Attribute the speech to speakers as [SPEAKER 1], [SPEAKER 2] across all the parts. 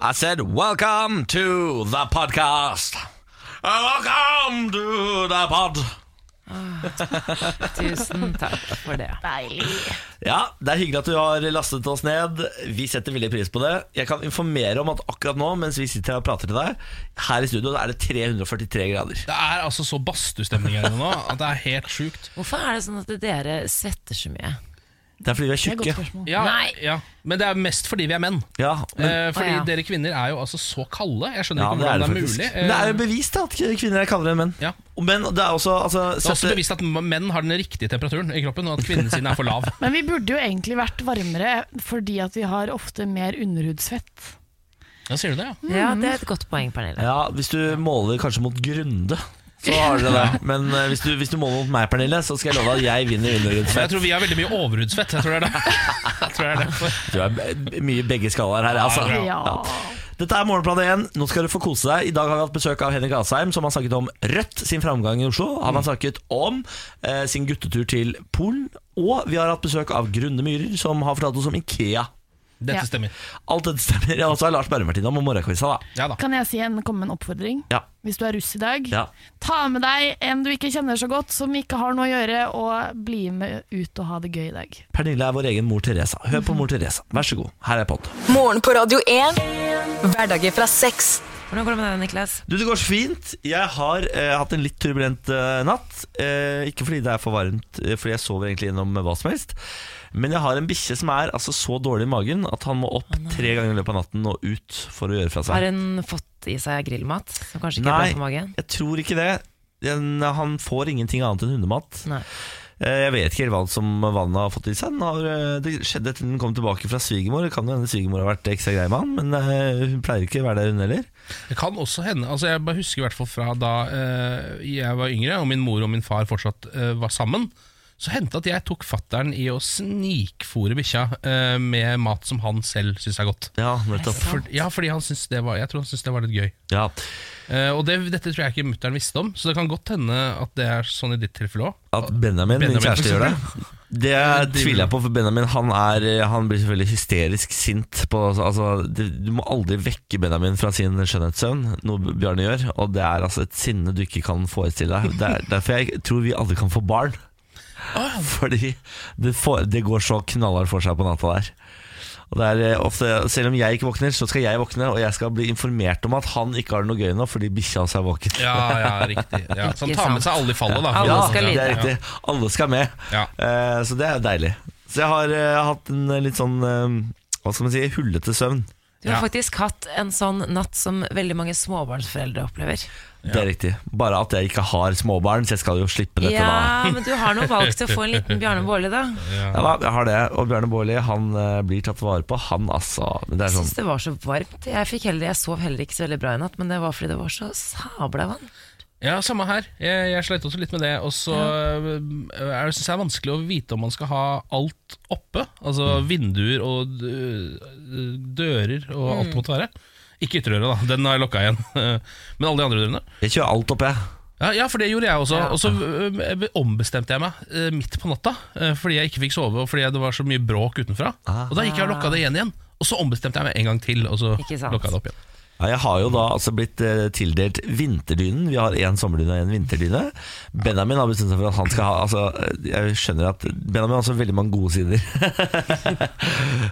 [SPEAKER 1] I said welcome to the podcast. Welcome to the pod.
[SPEAKER 2] Tusen takk for det.
[SPEAKER 1] Ja, Det er hyggelig at du har lastet oss ned. Vi setter veldig pris på det. Jeg kan informere om at akkurat nå, mens vi sitter her og prater til deg, her i studio er det 343 grader.
[SPEAKER 3] Det er altså så badstustemning her nå at det er helt sjukt.
[SPEAKER 2] Hvorfor er det sånn at dere svetter så mye?
[SPEAKER 1] Det er fordi vi er
[SPEAKER 4] Det er et godt
[SPEAKER 1] tjukke.
[SPEAKER 4] spørsmål.
[SPEAKER 3] Ja,
[SPEAKER 2] Nei.
[SPEAKER 3] ja, Men det er mest fordi vi er menn.
[SPEAKER 1] Ja, men,
[SPEAKER 3] Eh, fordi
[SPEAKER 2] Å, ja.
[SPEAKER 3] dere kvinner er jo altså så kalde. Jeg skjønner
[SPEAKER 1] ja,
[SPEAKER 3] ikke
[SPEAKER 1] det er
[SPEAKER 3] hvordan
[SPEAKER 1] det
[SPEAKER 3] det er,
[SPEAKER 1] faktisk.
[SPEAKER 3] mulig.
[SPEAKER 1] Men det er jo
[SPEAKER 3] Eh,
[SPEAKER 1] bevist da, at kvinner er kaldere enn menn.
[SPEAKER 3] Ja.
[SPEAKER 1] Men det er også altså,
[SPEAKER 3] det er også
[SPEAKER 1] sette-
[SPEAKER 3] bevist at menn har den riktige temperaturen i kroppen, og at kvinnen sin er for lav.
[SPEAKER 4] Men vi burde jo egentlig vært varmere fordi at vi har ofte mer underhudsfett.
[SPEAKER 3] Ja, Sier du det, ja?
[SPEAKER 2] Ja, det er et godt poeng, Pernille.
[SPEAKER 1] Ja, Hvis du måler kanskje mot Grunde, så har dere det. Men eh, hvis, du, hvis du måler mot meg, Pernille, så skal jeg love at jeg vinner
[SPEAKER 3] Jeg
[SPEAKER 1] underhudsfett.
[SPEAKER 3] tror vi har veldig mye overhudsfett. Jeg tror det er det. Jeg tror det er derfor.
[SPEAKER 1] Du er mye begge skalaer her. Altså.
[SPEAKER 3] Ja,
[SPEAKER 4] Ja.
[SPEAKER 1] Dette er Morgenplan 1. Nå skal du få kose deg. I dag har vi hatt besøk av Henrik Asheim, som har snakket om Rødt sin framgang i Oslo. Han har snakket om eh, sin guttetur til Polen. Og vi har hatt besøk av Grunde Myhrer, som har fortalt oss om Ikea.
[SPEAKER 3] Dette
[SPEAKER 4] Ja.
[SPEAKER 3] stemmer.
[SPEAKER 1] Alt dette stemmer. Og så har Lars Berrum vært innom om da.
[SPEAKER 3] Ja da.
[SPEAKER 4] Kan jeg si en, komme med en oppfordring?
[SPEAKER 1] Ja.
[SPEAKER 4] Hvis du er russ i dag,
[SPEAKER 1] Ja.
[SPEAKER 4] ta med deg en du ikke kjenner så godt, som ikke har noe å gjøre, og bli med ut og ha det gøy i dag.
[SPEAKER 1] Pernille er vår egen mor Teresa. Hør på mor Teresa. Vær så god. Her er pod.
[SPEAKER 5] Morgen på Radio 1. Hverdager fra seks.
[SPEAKER 2] Hvordan går det med deg, Niklas?
[SPEAKER 1] Du, Det går så fint. Jeg har eh, hatt en litt turbulent eh, natt. Eh, ikke fordi det er for varmt, eh, fordi jeg sover egentlig gjennom hva som helst. Men jeg har en bikkje som er altså, så dårlig i magen at han må opp tre ganger i løpet av natten og ut for å gjøre fra seg.
[SPEAKER 2] Har han fått i seg grillmat, som kanskje ikke er
[SPEAKER 1] Nei.
[SPEAKER 2] bra for magen?
[SPEAKER 1] Jeg tror ikke det. Han får ingenting annet enn hundemat.
[SPEAKER 2] Nei.
[SPEAKER 1] Eh, Jeg vet ikke helt hva som vannet har fått i seg. Eh, det skjedde etter den kom tilbake fra svigermor. Det kan jo hende svigermor har vært ekstra grei med han, men eh, hun pleier ikke å være der, hun heller.
[SPEAKER 3] Det kan også hende altså Jeg bare husker i hvert fall fra da eh, jeg var yngre, og min mor og min far fortsatt var sammen. Så hendte at jeg tok fattern i å snikfòre bikkja eh, med mat som han selv syns er godt.
[SPEAKER 1] Ja, nettopp.
[SPEAKER 3] For, ja, fordi han syns det var Jeg tror han syntes det var litt gøy.
[SPEAKER 1] Ja.
[SPEAKER 3] Eh, og det, dette tror jeg ikke mutter'n visste om, så det kan godt hende at det er sånn i ditt tilfelle òg.
[SPEAKER 1] At Benjamin, min kjæreste, gjør det? Det tviler jeg på, for Benjamin han, er, han blir selvfølgelig hysterisk sint. På, altså, du må aldri vekke Benjamin fra sin skjønnhetssøvn, noe Bjarne gjør. Og det er altså et sinne du ikke kan forestille deg. Det er derfor jeg tror vi aldri kan få barn. Fordi det, for, det går så knallhardt for seg på natta der. Og det er eh, ofte, Selv om jeg ikke våkner, så skal jeg våkne, og jeg skal bli informert om at han ikke har det noe gøy nå fordi bikkja hans er våken.
[SPEAKER 3] Ja, ja, riktig. Ja, så han tar med seg alle i fallet, da.
[SPEAKER 2] Alle
[SPEAKER 1] Ja,
[SPEAKER 2] skal
[SPEAKER 1] det er riktig. Alle skal med.
[SPEAKER 3] Ja.
[SPEAKER 1] Eh, så det er deilig. Så jeg har eh, hatt en litt sånn Hva skal man si hullete søvn.
[SPEAKER 2] Du har
[SPEAKER 3] Ja.
[SPEAKER 2] faktisk hatt en sånn natt som veldig mange småbarnsforeldre opplever.
[SPEAKER 1] Det er riktig. Bare at jeg ikke har småbarn, så jeg skal jo slippe dette da.
[SPEAKER 2] Ja, men du har nå valgt å få en liten Bjarne Baarli, da.
[SPEAKER 1] Ja da, jeg har det. Og Bjarne Baarli han eh, blir tatt vare på, han altså. Er
[SPEAKER 2] Jeg
[SPEAKER 1] sånn
[SPEAKER 2] syns det var så varmt. Jeg, fikk heller, jeg sov heller ikke så veldig bra i natt, men det var fordi det var så sabla vann.
[SPEAKER 3] Ja, samme her. Jeg, jeg sleit også litt med det. Og så det, synes jeg det er vanskelig å vite om man skal ha alt oppe. Altså vinduer og øh, dører og alt det måtte være. Ikke ytterdøra, da. Den har jeg lokka igjen. Men alle de andre dørene.
[SPEAKER 1] Jeg kjører alt oppe, jeg.
[SPEAKER 3] Ja, ja, for det gjorde jeg også. Og så øh, ombestemte jeg meg midt på natta fordi jeg ikke fikk sove, og fordi det var så mye bråk utenfra. Og da gikk jeg og lokka det igjen igjen. Og så ombestemte jeg meg en gang til, og så lokka jeg det opp igjen.
[SPEAKER 1] Ja, jeg har jo da altså blitt eh, tildelt vinterdynen. Vi har én sommerdyne og én vinterdyne. Benjamin har bestemt seg for at han skal ha altså, eh, Jeg skjønner at Benjamin har også veldig mange gode sider.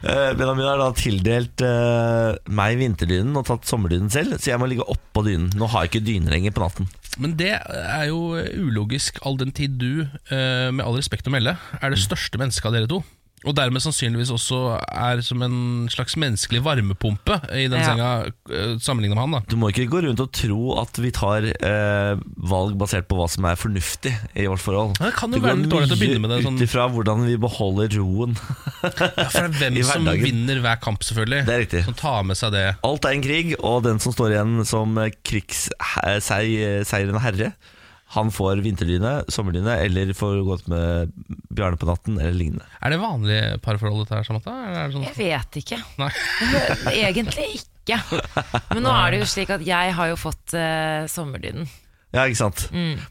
[SPEAKER 1] Eh, Benjamin har da tildelt eh, meg vinterdynen og tatt sommerdynen selv, så jeg må ligge oppå dynen. Nå har jeg ikke dyne lenger på natten.
[SPEAKER 3] Men det er jo ulogisk all den tid du, eh, med all respekt å melde, er det største mennesket av dere to. Og dermed sannsynligvis også er som en slags menneskelig varmepumpe i den
[SPEAKER 2] Ja.
[SPEAKER 3] senga, eh, sammenlignet med han. da
[SPEAKER 1] Du må ikke gå rundt og tro at vi tar eh, valg basert på hva som er fornuftig i vårt forhold.
[SPEAKER 3] Ja, det kan jo
[SPEAKER 1] Det
[SPEAKER 3] være litt dårlig å begynne med det, sånn-
[SPEAKER 1] ut ifra hvordan vi beholder roen.
[SPEAKER 3] Ja, For det er hvem som vinner hver kamp, selvfølgelig.
[SPEAKER 1] Det er riktig.
[SPEAKER 3] Som tar med seg det.
[SPEAKER 1] Alt er en krig, og den som står igjen som krigsseirende herre, han får vinterdyne, sommerdyne, eller får gått med Bjarne på natten, eller lignende.
[SPEAKER 3] Er det vanlig parforhold, dette her, Samantha? Eller det sånn?
[SPEAKER 2] Jeg vet ikke.
[SPEAKER 3] Nei.
[SPEAKER 2] Egentlig ikke. Men nå er det jo slik at jeg har jo fått uh, sommerdynen.
[SPEAKER 1] Ja, ikke sant?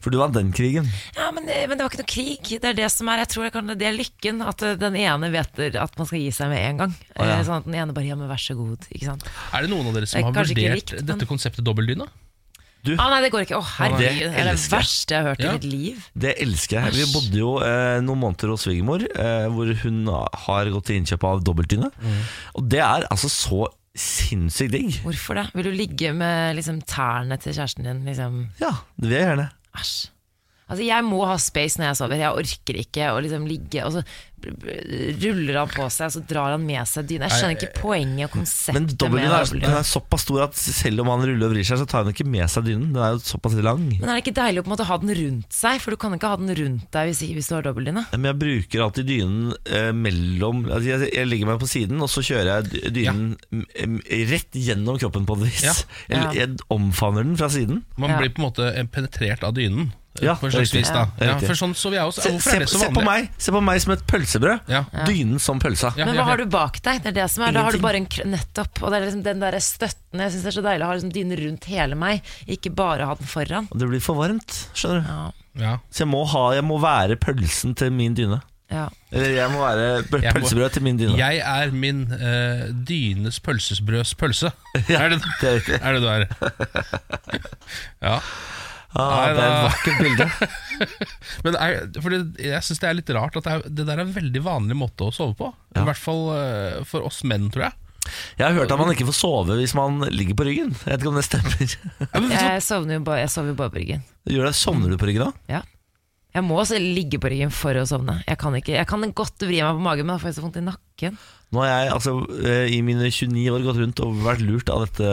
[SPEAKER 1] For du vant den krigen.
[SPEAKER 2] Ja, men, det- men det var ikke noe krig. Det er det som er Jeg tror jeg kan, det er lykken. At eh, den ene vet at man skal gi seg med en gang.
[SPEAKER 1] Oh, ja.
[SPEAKER 2] Eh, Sånn at den ene bare ja, men vær så god. Ikke sant?
[SPEAKER 3] Er det noen av dere som har vurdert
[SPEAKER 2] likt, men-
[SPEAKER 3] dette konseptet dobbeltdyne?
[SPEAKER 2] Ah, nei, det går ikke. Å, herregud.
[SPEAKER 1] Det
[SPEAKER 2] Det er det verste jeg har hørt
[SPEAKER 3] Ja.
[SPEAKER 2] i mitt liv.
[SPEAKER 1] Det elsker jeg. Vi bodde jo eh, noen måneder hos svigermor, eh, hvor hun har gått til innkjøp av dobbeltdyne. Og det er altså så sinnssykt digg.
[SPEAKER 2] Hvorfor det? Vil du ligge med liksom, tærne til kjæresten din? Liksom?
[SPEAKER 1] Ja, det vil jeg gjerne.
[SPEAKER 2] Æsj. Altså, jeg må ha space når jeg sover. Jeg orker ikke å liksom ligge Og så ruller han på seg, og så drar han med seg dyna. Jeg skjønner ikke poenget og konseptet
[SPEAKER 1] Men dobbeltdyna er, den er såpass stor at selv om han ruller og vrir seg, så tar han ikke med seg dynen. Den er jo såpass lang.
[SPEAKER 2] Men er det ikke deilig å på en måte ha den rundt seg? For du kan ikke ha den rundt deg hvis, hvis du har dobbeltdyne.
[SPEAKER 1] Men jeg bruker alltid dynen eh, mellom altså jeg, jeg legger meg på siden, og så kjører jeg dy- dynen m- m- rett gjennom kroppen på et vis.
[SPEAKER 3] Ja.
[SPEAKER 1] Jeg,
[SPEAKER 2] Ja.
[SPEAKER 1] jeg omfavner den fra siden.
[SPEAKER 3] Man blir på en måte penetrert av dynen.
[SPEAKER 1] Ja,
[SPEAKER 3] på en slags vis da
[SPEAKER 1] Ja,
[SPEAKER 3] ja. For sånn så vi er også
[SPEAKER 1] Se,
[SPEAKER 3] Hvorfor
[SPEAKER 1] se,
[SPEAKER 3] er det så
[SPEAKER 1] se på meg Se på meg som et pølsebrød.
[SPEAKER 3] Ja.
[SPEAKER 1] Dynen som pølsa.
[SPEAKER 3] Ja,
[SPEAKER 2] Men hva
[SPEAKER 3] ja.
[SPEAKER 2] har du bak deg? Det er det som er, Da har du bare en kr- Nettopp. Og det er liksom den der støtten. Jeg syns det er så deilig å ha liksom dynen rundt hele meg, ikke bare ha den foran.
[SPEAKER 1] Og det blir for varmt, skjønner du.
[SPEAKER 2] Ja,
[SPEAKER 3] Ja.
[SPEAKER 1] Så jeg må, ha, jeg må være pølsen til min dyne.
[SPEAKER 2] ja.
[SPEAKER 1] Eller jeg må være pølsebrød til min dyne.
[SPEAKER 3] Jeg er min uh, dynes pølsesbrøds pølse.
[SPEAKER 1] Ja,
[SPEAKER 3] er, det,
[SPEAKER 1] det er
[SPEAKER 3] er det du er? ja.
[SPEAKER 1] Ah,
[SPEAKER 3] Nei,
[SPEAKER 1] det er et vakkert bilde.
[SPEAKER 3] Men er, fordi jeg syns det er litt rart at det, er, det der er en veldig vanlig måte å sove på.
[SPEAKER 1] Ja.
[SPEAKER 3] I hvert fall eh, for oss menn, tror jeg.
[SPEAKER 1] Jeg har hørt at man ikke får sove hvis man ligger på ryggen. Jeg vet ikke om det stemmer.
[SPEAKER 2] Jeg sovner jo bare, jeg sover bare på ryggen.
[SPEAKER 1] Gjør det, Sovner du på ryggen da?
[SPEAKER 2] Ja. Jeg må også ligge på ryggen for å sovne. Jeg kan, ikke, jeg kan godt vri meg på magen, men da får jeg så vondt i nakken.
[SPEAKER 1] Nå har jeg altså eh, i mine 29 år gått rundt og vært lurt av dette,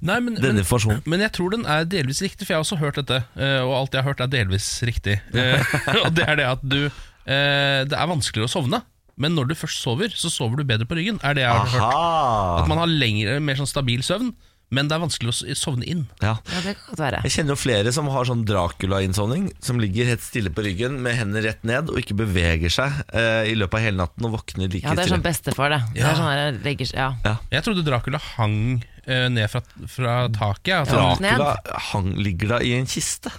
[SPEAKER 3] Nei, men,
[SPEAKER 1] denne
[SPEAKER 3] men,
[SPEAKER 1] informasjonen.
[SPEAKER 3] men jeg tror den er delvis riktig, for jeg har også hørt dette. eh, Og alt jeg har hørt, er delvis riktig. Eh, Og det er det at du eh, Det er vanskeligere å sovne. Men når du først sover, så sover du bedre på ryggen. Er det jeg har hørt. At man har lengre, mer sånn stabil søvn, men det er vanskelig å sovne inn.
[SPEAKER 1] Ja.
[SPEAKER 2] Ja, det kan godt være.
[SPEAKER 1] Jeg kjenner jo flere som har sånn Dracula-innsovning, som ligger helt stille på ryggen med hendene rett ned og ikke beveger seg eh, i løpet av hele natten og våkner like
[SPEAKER 2] Ja, det er sånn bestefar, det. det er sånn der, jeg legger, ja.
[SPEAKER 3] Jeg trodde Dracula hang eh, ned fra, fra taket. ja,
[SPEAKER 2] Ja.
[SPEAKER 1] Dracula hang, ligger da i en kiste.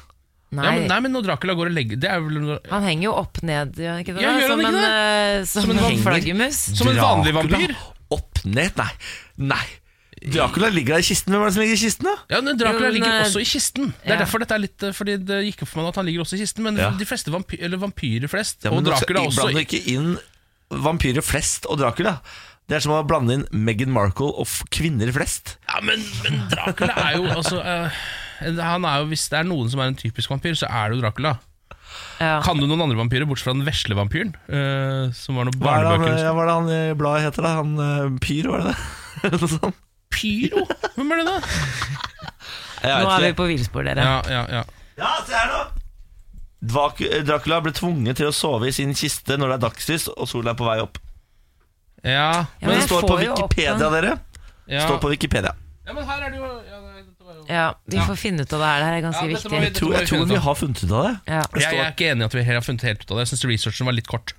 [SPEAKER 2] Nei,
[SPEAKER 3] Ja, men, nei, men når Dracula går og legger Det er vel når-
[SPEAKER 2] han henger jo opp ned, gjør han ikke det?
[SPEAKER 3] Ja, gjør han
[SPEAKER 2] som,
[SPEAKER 3] ikke
[SPEAKER 2] en, det? som,
[SPEAKER 3] Som en
[SPEAKER 2] flaggermus.
[SPEAKER 3] Som en vanlig
[SPEAKER 1] Dracula
[SPEAKER 3] vampyr?
[SPEAKER 1] Opp ned? Nei. Nei. Dracula ligger der i kisten. Hvem er det som ligger i kisten, da?
[SPEAKER 3] Ja, men Dracula
[SPEAKER 2] Jo, men,
[SPEAKER 3] ligger
[SPEAKER 2] eh,
[SPEAKER 3] også i kisten. Det er
[SPEAKER 2] ja.
[SPEAKER 3] derfor dette er litt eh, Fordi det gikk opp for meg at han ligger også i kisten. Men
[SPEAKER 1] Ja.
[SPEAKER 3] de fleste vampy eller vampyrer flest,
[SPEAKER 1] Ja,
[SPEAKER 3] og
[SPEAKER 1] men nå
[SPEAKER 3] Dracula også
[SPEAKER 1] Blander ikke inn vampyrer flest og Dracula. Det er som å blande inn Meghan Markle og f kvinner flest.
[SPEAKER 3] Ja, men, men Dracula er jo altså eh, Han er jo Hvis det er noen som er en typisk vampyr, så er det jo Dracula.
[SPEAKER 2] Ja.
[SPEAKER 3] Kan du noen andre vampyrer, bortsett fra den vesle vampyren? eh, som var noen
[SPEAKER 1] Hva er det han, ja, hva er det han i bladet heter? da? Han uh, Pyr, var det det? Noe sånt.
[SPEAKER 3] Pyro? Hvem er det, da?
[SPEAKER 2] Nå er vi på villspor, dere.
[SPEAKER 3] Ja, ja, ja.
[SPEAKER 1] Ja, se her nå! Dvak- Dracula ble tvunget til å sove i sin kiste når det er dagslys og sola er på vei opp.
[SPEAKER 3] ja,
[SPEAKER 2] Ja,
[SPEAKER 1] Men
[SPEAKER 2] men
[SPEAKER 1] det står på Wikipedia, dere.
[SPEAKER 3] ja.
[SPEAKER 1] Står på Wikipedia.
[SPEAKER 3] ja, men her er det jo ja, Vi dette
[SPEAKER 2] Ja, vi får finne ut av det her. Det er ganske
[SPEAKER 3] Ja,
[SPEAKER 2] viktig.
[SPEAKER 3] vi-
[SPEAKER 1] Jeg tror, jeg tror vi har funnet ut av det.
[SPEAKER 2] Ja.
[SPEAKER 3] Jeg, jeg er ikke enig i at vi har funnet helt ut av det. Jeg syns researchen var litt kort.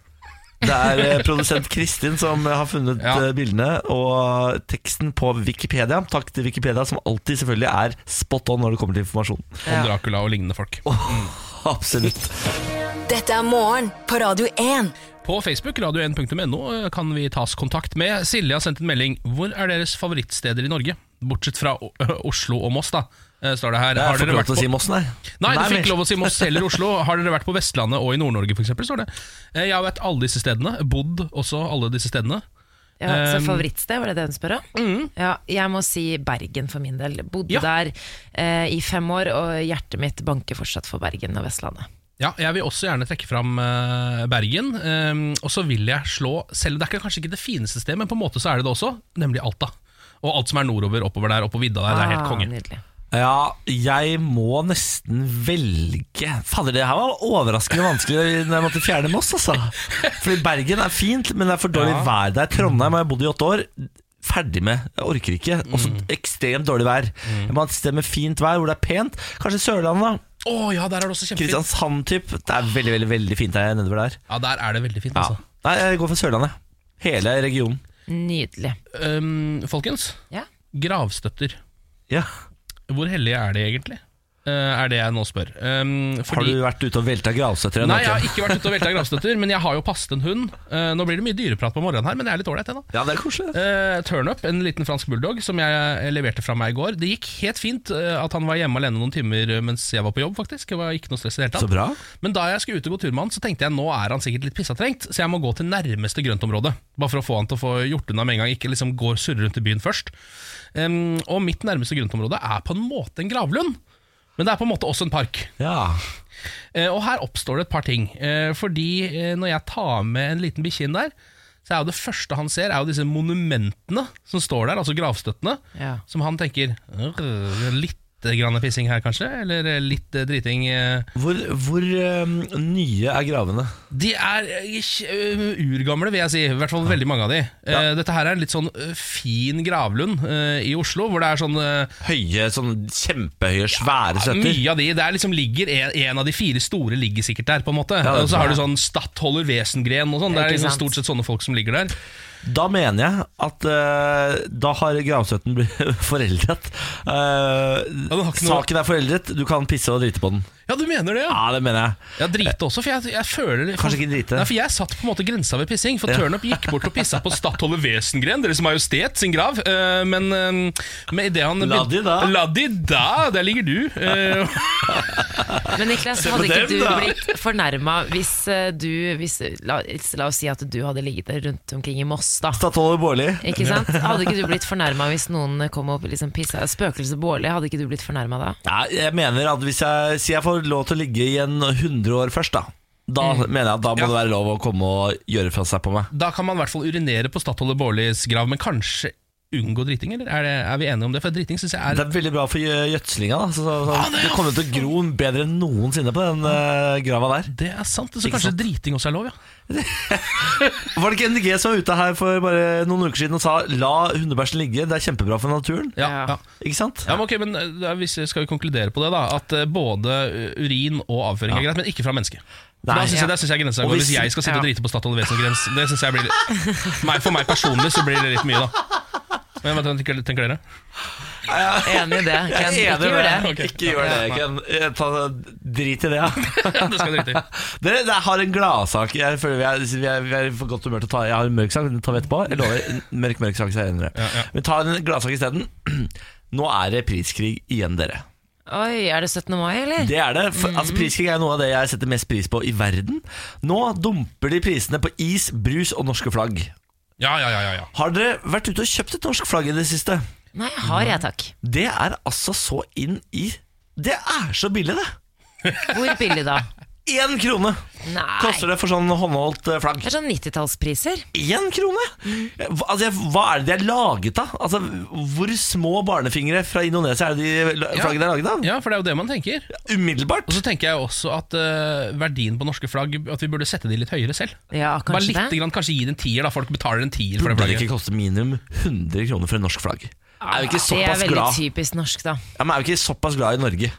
[SPEAKER 1] Det er eh, produsent Kristin som har funnet
[SPEAKER 3] Ja.
[SPEAKER 1] eh, bildene og teksten på Wikipedia. Takk til Wikipedia, som alltid selvfølgelig er spot on når det kommer til informasjon.
[SPEAKER 3] Om Dracula og lignende folk.
[SPEAKER 1] Absolutt.
[SPEAKER 5] Dette er morgen på Radio 1.
[SPEAKER 3] På Facebook, radio1.no, kan vi tas kontakt med. Silje har sendt en melding. Hvor er deres favorittsteder i Norge? Bortsett fra Oslo og Moss, da. Eh, Står det her. Har dere vært
[SPEAKER 1] på... å si Moss, nei.
[SPEAKER 3] Nei, du fikk lov å si Moss eller Oslo. Har dere vært på Vestlandet og i Nord-Norge f.eks.? står det. Eh, Jeg har vært alle disse stedene. Bodd også alle disse stedene.
[SPEAKER 2] Ja, så
[SPEAKER 3] Um,
[SPEAKER 2] favorittsted, var det det hun spør om? Ja, jeg må si Bergen for min del. Bodde
[SPEAKER 3] Ja.
[SPEAKER 2] der eh, i fem år, og hjertet mitt banker fortsatt for Bergen og Vestlandet.
[SPEAKER 3] Ja, jeg vil også gjerne trekke fram eh, Bergen. Eh, og så vil jeg slå Selv det er kanskje ikke det fineste stedet, men på en måte så er det det også, nemlig Alta. Og alt som er nordover, oppover der, oppå vidda der. Det er helt
[SPEAKER 2] Ah,
[SPEAKER 3] konge.
[SPEAKER 2] Nydelig.
[SPEAKER 1] Ja, jeg må nesten velge Fader, det her var overraskende vanskelig når jeg måtte fjerne Moss, altså. Fordi Bergen er fint, men det er for dårlig
[SPEAKER 3] Ja.
[SPEAKER 1] vær der. Trondheim har jeg bodd i åtte år. Ferdig med. Jeg orker ikke. Også
[SPEAKER 3] Mm.
[SPEAKER 1] ekstremt dårlig vær. Jeg må ha et sted med fint vær hvor det er pent. Kanskje Sørlandet, da.
[SPEAKER 3] Å ja, der er det også kjempefint.
[SPEAKER 1] Kristiansand, typ. Det er veldig, veldig veldig fint der nedover der.
[SPEAKER 3] Ja, der er det veldig fint,
[SPEAKER 1] Ja.
[SPEAKER 3] altså.
[SPEAKER 1] Nei, jeg går for Sørlandet. Hele regionen.
[SPEAKER 2] Nydelig.
[SPEAKER 3] Um, folkens,
[SPEAKER 2] Ja.
[SPEAKER 3] gravstøtter.
[SPEAKER 1] Ja.
[SPEAKER 3] Hvor hellige er de egentlig? eh, er det jeg nå spør. Um,
[SPEAKER 1] Har
[SPEAKER 3] fordi-
[SPEAKER 1] du vært ute og velta gravstøtter?
[SPEAKER 3] Nei, jeg har
[SPEAKER 1] ikke?
[SPEAKER 3] vært ute og velta gravstøtter, men jeg har jo passet en hund. Uh, nå blir det mye dyreprat på morgenen her, men det er litt ålreit, det.
[SPEAKER 1] Ja, det er koselig.
[SPEAKER 3] uh, Turnup, en liten fransk bulldog som jeg eh, leverte fra meg i går. Det gikk helt fint uh, at han var hjemme alene noen timer eh, mens jeg var på jobb, faktisk. Det var ikke noe stress i det hele tatt.
[SPEAKER 1] Så bra.
[SPEAKER 3] Men da jeg skulle ut og gå tur med han, så tenkte jeg nå er han sikkert litt pissatrengt, så jeg må gå til nærmeste grøntområde. Bare for å få han til å få gjort unna med en gang, ikke liksom gå og surre rundt i byen først. Em, og mitt nærmeste grøntområde er på en måte en gravlund. Men det er på en måte også en park.
[SPEAKER 1] Ja.
[SPEAKER 3] Uh, og her oppstår det et par ting. Uh, fordi uh, når jeg tar med en liten bikkje inn der, så er jo det første han ser, er jo disse monumentene som står der, altså gravstøttene.
[SPEAKER 2] Ja.
[SPEAKER 3] Som han tenker «Øh, Litt grann pissing her, kanskje? Eller eh, litt eh, driting? eh».
[SPEAKER 1] Hvor, hvor um, nye er gravene?
[SPEAKER 3] De er uh, eh, urgamle, vil jeg si. I hvert fall veldig mange av de. Eh, Dette her er en litt sånn eh, fin gravlund uh, i Oslo, hvor det er sånn eh,
[SPEAKER 1] Høye, sånn kjempehøye, svære støtter.
[SPEAKER 3] Mye av de, det er liksom ligger en, en av de fire store ligger sikkert der, på en måte.
[SPEAKER 1] Ja,
[SPEAKER 3] og så har du sånn Stadholder Wesengren og sånn. Det er liksom stort sett sånne folk som ligger der.
[SPEAKER 1] Da mener jeg at uh, da har gravstøtten blitt foreldret. Uh,
[SPEAKER 3] ja, har noe-
[SPEAKER 1] Saken er foreldret, du kan pisse og drite på den.
[SPEAKER 3] Ja, du mener det, ja?
[SPEAKER 1] Ja, det mener jeg.
[SPEAKER 3] Ja, drite også, for jeg, jeg føler
[SPEAKER 1] Kanskje ikke drite.
[SPEAKER 3] Nei, for jeg satt på en måte grensa ved pissing. For
[SPEAKER 1] Ja.
[SPEAKER 3] Turnup gikk bort og pissa på Stadholder Wesengren, Deres Majestet sin grav. Uh, men uh, med idet han
[SPEAKER 1] La de da.
[SPEAKER 3] La de da! Der ligger du. Uh,
[SPEAKER 2] Men Niklas, hadde ikke
[SPEAKER 1] dem,
[SPEAKER 2] du
[SPEAKER 1] da.
[SPEAKER 2] blitt fornærma hvis du hvis, la, la oss si at du hadde ligget der rundt omkring i Moss, da.
[SPEAKER 1] Statoil Bårli.
[SPEAKER 2] Ikke sant? Hadde ikke du blitt fornærma hvis noen kom og liksom pissa Spøkelset Bårli, hadde ikke du blitt fornærma da?
[SPEAKER 1] Nei, jeg mener at hvis jeg sier jeg får lov til å ligge i en 100 år først, da. Da mener jeg at da må
[SPEAKER 3] Ja.
[SPEAKER 1] det være lov å komme og gjøre fra seg på meg.
[SPEAKER 3] da kan man i hvert fall urinere på Stadholder Baarlis grav, men kanskje unngå driting, eller? Er, det, er vi enige om det? For driting syns jeg er
[SPEAKER 1] Det
[SPEAKER 3] er
[SPEAKER 1] veldig bra for gjødslinga. Da. Så, så, så, det kommer til å gro bedre enn noensinne på den uh, grava der.
[SPEAKER 3] Det er sant. Så
[SPEAKER 1] Ikke
[SPEAKER 3] kanskje
[SPEAKER 1] sant?
[SPEAKER 3] driting også er lov, ja.
[SPEAKER 1] Var det ikke MDG som var ute her for bare noen uker siden og sa 'la hundebæsjen ligge', det er kjempebra for naturen?
[SPEAKER 3] Ja,
[SPEAKER 2] Ja.
[SPEAKER 3] ja.
[SPEAKER 1] Ikke sant?
[SPEAKER 3] Ja, men ok, men eh, da, hvis skal vi konkludere på det da At eh, både urin og avføring er greit Men ikke fra mennesket?
[SPEAKER 1] Nei.
[SPEAKER 3] da synes jeg, ja. synes jeg
[SPEAKER 1] grensa
[SPEAKER 3] går
[SPEAKER 1] hvis-
[SPEAKER 3] Hvis jeg skal sitte og drite på Statoil Vesengrenz Det synes jeg blir litt For meg personlig så blir det litt mye da Men hva tenker, tenker dere?
[SPEAKER 2] Enig i det. Ken,
[SPEAKER 1] Jeg
[SPEAKER 2] ikke gjør det.
[SPEAKER 3] Okay.
[SPEAKER 1] Ikke gjør det, Ken. Ta, drit i det, ja.
[SPEAKER 3] det skal jeg drite i
[SPEAKER 1] Dere, jeg har en gladsak. Jeg føler vi er, vi er, vi er for godt humør til å ta Jeg har en mørk sak, den tar vi etterpå. Jeg lover. Mørk, mørk sak senere.
[SPEAKER 3] Ja, ja.
[SPEAKER 1] Vi tar en gladsak isteden. Nå er det priskrig igjen, dere.
[SPEAKER 2] Oi, er det 17. mai, eller?
[SPEAKER 1] Det er det. For, altså, priskrig er noe av det jeg setter mest pris på i verden. Nå dumper de prisene på is, brus og norske flagg.
[SPEAKER 3] Ja, ja, ja, ja, ja.
[SPEAKER 1] Har dere vært ute og kjøpt et norsk flagg i det siste?
[SPEAKER 2] Nei, har jeg takk.
[SPEAKER 1] Det er altså så inn i Det er så billig, det!
[SPEAKER 2] Hvor billig da?
[SPEAKER 1] Én krone
[SPEAKER 2] Nei.
[SPEAKER 1] koster det for sånn håndholdt eh, flagg.
[SPEAKER 2] Det er sånn 90-tallspriser.
[SPEAKER 1] Én krone? Hva- Altså, hva er det de er laget av? Altså, hvor små barnefingre fra Indonesia er det de flaggene
[SPEAKER 3] Ja.
[SPEAKER 1] er laget av?
[SPEAKER 3] Ja, for det er jo det man tenker
[SPEAKER 1] Umiddelbart.
[SPEAKER 3] Og så tenker jeg også at uh, verdien på norske flagg At vi burde sette de litt høyere selv
[SPEAKER 2] Ja,
[SPEAKER 3] Bare litt,
[SPEAKER 2] det.
[SPEAKER 3] grann, kanskje gi det en tier da Folk betaler en tier for det flagget.
[SPEAKER 1] Burde det ikke koste minimum 100 kroner for en norsk flagg? Er vi ikke
[SPEAKER 2] Det er veldig
[SPEAKER 1] glad
[SPEAKER 2] typisk norsk, da.
[SPEAKER 1] ja, men Er vi ikke såpass glad i Norge?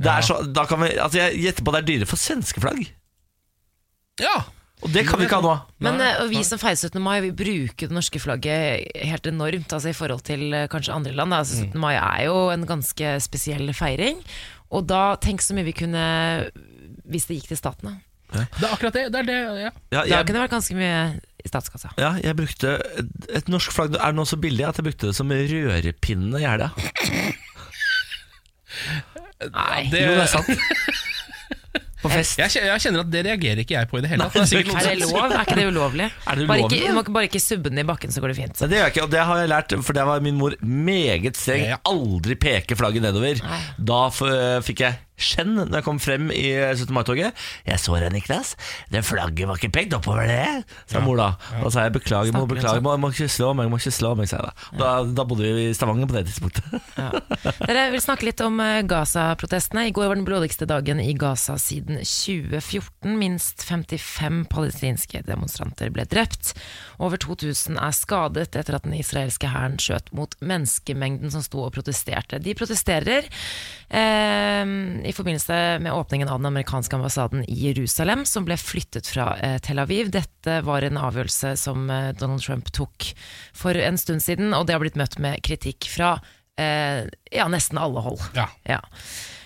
[SPEAKER 1] Det er så, da kan vi, altså Jeg gjetter på at det er dyrere for svenske flagg.
[SPEAKER 3] Ja
[SPEAKER 1] Og det kan vi ikke ha nå.
[SPEAKER 2] Men
[SPEAKER 3] Nei,
[SPEAKER 2] eh, og vi som feirer 17. mai, vi bruker det norske flagget helt enormt altså i forhold til eh, kanskje andre land. Altså, 17. mai er jo en ganske spesiell feiring. Og da tenk så mye vi kunne Hvis det gikk til staten, da.
[SPEAKER 3] Det er akkurat det, det er det, ja
[SPEAKER 1] Ja,
[SPEAKER 2] Da
[SPEAKER 1] jeg,
[SPEAKER 2] kunne det vært ganske mye i statskassa.
[SPEAKER 1] ja, jeg brukte et, et norsk flagg er nå så billig at jeg brukte det som rørepinne i helga.
[SPEAKER 2] Nei.
[SPEAKER 3] det,
[SPEAKER 1] Jo, det er sant. På fest.
[SPEAKER 3] jeg, jeg kjenner at det reagerer ikke jeg på i det hele tatt. Er
[SPEAKER 2] Er det lov? Er ikke det ulovlig?
[SPEAKER 1] Er det
[SPEAKER 2] Bare
[SPEAKER 1] ulovlig,
[SPEAKER 2] ikke, du ikke- bare ikke subbe den i bakken, så går det fint.
[SPEAKER 1] Nei, det gjør jeg ikke, og det har jeg lært, for det var min mor meget streng.
[SPEAKER 3] Ja.
[SPEAKER 1] Aldri peke flagget nedover.
[SPEAKER 2] Nei.
[SPEAKER 1] Da f fikk jeg skjenn når jeg kom frem i 17. mai-toget. 'Jeg så deg, Niklas. Det flagget var ikke pekt oppover, det', sa mor da. Da sa jeg 'beklager, mor, beklager,
[SPEAKER 2] Jeg
[SPEAKER 1] må, må ikke slå meg, må ikke slå meg', sa jeg da. da. Da bodde vi i Stavanger på det tidspunktet.
[SPEAKER 2] Ja. Dere vil snakke litt om eh, Gaza-protestene. I går var den blodigste dagen i Gaza siden 2014. Minst 55 palestinske demonstranter ble drept. Over 2000 er skadet etter at den israelske hæren skjøt mot menneskemengden som sto og protesterte. De protesterer i forbindelse med åpningen av den amerikanske ambassaden i Jerusalem, som ble flyttet fra eh, Tel Aviv. Dette var en avgjørelse som eh, Donald Trump tok for en stund siden, og det har blitt møtt med kritikk fra eh, ja, nesten alle hold.
[SPEAKER 3] Ja.
[SPEAKER 2] Ja.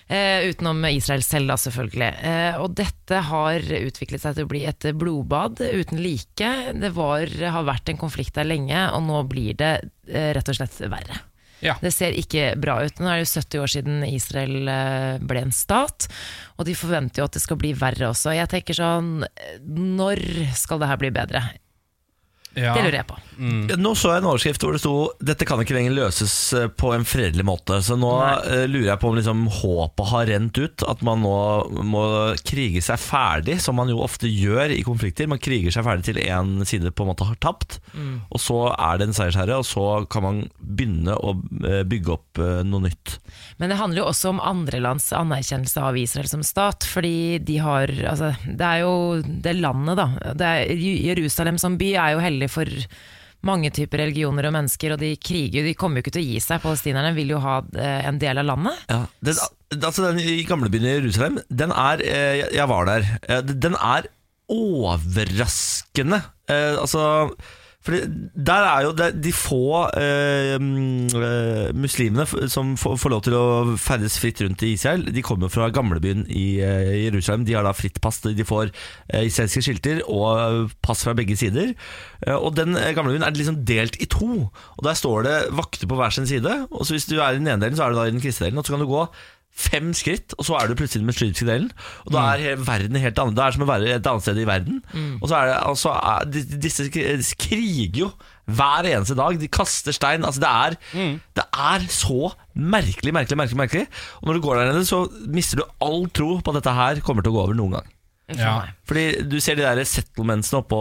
[SPEAKER 2] Eh, utenom Israel selv, da, selvfølgelig. Eh, og dette har utviklet seg til å bli et blodbad uten like. Det var, har vært en konflikt der lenge, og nå blir det eh, rett og slett verre.
[SPEAKER 3] Ja.
[SPEAKER 2] Det ser ikke bra ut. Nå er det jo 70 år siden Israel eh, ble en stat, og de forventer jo at det skal bli verre også. Jeg tenker sånn, eh, når skal det her bli bedre?
[SPEAKER 3] Ja.
[SPEAKER 2] Det lurer jeg på.
[SPEAKER 1] Nå så jeg en overskrift hvor det sto Dette kan ikke lenger løses eh, på en fredelig måte. Så nå Nei. lurer jeg på om liksom håpet har rent ut. At man nå må krige seg ferdig, som man jo ofte gjør i konflikter. Man kriger seg ferdig til én side på en måte har tapt, og så er det en seiersherre, og så kan man begynne å eh, bygge opp eh, noe nytt.
[SPEAKER 2] Men det handler jo også om andre lands anerkjennelse av Israel som stat. Fordi de har altså, Det er jo det landet, da. Det er, Jerusalem som by er jo hellig for mange typer religioner og mennesker, og de kriger. De kommer jo ikke til å gi seg. Palestinerne vil jo ha eh, en del av landet.
[SPEAKER 1] Ja, den, altså den i gamlebyen i Jerusalem, den er eh, jeg- var der. Eh, Den er overraskende. Altså fordi Der er jo de få eh, mm, eh, muslimene som får, lov til å ferdes fritt rundt i Israel. De kommer fra gamlebyen i eh, Jerusalem. De har da fritt pass. De får eh, israelske skilter og pass fra begge sider. Og den gamlebyen er liksom delt i to. Og Der står det vakter på hver sin side. Og så Hvis du er i den ene delen, så er du da i den kristne delen. Og så kan du gå fem skritt, og så er du plutselig i den muslimske delen. Og da er verden helt annet. Det er som å være et annet sted i verden. Og så er det altså er, Disse disse kriger jo hver eneste dag. De kaster stein. Altså det er, det er så merkelig, merkelig, merkelig. merkelig Og når du går der nede, så mister du all tro på at dette her kommer til å gå over noen gang.
[SPEAKER 3] Ja.
[SPEAKER 1] Fordi du ser de der settlementsene oppå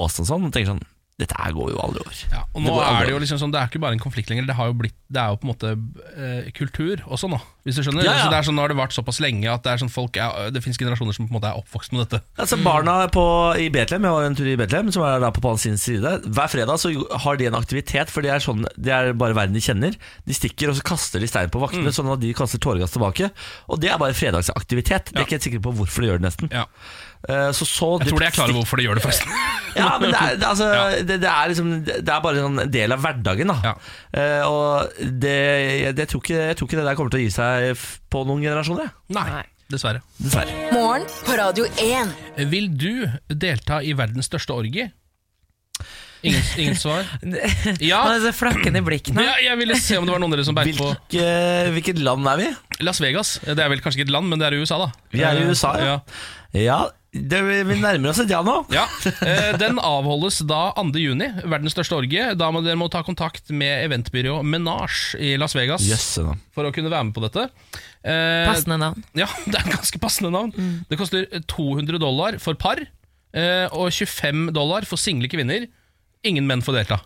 [SPEAKER 1] Åsen og sånn, og tenker sånn Dette her går jo aldri over.
[SPEAKER 3] Ja, og nå
[SPEAKER 1] det aldri
[SPEAKER 3] er det jo liksom sånn Det er ikke bare en konflikt lenger. Det, har jo blitt, det er jo på en måte eh, kultur også nå, hvis du skjønner.
[SPEAKER 1] Ja, ja.
[SPEAKER 3] Altså, det er sånn, nå har det vært såpass lenge at det er sånn folk er, Det finnes generasjoner som på en måte er oppvokst med dette.
[SPEAKER 1] Altså Barna på, i Betlehem, jeg var en tur i Betlehem, som er da på palestinsk side. Hver fredag så har de en aktivitet, for det er, sånn, det er bare verden de kjenner. De stikker, og så kaster de stein på vaktene, sånn at de kaster tåregass tilbake. Og det er bare fredagsaktivitet. Det er
[SPEAKER 3] Ja.
[SPEAKER 1] ikke helt sikker på hvorfor de gjør det, nesten.
[SPEAKER 3] Ja.
[SPEAKER 1] Eh, Så så
[SPEAKER 3] Jeg tror de er klare over hvorfor de gjør det, forresten.
[SPEAKER 1] Ja, men det er, det, altså,
[SPEAKER 3] Ja.
[SPEAKER 1] det, det er liksom er bare en del av hverdagen, da.
[SPEAKER 3] Ja.
[SPEAKER 1] Uh, og jeg, tror ikke, jeg tror ikke det der kommer til å gi seg f- på noen generasjoner, jeg.
[SPEAKER 3] Nei,
[SPEAKER 2] Nei.
[SPEAKER 3] dessverre.
[SPEAKER 1] dessverre.
[SPEAKER 5] Morgen på Radio 1.
[SPEAKER 3] Vil du delta i verdens største orgie? Ingen, ingen svar? Ja.
[SPEAKER 2] Han er så flakkende blikk nå.
[SPEAKER 3] ja, jeg ville se om det var noen av dere som beit på
[SPEAKER 1] Hvilke, hvilket land er vi?
[SPEAKER 3] Las Vegas. Det er vel kanskje ikke et land, men det er i USA, da.
[SPEAKER 1] Vi er i
[SPEAKER 3] Eh,
[SPEAKER 1] USA, ja. Ja, det, vi nærmer oss et ja nå.
[SPEAKER 3] Ja, eh, Den avholdes da 2. juni, verdens største orgie. Da må dere må ta kontakt med eventbyrået Menage i Las Vegas
[SPEAKER 1] Jøsse
[SPEAKER 3] for å kunne være med på dette. Eh,
[SPEAKER 2] Passende navn.
[SPEAKER 3] Ja, det er ganske passende navn. Det koster 200 dollar for par eh, og 25 dollar for single kvinner. Ingen menn får delta.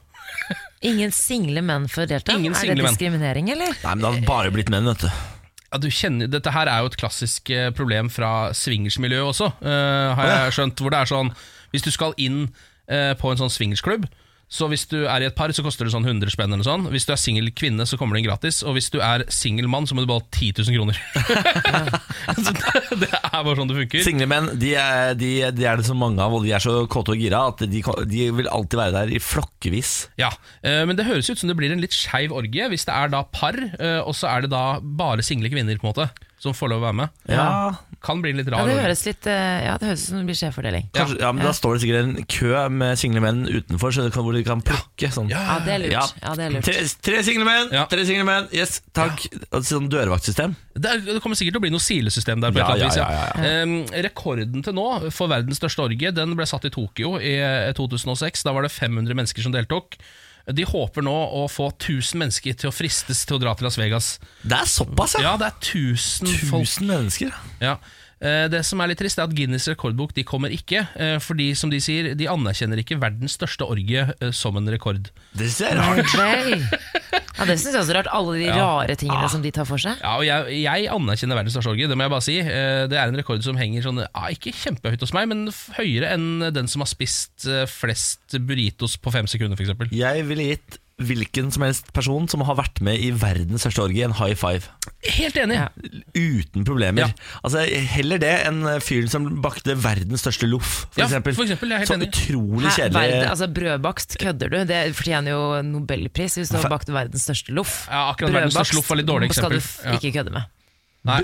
[SPEAKER 2] Ingen single menn får delta?
[SPEAKER 3] Ingen
[SPEAKER 2] er
[SPEAKER 3] det
[SPEAKER 2] det
[SPEAKER 3] menn.
[SPEAKER 2] diskriminering, eller?
[SPEAKER 1] Nei, men det har bare blitt menn, vet du.
[SPEAKER 3] Ja, du kjenner, dette her er jo et klassisk eh, problem fra swingersmiljøet også, uh, har jeg skjønt. Hvor det er sånn Hvis du skal inn uh, på en sånn swingersklubb, så hvis du er i et par, så koster det sånn 100 spenn eller sånn. Hvis du er singel kvinne, så kommer det inn gratis. Og hvis du er singel mann, så må du ha 10 000 kroner. det, det er bare sånn det funker.
[SPEAKER 1] Single menn de er, de, de er det så mange av, og de er så kåte og gira at de, de vil alltid være der i flokkevis.
[SPEAKER 3] Ja, eh, Men det høres ut som det blir en litt skeiv orgie hvis det er da par, eh, og så er det da bare single kvinner på en måte som får lov å være med.
[SPEAKER 1] Ja,
[SPEAKER 3] Kan bli litt
[SPEAKER 2] Ja,
[SPEAKER 3] rar
[SPEAKER 2] det høres litt eh, Ja, det høres ut som det blir skjevfordeling.
[SPEAKER 1] kanskje, ja, men Da står det sikkert en kø med single menn utenfor, så det kan, hvor de kan plukke. Sånn.
[SPEAKER 2] Ja, det er lurt.
[SPEAKER 1] Ja.
[SPEAKER 2] Ja, det er lurt.
[SPEAKER 1] Tre, tre single menn!
[SPEAKER 3] Ja.
[SPEAKER 1] Tre single menn, Yes, takk. Sånn dørvaktsystem.
[SPEAKER 3] Det, er, det kommer sikkert til å bli noe silesystem der. på
[SPEAKER 1] Ja,
[SPEAKER 3] et eller annet
[SPEAKER 1] ja,
[SPEAKER 3] vis,
[SPEAKER 1] ja,
[SPEAKER 3] Ehm, rekorden til nå for verdens største orgie Den ble satt i Tokyo i eh, 2006. Da var det 500 mennesker som deltok. De håper nå å få 1000 mennesker til å fristes til å dra til Las Vegas.
[SPEAKER 1] Det er såpass, ja!
[SPEAKER 3] Ja, det er 1000 folk.
[SPEAKER 1] Mennesker.
[SPEAKER 3] Ja. Eh, Det som er litt trist, er at Guinness rekordbok de kommer ikke. eh, Fordi, som de sier, de anerkjenner ikke verdens største orgie eh, som en rekord.
[SPEAKER 1] Det ser er rart.
[SPEAKER 2] Vel. Ja, det syns jeg også er rart. Alle de
[SPEAKER 3] Ja.
[SPEAKER 2] rare tingene som de tar for seg.
[SPEAKER 3] Ja, og jeg, jeg anerkjenner verdens største orgie, det må jeg bare si. Eh, Det er en rekord som henger sånn, ah, ikke kjempehøyt hos meg, men høyere enn den som har spist flest burritos på fem sekunder, f.eks.
[SPEAKER 1] Jeg ville gitt hvilken som helst person som har vært med i verdens største orgie, en high five.
[SPEAKER 3] Helt enig!
[SPEAKER 2] Ja.
[SPEAKER 1] Uten problemer.
[SPEAKER 3] Ja.
[SPEAKER 1] Altså Heller det enn fyren som bakte verdens største loff, for
[SPEAKER 3] Ja,
[SPEAKER 1] eksempel.
[SPEAKER 3] for eksempel,
[SPEAKER 1] Sånn
[SPEAKER 3] enig.
[SPEAKER 1] utrolig
[SPEAKER 2] Hæ,
[SPEAKER 1] kjedelig
[SPEAKER 2] verden, altså Brødbakst, kødder du? Det fortjener jo nobelpris hvis du har bakt verdens største loff.
[SPEAKER 3] Ja, akkurat verdens største loff var litt dårlig eksempel.
[SPEAKER 2] skal du
[SPEAKER 3] Ja.
[SPEAKER 2] ikke kødde med.
[SPEAKER 3] Nei,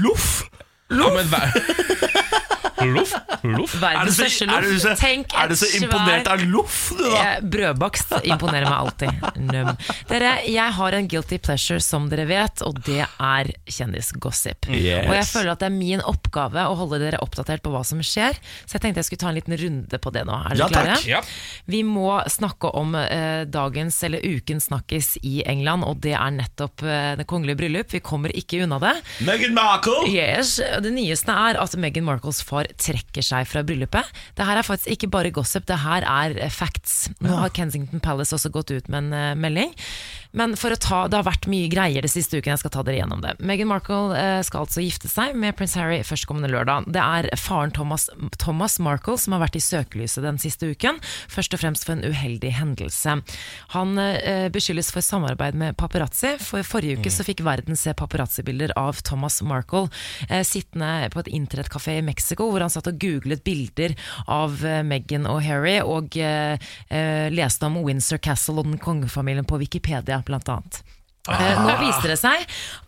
[SPEAKER 1] Loff!
[SPEAKER 3] ja, men hva- Loff? Loff?
[SPEAKER 1] Er du
[SPEAKER 2] Verdens
[SPEAKER 1] så,
[SPEAKER 2] største loff.
[SPEAKER 1] er du så imponert
[SPEAKER 2] svær-
[SPEAKER 1] av loff, du da?
[SPEAKER 2] Brødbakst imponerer meg alltid. Num. Dere, jeg har en guilty pleasure, som dere vet, og det er kjendisgossip.
[SPEAKER 1] Yes.
[SPEAKER 2] Og jeg føler at det er min oppgave å holde dere oppdatert på hva som skjer, så jeg tenkte jeg skulle ta en liten runde på det nå. Er dere
[SPEAKER 1] Ja,
[SPEAKER 2] klare?
[SPEAKER 3] Ja.
[SPEAKER 2] Vi må snakke om eh, dagens eller ukens snakkis i England, og det er nettopp eh, det kongelige bryllup. Vi kommer ikke unna det.
[SPEAKER 1] Meghan Markle!
[SPEAKER 2] Yes, Det nyeste er at Meghan Markles far trekker seg fra bryllupet. Det her er faktisk ikke bare gossip, det her er eh, facts. Nå har Kensington Palace også gått ut med en eh, melding. Men for å ta, det har vært mye greier de siste ukene, jeg skal ta dere gjennom det. Meghan Markle eh, skal altså gifte seg med prins Harry førstkommende lørdag. Det er faren Thomas, Thomas Markle som har vært i søkelyset den siste uken, først og fremst for en uheldig hendelse. Han eh, beskyldes for samarbeid med paparazzi. For forrige uke så fikk verden se paparazzi-bilder av Thomas Markle eh, sittende på et internettkafé i Mexico, hvor han satt og googlet bilder av Meghan og Harry, og leste om Windsor Castle og den kongefamilien på Wikipedia, blant annet. Eh, Nå viste det seg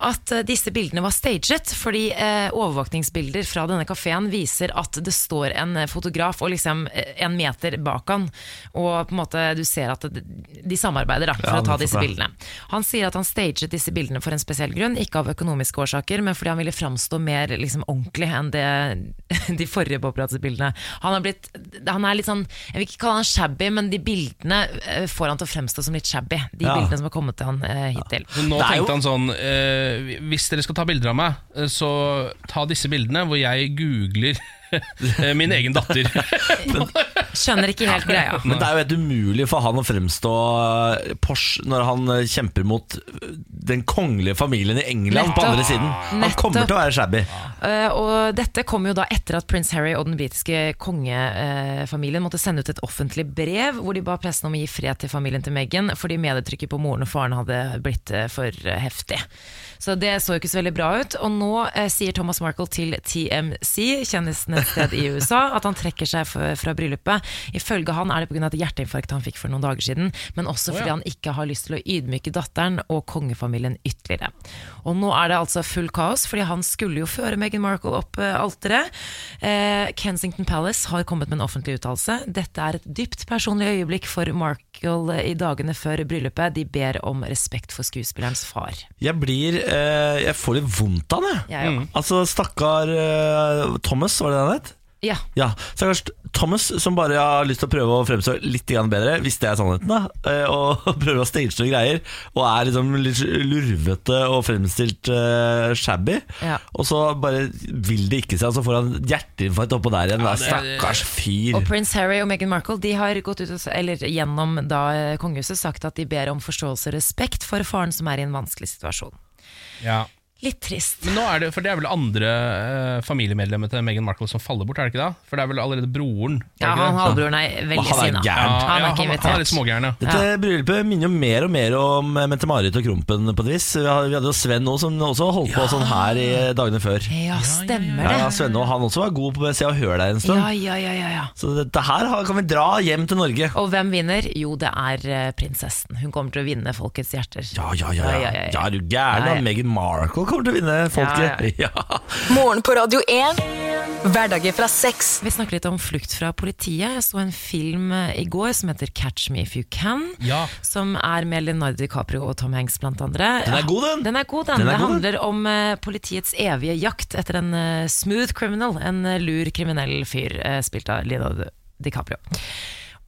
[SPEAKER 2] at eh, disse bildene var staged, fordi eh, overvåkningsbilder fra denne kafeen viser at det står en fotograf og liksom en meter bak han, og på en måte du ser at de samarbeider da, for
[SPEAKER 1] Ja,
[SPEAKER 2] å ta disse bildene. Han sier at han staget disse bildene for en spesiell grunn, ikke av økonomiske årsaker, men fordi han ville framstå mer liksom, ordentlig enn det, de forrige paparazzi-bildene. Han, har blitt- han er litt sånn, jeg vil ikke kalle han shabby, men de bildene får han til å fremstå som litt shabby. De
[SPEAKER 1] Ja.
[SPEAKER 2] bildene som har kommet til han eh, hittil.
[SPEAKER 3] Så nå
[SPEAKER 1] er jo-
[SPEAKER 3] tenkte han sånn eh, Hvis dere skal ta bilder av meg, eh, så ta disse bildene hvor jeg googler min egen datter.
[SPEAKER 2] Skjønner ikke helt greia.
[SPEAKER 1] Men det er jo helt umulig for han å fremstå Porsche når han kjemper mot den kongelige familien i England på andre siden. Han
[SPEAKER 2] Nettopp.
[SPEAKER 1] kommer til å være shabby.
[SPEAKER 2] Uh, og dette kom jo da etter at prins Harry og den britiske kongefamilien måtte sende ut et offentlig brev hvor de ba pressen om å gi fred til familien til Meghan fordi medietrykket på moren og faren hadde blitt eh, for heftig. Så det så jo ikke så veldig bra ut. Og nå uh, sier Thomas Markle til TMC, kjendisnettsted i USA, at han trekker seg fra, bryllupet. Ifølge han er det pga. et hjerteinfarkt han fikk for noen dager siden, men også fordi han ikke har lyst til å ydmyke datteren og kongefamilien ytterligere. Og nå er det altså full kaos, fordi han skulle jo føre Meghan Markle opp eh, alteret. Eh, Kensington Palace har kommet med en offentlig uttalelse. Dette er et dypt personlig øyeblikk for Markle i dagene før bryllupet. De ber om respekt for skuespillerens far.
[SPEAKER 1] Jeg blir eh, Jeg får litt vondt av det. jeg.
[SPEAKER 2] ja. mm.
[SPEAKER 1] Altså, stakkar eh, Thomas, var det det het?
[SPEAKER 2] Ja.
[SPEAKER 1] Ja, stakkars Thomas som bare har lyst til å prøve å fremstå litt bedre, hvis det er sannheten, da. eh, Og prøver å stage noen greier, og er liksom litt lurvete og fremstilt uh, shabby.
[SPEAKER 2] Ja.
[SPEAKER 1] Og så bare vil det ikke seg, og så får han hjerteinfarkt oppå der igjen.
[SPEAKER 3] Ja, det
[SPEAKER 1] Stakkars fyr.
[SPEAKER 2] Og prins Harry og Meghan Markle De har gått ut eller gjennom da eh, kongehuset sagt at de ber om forståelse og respekt for faren som er i en vanskelig situasjon.
[SPEAKER 3] ja.
[SPEAKER 2] Litt trist.
[SPEAKER 3] Men nå er det, for det er vel andre eh, familiemedlemmer til Meghan Markle som faller bort, er det ikke da? For det er vel allerede broren? er det
[SPEAKER 2] Ja,
[SPEAKER 3] ikke
[SPEAKER 2] han
[SPEAKER 3] det?
[SPEAKER 2] halvbroren er veldig
[SPEAKER 1] han er
[SPEAKER 2] sinna.
[SPEAKER 1] gæren.
[SPEAKER 3] Ja,
[SPEAKER 2] Han er ikke
[SPEAKER 3] han, han er
[SPEAKER 2] invitert.
[SPEAKER 3] litt smågæren, ja.
[SPEAKER 1] Dette bryllupet minner jo mer og mer om eh, Mette-Marit og Krompen på et vis. Vi hadde vi hadde jo Sven nå, som også holdt på sånn her i dagene før.
[SPEAKER 2] Ja, stemmer
[SPEAKER 1] Ja,
[SPEAKER 2] det.
[SPEAKER 1] ja, Svenne og han også var god på å se og høre deg en stund.
[SPEAKER 2] Ja, ja, ja, ja, ja.
[SPEAKER 1] Så dette her har- kan vi dra hjem til Norge.
[SPEAKER 2] Og hvem vinner? Jo, det er eh, prinsessen. Hun kommer til å vinne folkets hjerter.
[SPEAKER 1] Ja, ja, ja.
[SPEAKER 2] Ja,
[SPEAKER 1] ja,
[SPEAKER 2] ja, ja, ja.
[SPEAKER 1] er du gæren?
[SPEAKER 2] Ja,
[SPEAKER 1] da?
[SPEAKER 2] ja.
[SPEAKER 1] Meghan Markle kommer til å vinne folket. Ja,
[SPEAKER 5] Morgen på Radio 1. Hverdager fra sex.
[SPEAKER 2] Vi snakker litt om flukt fra politiet. Jeg så en film eh, i går som heter Catch Me If You Can.
[SPEAKER 3] Ja.
[SPEAKER 2] Som er med Leonardo DiCaprio og Tom Hanks blant andre.
[SPEAKER 1] Den er god, den.
[SPEAKER 2] Den er god, den.
[SPEAKER 1] Den er
[SPEAKER 2] det
[SPEAKER 1] god, den.
[SPEAKER 2] handler om eh, politiets evige jakt etter en eh, smooth criminal. En lur kriminell fyr, spilt av Leonardo DiCaprio.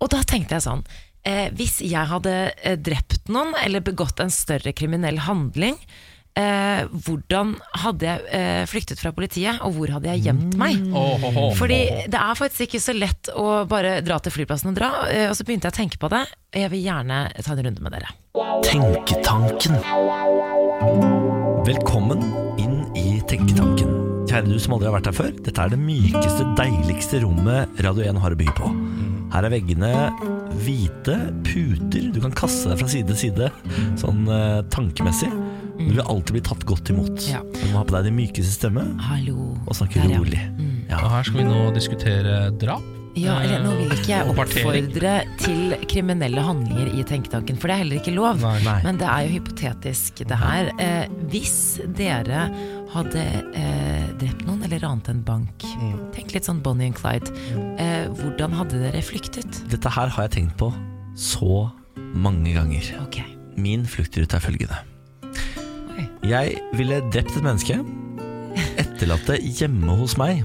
[SPEAKER 2] Og da tenkte jeg sånn eh, Hvis jeg hadde eh, drept noen eller begått en større kriminell handling, eh, hvordan hadde jeg eh, flyktet fra politiet, og hvor hadde jeg gjemt meg?
[SPEAKER 3] Mm. Oh, oh, oh,
[SPEAKER 2] Fordi det er faktisk ikke så lett å bare dra til flyplassen og dra. eh, Og så begynte jeg å tenke på det. og Jeg vil gjerne ta en runde med dere.
[SPEAKER 1] Tenketanken. Velkommen inn i Tenketanken. Kjære du som aldri har vært her før. Dette er det mykeste, deiligste rommet Radio 1 har å by på. Her er veggene hvite puter. Du kan kaste deg fra side til side, sånn eh, tankemessig. Du vil alltid bli tatt godt imot.
[SPEAKER 2] Ja.
[SPEAKER 1] Du må ha på deg din mykeste stemme
[SPEAKER 2] Hallo.
[SPEAKER 1] og snakke
[SPEAKER 2] Der, ja.
[SPEAKER 1] rolig. Ja.
[SPEAKER 3] Og her skal vi nå diskutere drap.
[SPEAKER 2] Ja, eller Nå vil ikke jeg oppfordre til kriminelle handlinger i tenketanken, for det er heller ikke lov.
[SPEAKER 3] Nei.
[SPEAKER 1] Nei.
[SPEAKER 2] Men det er jo hypotetisk, det her. Eh, hvis dere hadde eh, drept noen eller ranet en bank. Tenk litt sånn Bonnie and Clyde. Eh, hvordan hadde dere flyktet?
[SPEAKER 1] Dette her har jeg tenkt på så mange ganger.
[SPEAKER 2] Okay.
[SPEAKER 1] Min fluktrute er følgende. Jeg ville drept et menneske, etterlatt det hjemme hos meg.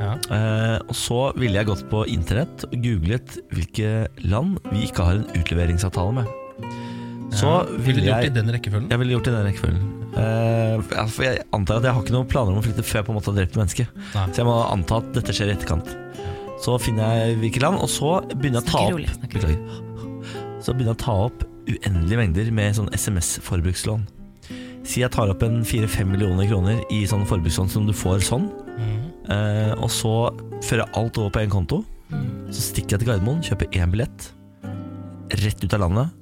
[SPEAKER 3] Ja.
[SPEAKER 1] Eh, og så ville jeg gått på internett og googlet hvilke land vi ikke har en utleveringsavtale med. Så
[SPEAKER 3] Ville
[SPEAKER 1] ville
[SPEAKER 3] du gjort det i den rekkefølgen?
[SPEAKER 1] Jeg ville gjort det i den rekkefølgen. Eh, for jeg antar at jeg har ikke noen planer om å flytte før jeg på en måte har drept et menneske.
[SPEAKER 3] Nei.
[SPEAKER 1] Så jeg må anta at dette skjer i etterkant. Så finner jeg hvilket land, og så begynner jeg å ta opp
[SPEAKER 2] rolig.
[SPEAKER 1] Så begynner jeg å ta opp uendelige mengder med sånn SMS-forbrukslån. Si jeg tar opp en 4-5 millioner kroner i sånn forbrukslån som du får sånn,
[SPEAKER 3] mm.
[SPEAKER 1] eh, og så fører jeg alt over på én konto. Så stikker jeg til Gardermoen, kjøper én billett, rett ut av landet,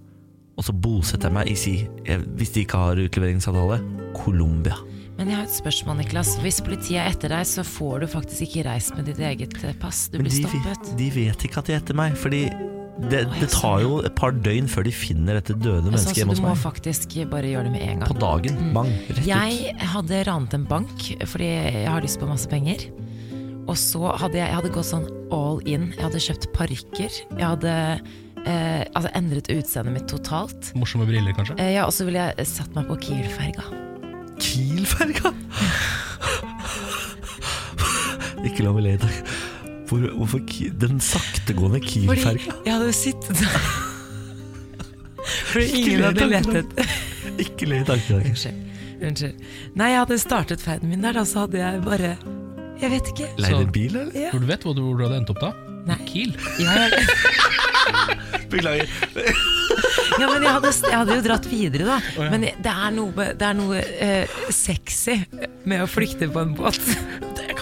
[SPEAKER 1] og så bosetter jeg meg i si, eh, hvis de ikke har utleveringsavtale, Colombia.
[SPEAKER 2] Men jeg har et spørsmål, Niklas. Hvis politiet er etter deg, så får du faktisk ikke reist med ditt eget pass. Du
[SPEAKER 1] Men
[SPEAKER 2] blir
[SPEAKER 1] de,
[SPEAKER 2] stoppet.
[SPEAKER 1] de vet ikke at de er etter meg, fordi det, det tar jo et par døgn før de finner dette døde mennesket hjemme hos meg
[SPEAKER 2] du må faktisk bare gjøre det med en gang.
[SPEAKER 1] På dagen. Bang. Rett ut.
[SPEAKER 2] Jeg hadde ranet en bank fordi jeg har lyst på masse penger. Og så hadde jeg, jeg hadde gått sånn all in. Jeg hadde kjøpt parykker. Jeg hadde eh, altså endret utseendet mitt totalt.
[SPEAKER 3] Morsomme briller, kanskje?
[SPEAKER 2] Eh, ja, og så ville jeg satt meg på Kiel-ferga.
[SPEAKER 1] Kiel-ferga? ikke la meg le i dag. Hvor, hvorfor den saktegående
[SPEAKER 2] Fordi
[SPEAKER 1] Kiel-ferga?
[SPEAKER 2] jeg hadde sittet der. Fordi ingen hadde lett etter
[SPEAKER 1] Ikke le i tankene.
[SPEAKER 2] Unnskyld. Unnskyld. Nei, jeg hadde startet ferden min der, da, så hadde jeg bare Jeg vet ikke.
[SPEAKER 3] Leid
[SPEAKER 1] en bil, eller?
[SPEAKER 2] Ja.
[SPEAKER 3] Hvor du vet hvor du, hvor du hadde endt opp da?
[SPEAKER 2] Nei.
[SPEAKER 3] Kiel.
[SPEAKER 2] Ja, jeg,
[SPEAKER 1] Beklager.
[SPEAKER 2] ja, men jeg hadde, jeg hadde jo dratt videre, da.
[SPEAKER 3] ja.
[SPEAKER 2] Men det er noe, det er noe eh, sexy med å flykte på en båt.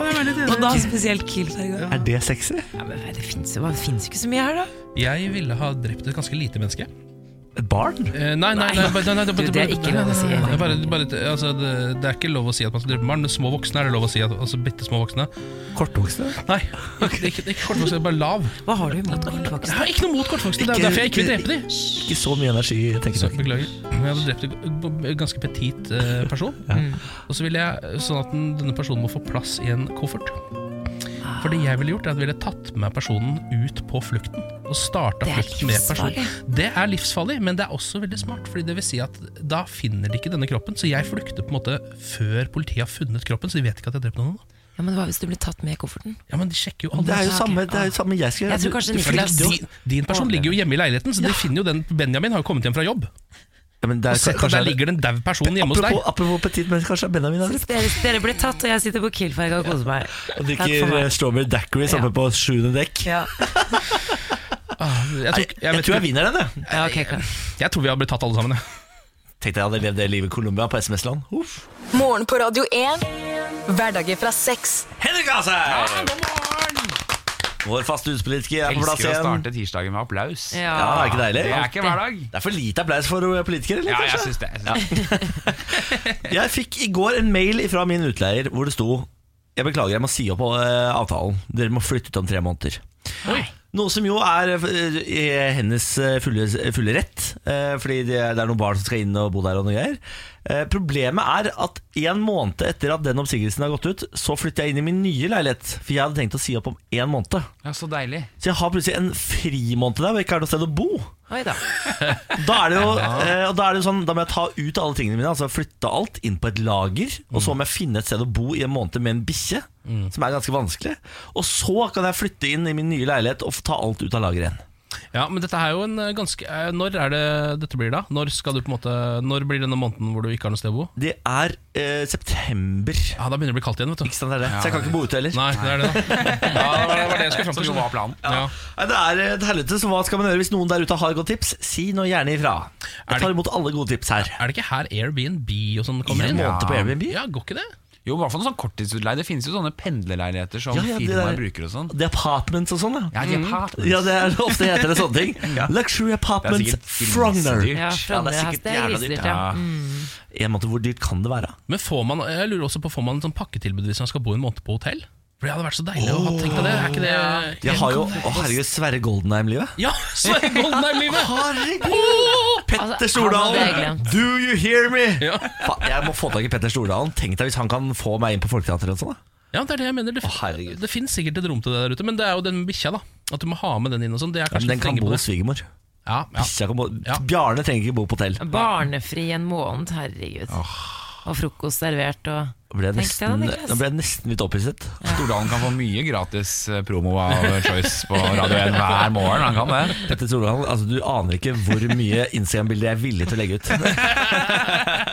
[SPEAKER 3] Det kan jeg være litt
[SPEAKER 2] Og da spesielt Kiel-ferga.
[SPEAKER 1] Er det sexy?
[SPEAKER 2] Ja, men det fins det finnes jo ikke så mye her, da.
[SPEAKER 3] Jeg ville ha drept et ganske lite menneske.
[SPEAKER 1] Et barn?
[SPEAKER 3] Eh, nei, nei, nei, nei, nei,
[SPEAKER 2] Du, det er ikke lov å si.
[SPEAKER 3] Er, bare, bare, altså, det, det er ikke lov å si at man skal drepe barn, men små voksne er det lov å si. At, altså bitte små voksne.
[SPEAKER 1] Kortvokste?
[SPEAKER 3] Nei, ikke, ikke, ikke kortvokste, bare lav.
[SPEAKER 2] Hva har du imot
[SPEAKER 3] Jeg har ikke noe mot kortvokste, det er derfor jeg ikke vil drepe dem.
[SPEAKER 1] Ikke så mye energi, tenker jeg.
[SPEAKER 3] beklager. Men jeg hadde drept en ganske petit eh, person. Og så ville jeg sånn at den, denne personen må få plass i en koffert. For det jeg ville gjort, er at jeg ville tatt med personen ut på flukten. Og starta flukten med personen. Det er livsfarlig, men det er også veldig smart. Fordi det vil si at da finner de ikke denne kroppen. Så jeg flukter på en måte før politiet har funnet kroppen, så de vet ikke at jeg har drept noen.
[SPEAKER 2] Ja, men Hva hvis du blir tatt med i kofferten?
[SPEAKER 3] Ja, men de sjekker jo
[SPEAKER 1] Det er jo samme, det er jo samme jeg skal gjøre.
[SPEAKER 2] Jeg tror kanskje
[SPEAKER 1] Du- du
[SPEAKER 2] Niklas-
[SPEAKER 3] Din, din person ligger jo hjemme i leiligheten, så de finner jo den Benjamin har jo kommet hjem fra jobb.
[SPEAKER 1] Ja, men der, er,
[SPEAKER 3] Og se,
[SPEAKER 1] kanskje-
[SPEAKER 3] der ligger det en daud person hjemme hos deg.
[SPEAKER 1] apropos, petit, men kanskje Benjamin har drept
[SPEAKER 2] dere, dere blir tatt, og jeg sitter på Kiel-ferga og koser meg.
[SPEAKER 1] Og drikker eh, strawberry dackery sammen
[SPEAKER 2] Ja.
[SPEAKER 1] på sjuende dekk.
[SPEAKER 2] Ja,
[SPEAKER 3] Ah, Jeg,
[SPEAKER 1] tok,
[SPEAKER 3] tror,
[SPEAKER 1] jeg,
[SPEAKER 3] jeg,
[SPEAKER 1] tror jeg vinner den, jeg.
[SPEAKER 2] ja okay, klar.
[SPEAKER 3] jeg tror vi har blitt tatt alle sammen. jeg.
[SPEAKER 1] Tenkte jeg hadde levd det livet i Colombia på SMS-land.
[SPEAKER 5] Morgen på Radio 1. Hverdager fra sex.
[SPEAKER 1] Henrik Asheim! Vår faste huspolitiker er på plass
[SPEAKER 6] Elsker å
[SPEAKER 1] igjen.
[SPEAKER 6] starte tirsdagen med applaus.
[SPEAKER 1] Ja, det er ikke deilig?
[SPEAKER 6] Det er ikke hver dag.
[SPEAKER 1] Det er for lite applaus for eh, politikere, eller?
[SPEAKER 6] Ja, jeg
[SPEAKER 1] kanskje?
[SPEAKER 6] syns det. Jeg syns det.
[SPEAKER 1] Jeg fikk i går en mail fra min utleier hvor det sto Jeg beklager, jeg må si opp eh, avtalen. Dere må flytte ut om tre måneder. Noe som jo er eh, i hennes eh, fulle, fulle rett, eh, fordi det er det er noen barn som skal inn og bo der. og noe greier. Eh, Problemet er at en måned etter at den oppsigelsen har gått ut, så flytter jeg inn i min nye leilighet. For jeg hadde tenkt å si opp om én måned.
[SPEAKER 6] Ja, Så deilig.
[SPEAKER 1] Så jeg har plutselig en frimåned der hvor jeg ikke har noe sted å bo.
[SPEAKER 2] Oi da.
[SPEAKER 1] Da er det jo, eh, og da er det jo sånn Da må jeg ta ut alle tingene mine, altså flytte alt inn på et lager. Og så må jeg finne et sted å bo i en måned med en bikkje, som er ganske vanskelig. Og så kan jeg flytte inn i min nye leilighet og få ta alt ut av lageret igjen.
[SPEAKER 3] Ja, men dette er jo en eh, ganske eh, Når er det dette blir, da? Når skal du på en måte Når blir denne måneden hvor du ikke har noe sted å bo?
[SPEAKER 1] Det er eh, september.
[SPEAKER 3] Ja, Da begynner det å bli kaldt igjen, vet
[SPEAKER 1] Ikke sant, det er det? Så jeg kan ikke bo ute heller.
[SPEAKER 3] Nei, det er det, da. Ja, det var det var jeg skulle fram til.
[SPEAKER 6] jo var planen.
[SPEAKER 3] Ja.
[SPEAKER 1] Nei, det er et helvete, så hva skal man gjøre hvis noen der ute har godt tips? Si nå gjerne ifra. Jeg tar imot alle gode tips her.
[SPEAKER 3] Er det ikke her Airbnb og sånn kommer
[SPEAKER 1] En
[SPEAKER 3] inn?
[SPEAKER 1] måned på Airbnb?
[SPEAKER 3] Ja, går ikke det?
[SPEAKER 6] Jo, i hvert fall sånn korttidsutleie. Det finnes jo sånne pendlerleiligheter som
[SPEAKER 1] Ja, ja,
[SPEAKER 6] firmaer
[SPEAKER 1] der-
[SPEAKER 6] bruker og sånn.
[SPEAKER 1] Er apartments og sånn, ja.
[SPEAKER 6] Ja, er partners.
[SPEAKER 1] Ja, det er ofte heter det sånne ting. Luxury
[SPEAKER 6] er
[SPEAKER 1] apartments Frogner.
[SPEAKER 2] Ja,
[SPEAKER 1] Ja, det er sikkert
[SPEAKER 2] er
[SPEAKER 1] jævla dyrt,
[SPEAKER 2] ja.
[SPEAKER 1] En måte, hvor dyrt kan det være?
[SPEAKER 3] Men får man, jeg lurer også på Får man en sånn pakketilbud hvis man skal bo en måned på hotell? For det hadde vært så deilig å ha tenkt deg det. Er ikke det
[SPEAKER 1] Jeg har jo? Å herregud, Sverre Goldenheim-livet.
[SPEAKER 3] Ja, Sverre Goldenheim-livet!
[SPEAKER 1] Herregud! Petter
[SPEAKER 2] Altså,
[SPEAKER 1] Stordalen, do you hear me?
[SPEAKER 3] Ja.
[SPEAKER 1] Faen, jeg må få tak i Petter Stordalen. Tenk deg hvis han kan få meg inn på Folketeatret. og sånn, da.
[SPEAKER 3] Ja, det er det jeg mener. Det,
[SPEAKER 1] Å,
[SPEAKER 3] det finnes sikkert et rom til det der ute, men det er jo den bikkja, da. At du må ha med den inn og sånn. Er
[SPEAKER 1] Ja, den kan bo hos svigermor.
[SPEAKER 3] Ja, ja.
[SPEAKER 1] Bo
[SPEAKER 3] Ja.
[SPEAKER 1] Bjarne trenger ikke bo på hotell.
[SPEAKER 2] Barnefri en måned, herregud. Og frokost servert og
[SPEAKER 1] ble jeg nesten,
[SPEAKER 2] Niklas.
[SPEAKER 1] da ble jeg nesten litt opphisset.
[SPEAKER 6] Stordalen kan få mye gratis eh, promo av Choice på Radio 1 hver morgen. Han kan det.
[SPEAKER 1] Petter Stordalen, altså Du aner ikke hvor mye Instagram-bilder jeg er villig til å legge ut.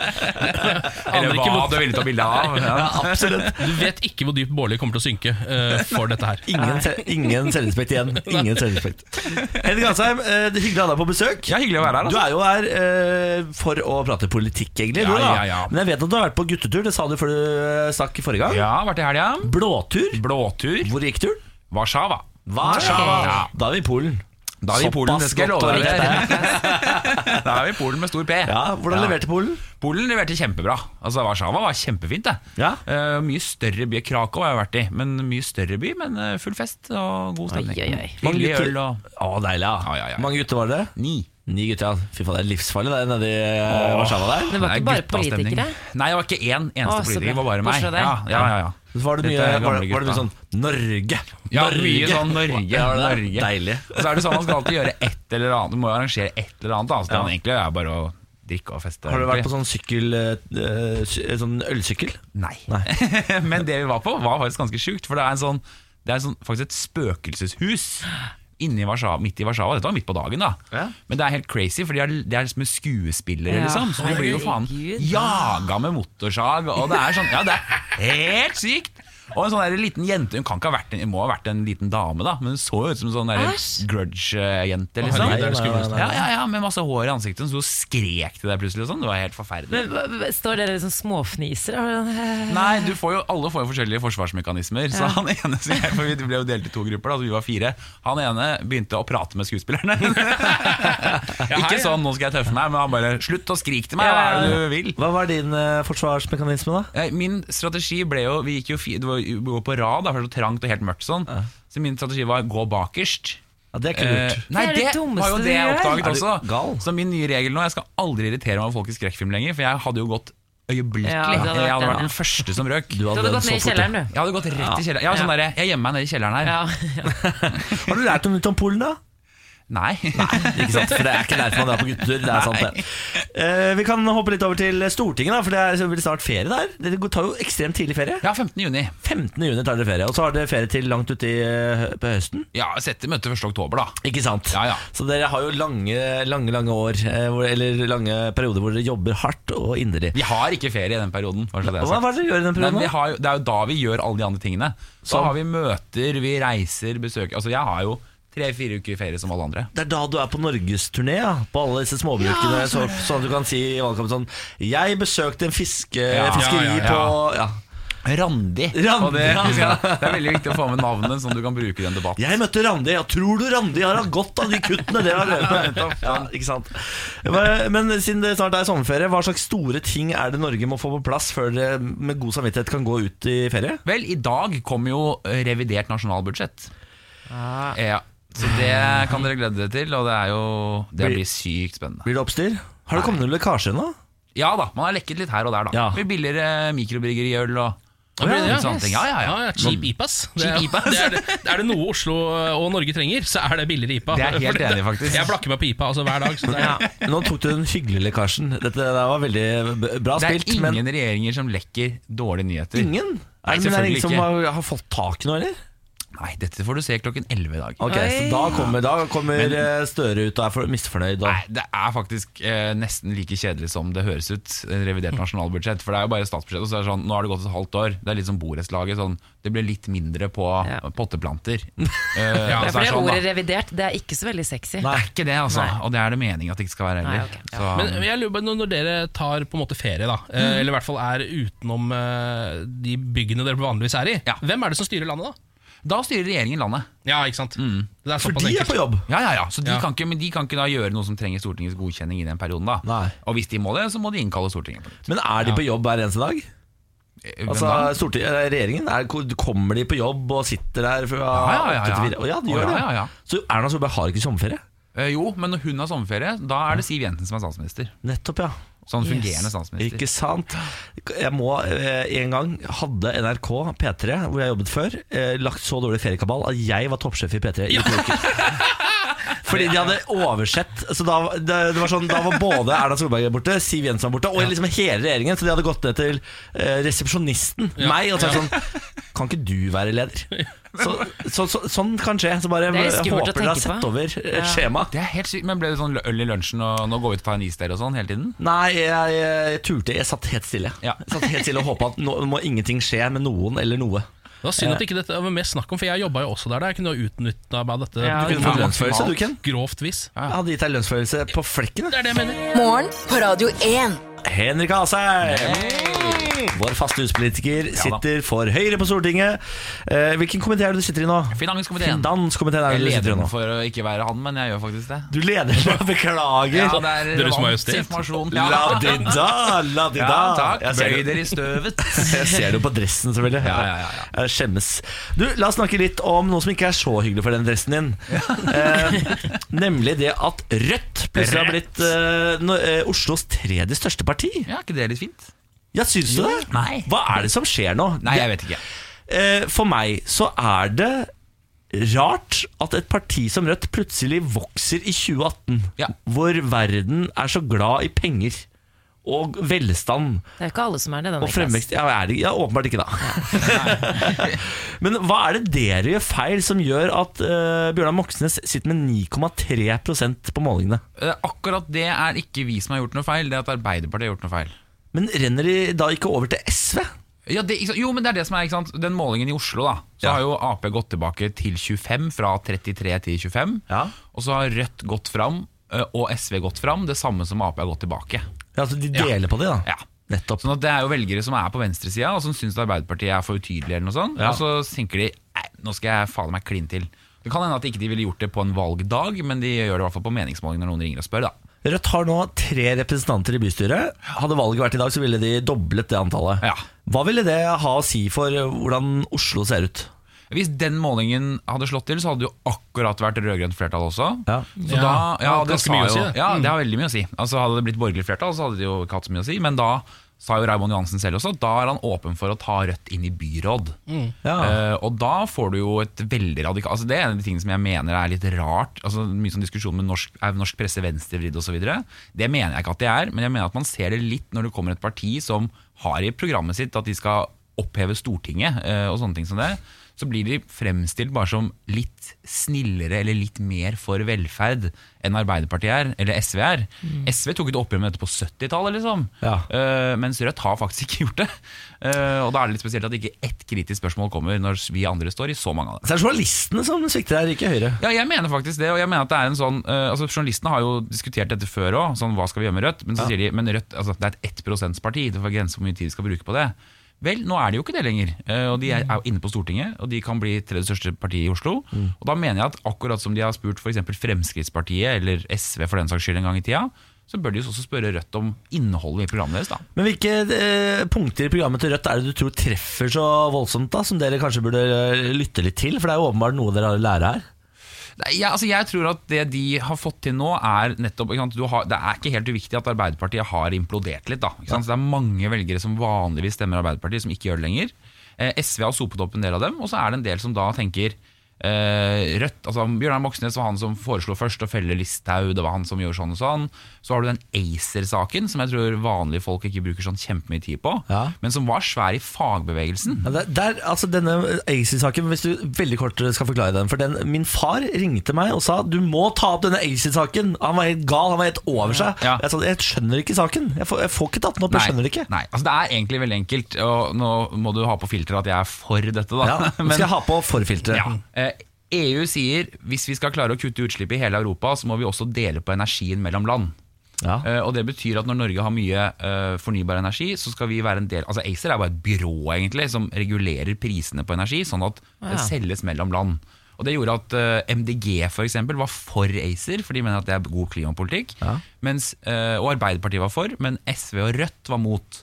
[SPEAKER 6] Eller hva
[SPEAKER 3] hvor-
[SPEAKER 6] du er villig til å bilde av. Ja.
[SPEAKER 1] Absolutt.
[SPEAKER 3] Du vet ikke hvor dypt Bårli kommer til å synke uh, for dette her.
[SPEAKER 1] Ingen, se- ingen selvrespekt igjen. Ingen selvrespekt. Henrik Asheim, uh, det er hyggelig å ha deg på besøk.
[SPEAKER 6] Ja, hyggelig å være her.
[SPEAKER 1] Du
[SPEAKER 6] Altså.
[SPEAKER 1] er jo her uh, for å prate politikk, egentlig.
[SPEAKER 6] Ja,
[SPEAKER 1] du, da.
[SPEAKER 6] ja, ja.
[SPEAKER 1] Men jeg vet at du har vært på guttetur. Det sa du før du eh, stakk forrige gang.
[SPEAKER 6] Ja, vært i helga.
[SPEAKER 1] Blåtur.
[SPEAKER 6] Blåtur.
[SPEAKER 1] Hvor gikk turen?
[SPEAKER 6] Warszawa.
[SPEAKER 1] Warszawa.
[SPEAKER 6] Ja.
[SPEAKER 1] Da er vi i Polen.
[SPEAKER 6] Da er vi i Polen, det skal jeg love deg. Da er vi i Polen med stor P.
[SPEAKER 1] Ja, Hvordan
[SPEAKER 6] Ja.
[SPEAKER 1] leverte Polen?
[SPEAKER 6] Polen leverte kjempebra. Altså Warszawa var kjempefint. det
[SPEAKER 1] Ja.
[SPEAKER 6] uh, Mye større by. Krakow har jeg vært i, men mye større by. Men eh, full fest og god stemning.
[SPEAKER 2] Oi, oi, oi.
[SPEAKER 1] Mange gutter.
[SPEAKER 6] og
[SPEAKER 1] Å, deilig. Ja.
[SPEAKER 6] Ja, ja, ja.
[SPEAKER 1] Mange gutter var det?
[SPEAKER 6] ni.
[SPEAKER 1] Ni gutter, ja. Fy faen, det er livsfarlig det nede i eh, Warszawa der.
[SPEAKER 2] Det var ikke bare politikere?
[SPEAKER 6] Nei, det var ikke én eneste
[SPEAKER 2] Å, så
[SPEAKER 6] politiker. Det
[SPEAKER 2] bra.
[SPEAKER 6] var bare meg.
[SPEAKER 2] Bortsett fra deg.
[SPEAKER 6] Ja, ja, ja, ja.
[SPEAKER 1] Var det mye,
[SPEAKER 6] Dette er
[SPEAKER 1] var,
[SPEAKER 6] gamle
[SPEAKER 1] det- var det mye
[SPEAKER 6] gutta.
[SPEAKER 1] sånn Norge?
[SPEAKER 6] Ja,
[SPEAKER 1] Norge.
[SPEAKER 6] mye sånn Norge.
[SPEAKER 1] Ja, det er
[SPEAKER 6] Norge.
[SPEAKER 1] Deilig.
[SPEAKER 6] Og så er det sånn Man skal alltid gjøre et eller annet Du må jo arrangere et eller annet. Altså, Så det
[SPEAKER 1] Ja.
[SPEAKER 6] er egentlig er bare å drikke og feste.
[SPEAKER 1] Har du vært på sånn sykkel eh, eh, sy- Sånn ølsykkel?
[SPEAKER 6] Nei.
[SPEAKER 1] Nei.
[SPEAKER 6] Men det vi var på, var faktisk ganske sjukt. For det er, en sånn, det er en sånn, faktisk et spøkelseshus inni Warszawa, midt i Warszawa. Dette var midt på dagen, da.
[SPEAKER 1] Ja.
[SPEAKER 6] Men det er helt crazy, for de er, de er liksom skuespillere,
[SPEAKER 2] Ja,
[SPEAKER 6] liksom. Så du blir jo faen jaga med motorsag. Og det er sånn Ja, det er helt sykt! Og en sånn der liten jente Hun kan ikke ha vært en, hun må ha vært en liten dame, da men hun så ut som en sånn grudge-jente. Liksom. Ja, ja, ja, Med masse hår i ansiktet. Hun Så og skrek til deg plutselig. Sånn. Det var helt forferdelig.
[SPEAKER 2] Men, står dere liksom småfniser?
[SPEAKER 6] Nei, du får jo, alle får jo forskjellige forsvarsmekanismer. Så han ene for Vi ble jo delt i to grupper, da, så vi var fire. Han ene begynte å prate med skuespillerne. Ikke sånn 'nå skal jeg tøffe meg', men han bare 'slutt å skrike til meg', hva er det du vil?
[SPEAKER 1] Hva var din uh, forsvarsmekanisme, da?
[SPEAKER 6] Eh, Min strategi ble jo Vi gikk jo fire det var jo gå på rad, da, for det er så trangt og helt mørkt sånn. Så min strategi var gå bakerst.
[SPEAKER 1] Ja, det er ikke
[SPEAKER 6] Eh,
[SPEAKER 1] lurt.
[SPEAKER 6] nei,
[SPEAKER 2] Det er
[SPEAKER 6] det,
[SPEAKER 2] det
[SPEAKER 6] var jo det jeg oppdaget også.
[SPEAKER 1] gal?
[SPEAKER 6] Så min nye regel nå Jeg skal aldri irritere meg over folk i skrekkfilm lenger, for jeg hadde jo gått øyeblikkelig.
[SPEAKER 2] Ja, hadde vært
[SPEAKER 6] jeg hadde vært
[SPEAKER 2] ja.
[SPEAKER 6] den første som røk.
[SPEAKER 1] Du
[SPEAKER 2] Du hadde gått ned i kjelleren, du.
[SPEAKER 6] Jeg hadde gått rett i kjelleren. Ja, sånn
[SPEAKER 2] Ja.
[SPEAKER 6] der, jeg gjemmer meg nede i kjelleren her.
[SPEAKER 2] Ja, ja.
[SPEAKER 1] Har du lært om Polen, da?
[SPEAKER 6] Nei.
[SPEAKER 1] Ikke sant, for Det er ikke derfor man drar på guttetur. Det er sant det Eh, Vi kan hoppe litt over til Stortinget, da for det er vel snart ferie der. Det tar jo ekstremt tidlig ferie.
[SPEAKER 6] Ja, 15. juni.
[SPEAKER 1] 15. juni tar dere ferie, og så har dere ferie til langt uti eh, på høsten.
[SPEAKER 6] Ja, setter møte 1. oktober, da.
[SPEAKER 1] Ikke sant?
[SPEAKER 6] Ja, ja.
[SPEAKER 1] Så dere har jo lange, lange lange år, eh, hvor, eller lange perioder hvor dere jobber hardt og inderlig.
[SPEAKER 6] Vi har ikke ferie i den perioden. Hva er det
[SPEAKER 1] er dere gjør i den perioden?
[SPEAKER 6] Nei, vi har det er jo da vi gjør alle de andre tingene. Så
[SPEAKER 1] Som?
[SPEAKER 6] har vi møter, vi reiser, besøker Altså Jeg har jo tre-fire uker ferie som alle andre.
[SPEAKER 1] Det er da du er på norgesturné, ja, på alle disse småbrukene. så, sånn at du kan si i valgkampen sånn Jeg besøkte en fiske,
[SPEAKER 6] Ja,
[SPEAKER 1] fiskeri
[SPEAKER 6] ja, ja, ja.
[SPEAKER 1] på ja.
[SPEAKER 6] Randi.
[SPEAKER 1] Randi,
[SPEAKER 6] det,
[SPEAKER 1] ja.
[SPEAKER 6] det er veldig viktig å få med navnet, sånn du kan bruke i en debatt.
[SPEAKER 1] Jeg møtte Randi. Ja, tror du Randi har hatt godt av de kuttene dere har drevet med? Ja, ikke sant Men siden det snart er sommerferie, hva slags store ting er det Norge må få på plass før dere med god samvittighet kan gå ut i ferie?
[SPEAKER 6] Vel, i dag kommer jo revidert nasjonalbudsjett. Ja, så det kan dere glede dere til, og det er jo Det blir sykt spennende.
[SPEAKER 1] Blir det oppstyr? Har det kommet noen lekkasje ennå?
[SPEAKER 6] Ja da, man har lekket litt her og der, da.
[SPEAKER 1] Ja.
[SPEAKER 6] Det blir billigere mikrobryggeriøl og
[SPEAKER 3] Ja,
[SPEAKER 6] ja, sånne ting. Ja, ja, ja.
[SPEAKER 3] Ja, ja, cheap IPAs. Det,
[SPEAKER 6] Cheap
[SPEAKER 3] er-
[SPEAKER 6] IPAs.
[SPEAKER 3] det, er, det, er det noe Oslo og Norge trenger, så er det billigere IPA.
[SPEAKER 6] Det er helt enig faktisk.
[SPEAKER 3] Jeg blakker meg på IPA altså, hver dag. Så det er,
[SPEAKER 1] Nå tok du den hyggelige lekkasjen. Dette var veldig bra bra
[SPEAKER 6] Det er ingen
[SPEAKER 1] Men
[SPEAKER 6] regjeringer som lekker dårlige nyheter.
[SPEAKER 1] ingen?
[SPEAKER 6] Nei,
[SPEAKER 1] Er det, men er det
[SPEAKER 6] selvfølgelig
[SPEAKER 1] ingen som har, har fått tak i noe, eller?
[SPEAKER 6] Nei, dette får du se klokken 11 i dag.
[SPEAKER 1] Ok, Så da kommer, da kommer Men- Støre ut og er for, misfornøyd. Og,
[SPEAKER 6] Nei, Det er faktisk eh, nesten like kjedelig som det høres ut. eh, Revidert nasjonalbudsjett For det er jo bare statsbudsjett. Og så er det sånn, nå har det gått et halvt år. Det er litt som borettslaget. Sånn, det blir litt mindre på
[SPEAKER 2] Ja.
[SPEAKER 6] potteplanter. Eh,
[SPEAKER 3] Ja,
[SPEAKER 6] så
[SPEAKER 2] for
[SPEAKER 6] er
[SPEAKER 2] det
[SPEAKER 6] sånn, da.
[SPEAKER 2] ordet revidert, det er ikke så veldig sexy.
[SPEAKER 6] Det er ikke det, altså.
[SPEAKER 2] Nei.
[SPEAKER 6] Og det er det meningen at det ikke skal være heller.
[SPEAKER 2] Nei, ok, ja.
[SPEAKER 6] Så,
[SPEAKER 3] men jeg lurer på, når når dere tar på en måte ferie, da, eh, eller i hvert fall er utenom eh, de byggene dere vanligvis er i,
[SPEAKER 6] Ja.
[SPEAKER 3] hvem er det som styrer landet da?
[SPEAKER 6] Da styrer regjeringen landet.
[SPEAKER 3] Ja, ikke sant? Det er
[SPEAKER 1] for
[SPEAKER 3] såpass
[SPEAKER 1] de er på jobb!
[SPEAKER 6] Ja, ja, ja. Så de
[SPEAKER 3] Ja.
[SPEAKER 6] kan ikke, men de kan ikke da gjøre noe som trenger Stortingets godkjenning i den perioden. da
[SPEAKER 1] Nei.
[SPEAKER 6] Og hvis de må det, så må de innkalle Stortinget.
[SPEAKER 1] Men er de
[SPEAKER 3] Ja.
[SPEAKER 1] på jobb hver eneste dag?
[SPEAKER 6] Hvem
[SPEAKER 1] Altså,
[SPEAKER 6] da?
[SPEAKER 1] eh, regjeringen, er, Kommer de på jobb og sitter der fra
[SPEAKER 6] Ja, ja, ja, ja.
[SPEAKER 1] åtte til fire? De gjør det.
[SPEAKER 6] ja, ja.
[SPEAKER 1] Så Erna Solberg har ikke sommerferie?
[SPEAKER 6] Eh, jo, men når hun har sommerferie, da er det Siv Jensen som er statsminister.
[SPEAKER 1] Nettopp, ja.
[SPEAKER 6] Sånn fungerende statsminister.
[SPEAKER 1] Ikke sant? Jeg må eh, En gang hadde NRK P3, hvor jeg jobbet før, eh, lagt så dårlig feriekabal at jeg var toppsjef i P3 i to uker. Fordi de hadde oversett Så da, det, det var sånn, da var både Erna Solberg borte, Siv Jensen var borte, og liksom hele regjeringen. Så de hadde gått ned til eh, resepsjonisten, meg, og sagt sånn Kan ikke du være leder? Så, så, så, sånn kan skje. Så bare
[SPEAKER 2] Det er
[SPEAKER 1] håper dere har sett
[SPEAKER 2] på.
[SPEAKER 1] over ja. skjemaet.
[SPEAKER 6] Det er helt sykt, Men ble det sånn øl i lunsjen og nå går vi ut og tar en is der og sånn hele tiden?
[SPEAKER 1] Nei, jeg, jeg turte. Jeg satt helt stille.
[SPEAKER 6] Ja.
[SPEAKER 1] Jeg satt helt stille og håpa at nå må ingenting skje med noen eller noe.
[SPEAKER 3] Det var synd at ikke dette var mer snakk om, for jeg jobba jo også der. da Jeg kunne jo utnytta meg dette
[SPEAKER 2] Ja,
[SPEAKER 1] Du kunne fått lønnsfølelse, du, Ken.
[SPEAKER 3] grovt vis.
[SPEAKER 1] Jeg hadde gitt deg lønnsfølelse på flekken.
[SPEAKER 3] Det er det jeg mener.
[SPEAKER 5] Morgen på Radio 1.
[SPEAKER 1] Henrik Asheim, vår faste huspolitiker, sitter for Høyre på Stortinget. Eh, hvilken komité er det du sitter i nå?
[SPEAKER 6] Finanskomiteen.
[SPEAKER 1] Finanskomiteen er
[SPEAKER 6] Jeg
[SPEAKER 1] det du sitter
[SPEAKER 6] leder den for å ikke være han, men jeg gjør faktisk det.
[SPEAKER 1] Du leder den, beklager.
[SPEAKER 6] Ja, det er
[SPEAKER 3] Deres Majestet.
[SPEAKER 6] informasjon.
[SPEAKER 1] La di da, la di da.
[SPEAKER 6] Ja, takk.
[SPEAKER 1] Jeg ser
[SPEAKER 6] Bøy
[SPEAKER 1] det.
[SPEAKER 6] dere i støvet.
[SPEAKER 1] Jeg ser det på dressen, selvfølgelig.
[SPEAKER 6] Ja, ja, ja, ja.
[SPEAKER 1] Jeg skjemmes. Du, La oss snakke litt om noe som ikke er så hyggelig for den dressen din. Eh, nemlig det at Rødt plutselig har blitt eh, no, eh, Oslos tredje største parti.
[SPEAKER 6] Ja, er ikke det litt fint?
[SPEAKER 1] Ja, syns du det?
[SPEAKER 6] Nei.
[SPEAKER 1] Hva er det som skjer nå?
[SPEAKER 6] Nei, jeg vet ikke.
[SPEAKER 1] Eh, for meg så er det rart at et parti som Rødt plutselig vokser i 2018.
[SPEAKER 6] Ja.
[SPEAKER 1] Hvor verden er så glad i penger og velstand.
[SPEAKER 2] Det er jo ikke alle som er det.
[SPEAKER 1] Og fremvekst ja, er det, ja, åpenbart ikke, da. Men hva er det dere gjør feil som gjør at uh, Bjørnar Moxnes sitter med 9,3% på målingene?
[SPEAKER 6] Eh, Akkurat det er ikke vi som har gjort noe feil, det er at Arbeiderpartiet har gjort noe feil.
[SPEAKER 1] Men renner de da ikke over til SV?
[SPEAKER 6] Ja, det, jo, men det er det som er ikke sant? Den målingen i Oslo, da. Så
[SPEAKER 1] Ja.
[SPEAKER 6] har jo Ap gått tilbake til 25, fra 33 til 25.
[SPEAKER 1] Ja.
[SPEAKER 6] Og så har Rødt gått fram, og SV gått fram, det samme som Ap har gått tilbake.
[SPEAKER 1] Ja, altså De deler på det, da?
[SPEAKER 6] Ja.
[SPEAKER 1] Nettopp.
[SPEAKER 6] Sånn at Det er jo velgere som er på venstresida, og som syns Arbeiderpartiet er for utydelig. eller noe sånt
[SPEAKER 1] Ja.
[SPEAKER 6] Og så tenker de nå skal jeg faen meg klin til. Det kan hende at ikke de ville gjort det på en valgdag, men de gjør det i hvert fall på meningsmåling når noen ringer og spør. da
[SPEAKER 1] Rødt har nå tre representanter i bystyret. Hadde valget vært i dag, så ville de doblet det antallet.
[SPEAKER 6] Ja.
[SPEAKER 1] Hva ville det ha å si for hvordan Oslo ser ut?
[SPEAKER 6] Hvis den målingen hadde slått til, så hadde det jo akkurat vært rød-grønt flertall også.
[SPEAKER 1] Ja.
[SPEAKER 6] Så
[SPEAKER 3] Ja,
[SPEAKER 6] da,
[SPEAKER 3] det
[SPEAKER 6] ja,
[SPEAKER 3] har
[SPEAKER 6] det
[SPEAKER 3] ganske mye å
[SPEAKER 6] jo,
[SPEAKER 3] si, det.
[SPEAKER 6] Ja, det har veldig mye å si. Altså Hadde det blitt borgerlig flertall, så hadde det jo ikke hatt så mye å si. Men da sa jo Raymond Johansen selv også, da er han åpen for å ta Rødt inn i byråd.
[SPEAKER 1] Ja.
[SPEAKER 6] Uh, og da får du jo et veldig radikalt altså Det er en av de tingene som jeg mener er litt rart. Altså Mye sånn diskusjon med norsk, er norsk presse venstrevridd osv. Det mener jeg ikke at det er, men jeg mener at man ser det litt når det kommer et parti som har i programmet sitt at de skal oppheve Stortinget uh, og sånne ting som det. Så blir de fremstilt bare som litt snillere eller litt mer for velferd enn Arbeiderpartiet er, eller SV er. SV tok et oppgjør med dette på 70-tallet, liksom.
[SPEAKER 1] Ja.
[SPEAKER 6] Uh, mens Rødt har faktisk ikke gjort det. Uh, og da er det litt spesielt at ikke ett kritisk spørsmål kommer når vi andre står i så mange av dem.
[SPEAKER 1] Så det er journalistene som svikter her, ikke Høyre.
[SPEAKER 6] Ja, jeg mener faktisk det, og jeg mener at det er en sånn uh, altså Journalistene har jo diskutert dette før òg, sånn hva skal vi gjøre med Rødt? Men så sier de men Rødt altså, det er et 1 %-parti, det får grense for hvor mye tid de skal bruke på det. Vel, nå er de jo ikke det lenger, eh, og de er jo inne på Stortinget, og de kan bli tredje største parti i Oslo. Og da mener jeg at akkurat som de har spurt f.eks. Fremskrittspartiet, eller SV for den saks skyld en gang i tida, så bør de også spørre Rødt om innholdet i programmet deres. da
[SPEAKER 1] Men hvilke eh, punkter i programmet til Rødt er det du tror treffer så voldsomt, da, som dere kanskje burde eh, lytte litt til? For det er jo åpenbart noe dere har å lære her.
[SPEAKER 6] Jeg, altså jeg tror at det de har fått til nå, er nettopp har, Det er ikke helt uviktig at Arbeiderpartiet har implodert litt. da? Så Det er mange velgere som vanligvis stemmer Arbeiderpartiet, som ikke gjør det lenger. Eh, SV har sopet opp en del av dem, og så er det en del som da tenker Rødt, altså Bjørnar Moxnes var han som foreslo først å felle Listhaug. Det var han som gjorde sånn og sånn. Så har du den ACER-saken, som jeg tror vanlige folk ikke bruker sånn kjempemye tid på,
[SPEAKER 1] Ja.
[SPEAKER 6] men som var svær i fagbevegelsen.
[SPEAKER 1] Ja, der, der, altså denne ACER-saken, hvis du veldig kort skal forklare den For den, Min far ringte meg og sa du må ta opp denne ACER-saken. Han var helt gal, han var helt over seg.
[SPEAKER 6] Ja.
[SPEAKER 1] Jeg sa jeg skjønner ikke saken. Jeg får, jeg får ikke tatt den opp, jeg skjønner det ikke.
[SPEAKER 6] Nei, altså Det er egentlig veldig enkelt. Og nå må du ha på filteret at jeg er for dette. da
[SPEAKER 1] Ja, nå skal jeg ha på forfilteret.
[SPEAKER 6] Ja. Eh, EU sier hvis vi skal klare å kutte utslipp i hele Europa, så må vi også dele på energien mellom land.
[SPEAKER 1] Ja.
[SPEAKER 6] Uh, og Det betyr at når Norge har mye uh, fornybar energi, så skal vi være en del Altså ACER er bare et byrå egentlig som regulerer prisene på energi, sånn at det selges mellom land. Og Det gjorde at uh, MDG for eksempel, var for ACER, for de mener at det er god klimapolitikk.
[SPEAKER 1] Ja.
[SPEAKER 6] Mens, eh, og Arbeiderpartiet var for, men SV og Rødt var mot.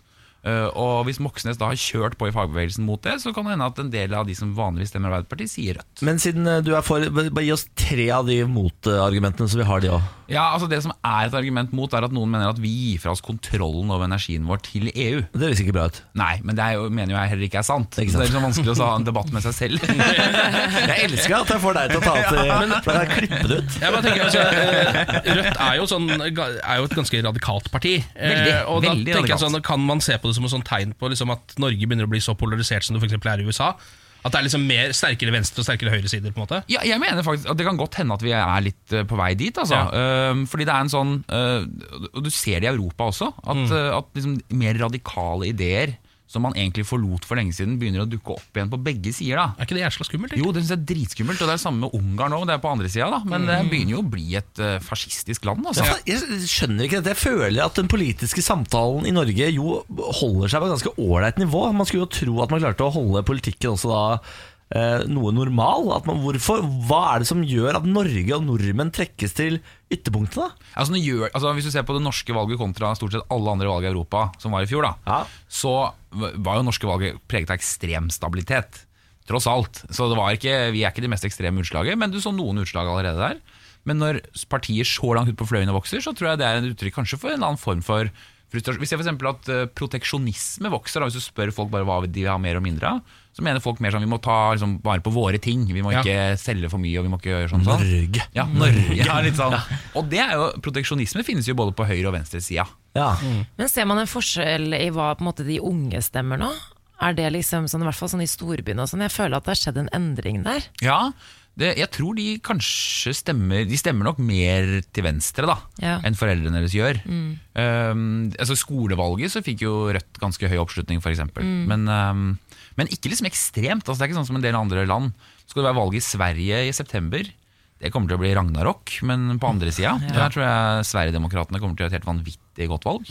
[SPEAKER 6] Eh, og hvis Moxnes da har kjørt på i fagbevegelsen mot det, så kan det hende at en del av de som vanligvis stemmer Arbeiderpartiet, sier rødt.
[SPEAKER 1] Men siden eh, du er for, bare gi oss tre av de motargumentene, så vi har de òg.
[SPEAKER 6] Ja, altså Det som er et argument mot, er at noen mener at vi gir fra oss kontrollen over energien vår til EU.
[SPEAKER 1] Det høres ikke bra ut.
[SPEAKER 6] Nei, men det er jo, mener jo jeg heller ikke er sant.
[SPEAKER 1] Ikke
[SPEAKER 6] Så det er liksom vanskelig å ha en debatt med seg selv.
[SPEAKER 1] Jeg elsker at jeg får deg til å ta til Da kan jeg klippe det ut.
[SPEAKER 3] Jeg bare tenker, altså, eh, Rødt er jo, sånn, er jo et ganske radikalt parti. Eh,
[SPEAKER 6] Veldig,
[SPEAKER 3] og da
[SPEAKER 6] veldig
[SPEAKER 3] tenker jeg
[SPEAKER 6] radikalt.
[SPEAKER 3] sånn, Kan man se på det som et sånn tegn på liksom, at Norge begynner å bli så polarisert som det for eksempel er i USA? At det er liksom mer sterkere venstre og sterkere høyresider? på en måte
[SPEAKER 6] Ja, jeg mener faktisk at Det kan godt hende at vi er litt eh, på vei dit. Altså. Ja. fordi det er en sånn eh, Og du ser det i Europa også. At, mm. at liksom mer radikale ideer som man egentlig forlot for lenge siden, begynner å dukke opp igjen på begge sider. da
[SPEAKER 3] Er ikke det jævla skummelt? Ikke?
[SPEAKER 6] Jo, det synes jeg er dritskummelt, og det er samme med Ungarn òg. Det er på andre sida, da. Men det begynner jo å bli et uh, fascistisk land. Altså.
[SPEAKER 1] Ja, Jeg skjønner ikke dette. Jeg føler at den politiske samtalen i Norge jo holder seg på et ganske ålreit nivå. Man skulle jo tro at man klarte å holde politikken også da noe normal. At man, hvorfor, hva er det som gjør at Norge og nordmenn trekkes til ytterpunktene? da?
[SPEAKER 6] Altså, gjør, altså, hvis du ser på det norske valget kontra stort sett alle andre valg i Europa som var i fjor, da,
[SPEAKER 1] Ja.
[SPEAKER 6] så var jo norske valget preget av ekstrem stabilitet. Tross alt. Så det var ikke, vi er ikke det mest ekstreme utslaget, men du så noen utslag allerede der. Men når partier så langt ut på fløyene vokser, så tror jeg det er en uttrykk kanskje for en annen form for frustrasjon. Vi ser f.eks. at eh, proteksjonisme vokser. Da. Hvis du spør folk bare hva de vil ha mer og mindre av, så mener folk mer sånn vi må ta liksom, vare på våre ting. Vi må
[SPEAKER 3] Ja.
[SPEAKER 6] ikke selge for mye, og vi må ikke gjøre sånn. sånn.
[SPEAKER 1] Norge.
[SPEAKER 6] Ja, Norge. Ja, litt sånn. Og det er jo, proteksjonisme finnes jo både på høyre- og venstresida.
[SPEAKER 1] Ja.
[SPEAKER 2] Men ser man en forskjell i hva på en måte, de unge stemmer nå? Er det liksom sånn, i hvert fall sånn i storbyene og sånn? Jeg føler at det har skjedd en endring der.
[SPEAKER 6] Ja, det, jeg tror de kanskje stemmer De stemmer nok mer til venstre da
[SPEAKER 2] Ja.
[SPEAKER 6] enn foreldrene deres gjør. Um, altså Skolevalget så fikk jo Rødt ganske høy oppslutning, f.eks. eksempel Men, um, men ikke liksom ekstremt. Altså, det er ikke sånn som en del andre land. Skal det være valg i Sverige i september? Det kommer til å bli ragnarok, men på andre sida Der tror jeg Sverigedemokraterna kommer til å gjøre et helt vanvittig godt valg.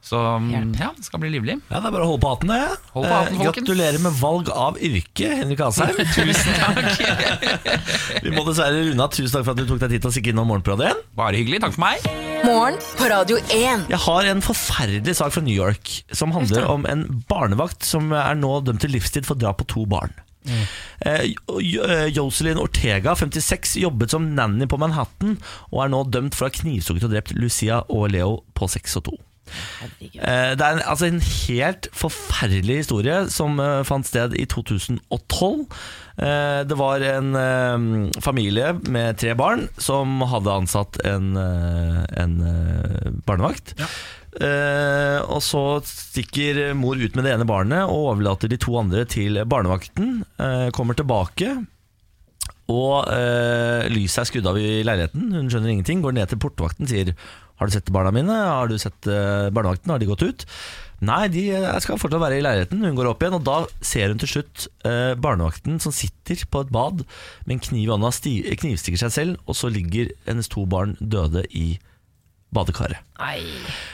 [SPEAKER 6] Så um,
[SPEAKER 2] Hjelp.
[SPEAKER 6] ja, det skal bli livlig.
[SPEAKER 1] Ja, Det er bare å holde på hatten, det.
[SPEAKER 6] Hold på hatten,
[SPEAKER 1] Eh, gratulerer med valg av yrke, Henrik Asheim.
[SPEAKER 6] Tusen takk.
[SPEAKER 1] Vi må dessverre runde av. Tusen takk for at du tok deg tid til å stikke innom Morgenpratet igjen.
[SPEAKER 6] Bare hyggelig. Takk for meg.
[SPEAKER 5] Morgen på Radio 1.
[SPEAKER 1] Jeg har en forferdelig sak fra New York som handler om en barnevakt som er nå dømt til livstid for drap på to barn. Eh, Jo- eh, Jocelyn Ortega, 56, jobbet som nanny på Manhattan og er nå dømt for å ha knivstukket og drept Lucia og Leo på 6 og 2.
[SPEAKER 2] Herregud.
[SPEAKER 1] Eh, Det er en, altså en helt forferdelig historie som eh, fant sted i 2012. Eh, Det var en familie med tre barn som hadde ansatt en, en eh, barnevakt. Ja. og så stikker mor ut med det ene barnet og overlater de to andre til barnevakten. Eh, kommer tilbake. Og eh, lyset er skrudd av i leiligheten. Hun skjønner ingenting. Går ned til portvakten sier Har du sett barna mine? Har du sett eh, barnevakten? Har de gått ut? Nei, de eh, skal fortsatt være i leiligheten. Hun går opp igjen, og da ser hun til slutt eh, barnevakten som sitter på et bad med en kniv i hånda, knivstikker seg selv, og så ligger hennes to barn døde i badekaret.
[SPEAKER 2] Nei.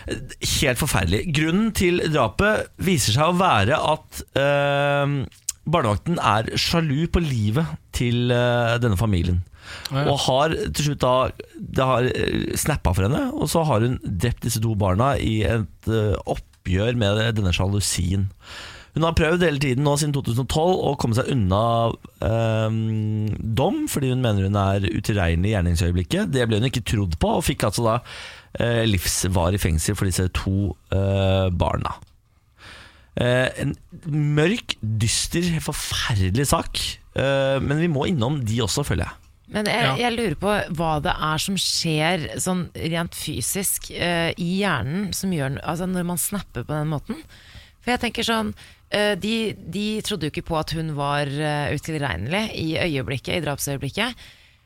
[SPEAKER 1] Helt forferdelig. Grunnen til drapet viser seg å være at eh, barnevakten er sjalu på livet til denne familien.
[SPEAKER 3] Ja.
[SPEAKER 1] Og har til slutt da Det har eh, snappa for henne, og så har hun drept disse to barna i et eh, oppgjør med denne sjalusien. Hun har prøvd hele tiden nå siden 2012 å komme seg unna eh, dom, fordi hun mener hun er utilregnelig i gjerningsøyeblikket. Det ble hun ikke trodd på, og fikk altså da eh, livsvarig fengsel for disse to eh, barna. Eh, en mørk, dyster, forferdelig sak. Men vi må innom de også, føler jeg.
[SPEAKER 2] Men jeg,
[SPEAKER 3] Ja.
[SPEAKER 2] jeg lurer på hva det er som skjer sånn rent fysisk uh, i hjernen som gjør, altså når man snapper på den måten. For jeg tenker sånn uh, de, de trodde jo ikke på at hun var uh, utilregnelig i øyeblikket, i drapsøyeblikket.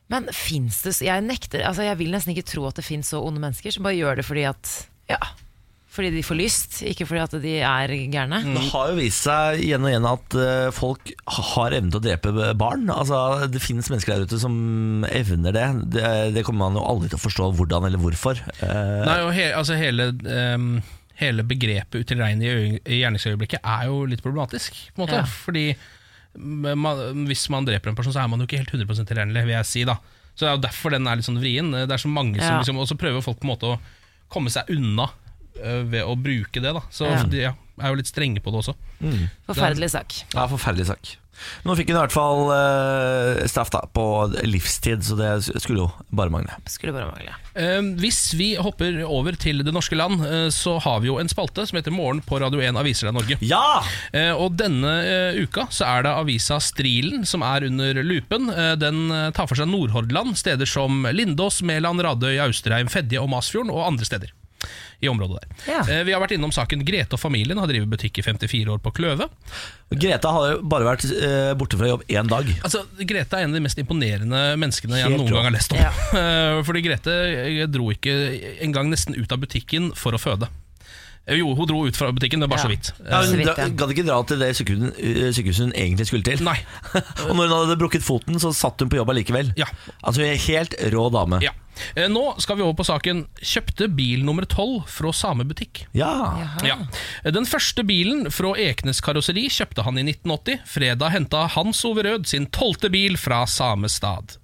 [SPEAKER 2] Men fins det så- jeg, nekter, altså jeg vil nesten ikke tro at det fins så onde mennesker som bare gjør det fordi at Ja, fordi de får lyst, ikke fordi at de er gærne.
[SPEAKER 1] Det har jo vist seg igjen og igjen at eh, folk har evnen til å drepe barn. Altså, det finnes mennesker der ute som evner det. det. Det kommer man jo aldri til å forstå hvordan eller hvorfor. Eh,
[SPEAKER 3] Nei, og he, altså hele, Um hele begrepet utilregnelig i gjerningsøyeblikket er jo litt problematisk. På en måte.
[SPEAKER 2] Ja.
[SPEAKER 3] Fordi man, hvis man dreper en person, så er man jo ikke helt 100 tilregnelig, vil jeg si. da Så Det er jo derfor den er litt sånn vrien. Det er så mange som
[SPEAKER 2] Ja.
[SPEAKER 3] liksom, Og så prøver folk på en måte å komme seg unna ved å bruke det. da Så
[SPEAKER 2] Ja.
[SPEAKER 3] de ja, er jo litt strenge på det også.
[SPEAKER 2] Forferdelig sak.
[SPEAKER 1] Ja, forferdelig sak. Nå fikk hun i hvert fall uh, straff da på livstid, så det skulle jo bare mangle.
[SPEAKER 2] Skulle bare mangle.
[SPEAKER 3] Uh, hvis vi hopper over til det norske land, uh, så har vi jo en spalte som heter Morgen på Radio 1 Aviser deg Norge.
[SPEAKER 1] Ja!
[SPEAKER 3] Eh, og denne eh, uka så er det avisa Strilen som er under lupen. Eh, den eh, tar for seg Nordhordland, steder som Lindås, Mæland, Radøy, Austrheim, Fedje og Masfjorden, og andre steder i området der.
[SPEAKER 2] Ja.
[SPEAKER 3] Eh, vi har vært innom saken Grete og familien har drevet butikk i 54 år på Kløve.
[SPEAKER 1] Greta har jo bare vært eh, borte fra jobb én dag.
[SPEAKER 3] Altså, Grete er en av de mest imponerende menneskene jeg
[SPEAKER 1] Helt
[SPEAKER 3] noen gang har lest om.
[SPEAKER 2] Ja.
[SPEAKER 3] Eh, Fordi Grete dro ikke engang nesten ut av butikken for å føde. Eh, Jo, hun dro ut fra butikken, men bare
[SPEAKER 2] Ja.
[SPEAKER 3] så vidt.
[SPEAKER 1] Ja, hun dra- gadd ikke dra til det sykehuset, eh, hun egentlig skulle til.
[SPEAKER 3] Nei.
[SPEAKER 1] Og når hun hadde brukket foten, så satt hun på jobb allikevel.
[SPEAKER 3] Ja.
[SPEAKER 1] Altså hun er helt rå dame.
[SPEAKER 3] Ja. Eh, Nå skal vi over på saken 'Kjøpte bil nummer 12 fra samme butikk'.
[SPEAKER 1] Ja.
[SPEAKER 3] Ja. Den første bilen fra Ekenes karosseri kjøpte han i 1980. Fredag henta Hans Ove Rød sin tolvte bil fra samme stad.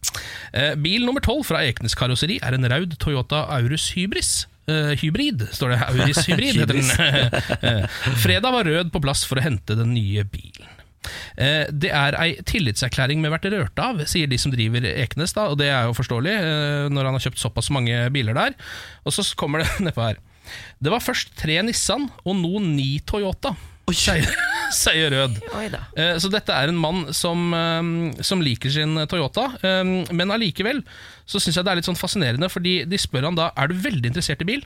[SPEAKER 3] Eh, bil nummer tolv fra Ekenes karosseri er en Raud Toyota Aurus Hybris. Eh, hybrid, står det. Auris Hybrid heter den. Fredag var Rød på plass for å hente den nye bilen. Uh, Det er ei tillitserklæring vi har vært rørt av, sier de som driver Ekenes. da Og det er jo forståelig, uh, når han har kjøpt såpass mange biler der. Og så kommer det nedpå her. Det var først tre Nissan og nå ni Toyota, sier, sier Rød.
[SPEAKER 2] Oi da.
[SPEAKER 3] Eh, Så dette er en mann som, eh, som liker sin Toyota, eh, men allikevel så syns jeg det er litt sånn fascinerende, fordi de spør han da er du veldig interessert i bil.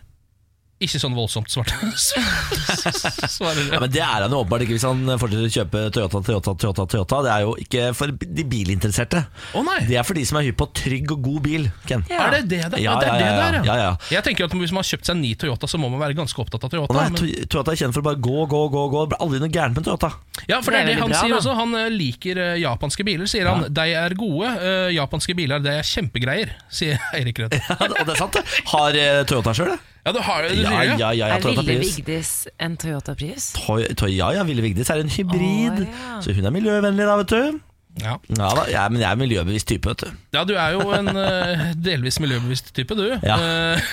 [SPEAKER 3] Ikke sånn voldsomt, svart. svarer
[SPEAKER 1] Ja, men Det er han jo åpenbart ikke hvis han fortsetter å kjøpe Toyota, Toyota, Toyota. Toyota Det er jo ikke for de bilinteresserte.
[SPEAKER 3] Å nei!
[SPEAKER 1] Det er for de som er hypp på trygg og god bil. Ken.
[SPEAKER 2] Ja.
[SPEAKER 3] Er det det det,
[SPEAKER 1] Ja,
[SPEAKER 3] det, er
[SPEAKER 1] ja,
[SPEAKER 3] det
[SPEAKER 1] ja,
[SPEAKER 3] der,
[SPEAKER 1] ja, ja.
[SPEAKER 3] Jeg tenker at Hvis man har kjøpt seg en ny Toyota, så må man være ganske opptatt av
[SPEAKER 1] Toyota.
[SPEAKER 3] Toyota.
[SPEAKER 1] nei,
[SPEAKER 3] men-
[SPEAKER 1] Toyota er kjent for å bare gå, gå, gå. gå Det blir aldri noe gærent med Toyota.
[SPEAKER 3] Ja, for det er
[SPEAKER 2] Det er
[SPEAKER 3] han
[SPEAKER 2] bra,
[SPEAKER 3] sier
[SPEAKER 2] da.
[SPEAKER 3] også. Han eh, liker eh, japanske biler, sier han. De er gode. Uh, japanske biler det er kjempegreier, sier Eirik Rød.
[SPEAKER 1] Ja, og det er sant, det. Har eh, Toyota sjøl det?
[SPEAKER 3] Ja, du har jo det,
[SPEAKER 1] Ja, ja, ja, ja,
[SPEAKER 2] Er Ville Vigdis en Toyota Prius?
[SPEAKER 1] Toy, toy, ja, ja, Ville Vigdis er en hybrid.
[SPEAKER 2] Å, ja.
[SPEAKER 1] Så hun er miljøvennlig, da, vet du.
[SPEAKER 3] Ja.
[SPEAKER 1] Ja da, jeg, Men jeg er miljøbevisst type, vet du.
[SPEAKER 3] ja, du er jo en uh, delvis miljøbevisst type, du.
[SPEAKER 1] Ja.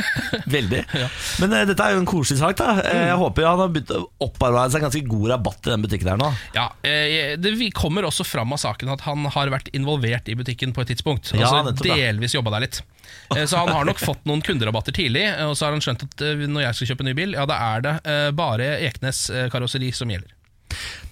[SPEAKER 3] Veldig.
[SPEAKER 1] Veldig. Men uh, dette er jo en koselig sak. da Eh,
[SPEAKER 3] Mm.
[SPEAKER 1] Jeg håper han har begynt å opparbeide seg ganske god rabatt i den butikken her nå.
[SPEAKER 3] ja, uh, det kommer også fram av saken at han har vært involvert i butikken på et tidspunkt.
[SPEAKER 1] Ja,
[SPEAKER 3] altså
[SPEAKER 1] ja.
[SPEAKER 3] delvis jobba der litt. Eh, Så han har nok fått noen kunderabatter tidlig, eh, og så har han skjønt at eh, når jeg skal kjøpe ny bil, ja da er det eh, bare Ekenes eh, karosseri som gjelder.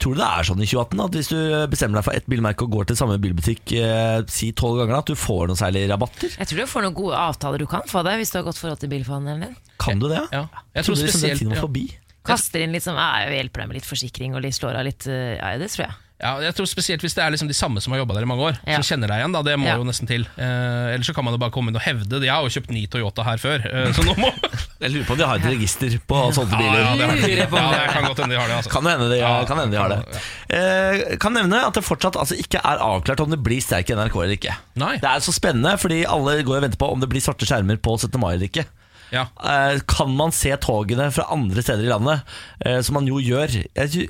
[SPEAKER 1] Tror du det er sånn i 2018 at hvis du bestemmer deg for ett bilmerke og går til samme bilbutikk eh, si tolv ganger, at du får noen særlige rabatter?
[SPEAKER 2] Jeg tror du får noen gode avtaler du kan få deg hvis du har godt forhold til bilforhandleren din.
[SPEAKER 1] Kan du det?
[SPEAKER 3] Ja. Jeg
[SPEAKER 1] jeg
[SPEAKER 3] tror
[SPEAKER 1] liksom det
[SPEAKER 3] er
[SPEAKER 1] tiden var
[SPEAKER 3] ja.
[SPEAKER 1] forbi.
[SPEAKER 2] Kaster inn litt sånn, ja jeg hjelper deg med litt forsikring og litt slår av litt eh, Ja, det tror jeg.
[SPEAKER 3] Ja, jeg tror Spesielt hvis det er liksom de samme som har jobba der i mange år.
[SPEAKER 2] Ja.
[SPEAKER 3] Som kjenner deg igjen. da, Det må
[SPEAKER 2] Ja.
[SPEAKER 3] jo nesten til. Eh, ellers så kan man jo bare komme inn og hevde det. Jeg har jo kjøpt ny Toyota her før, eh, så nå må
[SPEAKER 1] Jeg lurer på om de har et register på solgte
[SPEAKER 3] Ja, ja,
[SPEAKER 1] biler.
[SPEAKER 3] det, har de. Ja,
[SPEAKER 2] det
[SPEAKER 3] kan godt hende de har det. Altså.
[SPEAKER 1] Kan hende de,
[SPEAKER 3] Ja.
[SPEAKER 1] kan hende de har det. Eh, kan nevne at det fortsatt altså, ikke er avklart om det blir sterk i NRK eller ikke.
[SPEAKER 3] Nei.
[SPEAKER 1] Det er så spennende, fordi alle går og venter på om det blir svarte skjermer på 17. mai eller ikke.
[SPEAKER 3] Ja.
[SPEAKER 1] Eh, kan man se togene fra andre steder i landet, eh, som man jo gjør? Jeg,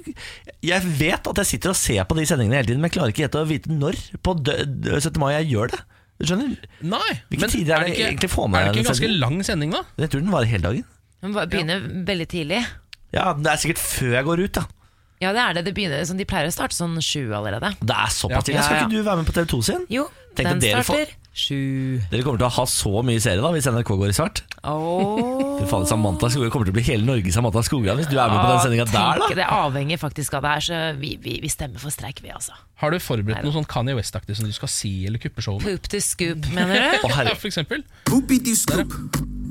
[SPEAKER 1] jeg vet at jeg sitter og ser på de sendingene hele tiden, men jeg klarer ikke helt å vite når på dø- dø- 17. mai jeg gjør det. Du skjønner?
[SPEAKER 3] Nei,
[SPEAKER 1] Hvilke tider er det egentlig få med
[SPEAKER 3] Er det ikke en ganske
[SPEAKER 1] sendingen?
[SPEAKER 3] lang sending, da?
[SPEAKER 1] Jeg tror den varer hele dagen.
[SPEAKER 2] Den begynner begynner veldig tidlig.
[SPEAKER 1] Ja, Det er sikkert før jeg går ut. da
[SPEAKER 2] Ja, det er det. det begynner, sånn, de pleier å starte sånn sju allerede.
[SPEAKER 1] Det er såpass
[SPEAKER 3] Ja.
[SPEAKER 1] tidlig.
[SPEAKER 2] Ja,
[SPEAKER 1] Skal ikke du være med på TV2 sin?
[SPEAKER 2] Jo,
[SPEAKER 1] Tenk
[SPEAKER 2] den
[SPEAKER 1] starter dere får-
[SPEAKER 2] starter sju.
[SPEAKER 1] Dere kommer til å ha så mye serie da hvis NRK går i svart.
[SPEAKER 2] Oh.
[SPEAKER 1] Fy faen, Samantha Skogran kommer til å bli hele Norge Samantha Skogran hvis du er med på den sendinga der, da.
[SPEAKER 2] Det avhenger faktisk av det her, så vi, vi, vi stemmer for streik, vi, altså.
[SPEAKER 3] Har du forberedt noe sånn Kanye West-aktig som du skal si, eller kuppe showet?
[SPEAKER 2] Poop to scoop, mener du?
[SPEAKER 1] oh.
[SPEAKER 3] Ja, for eksempel.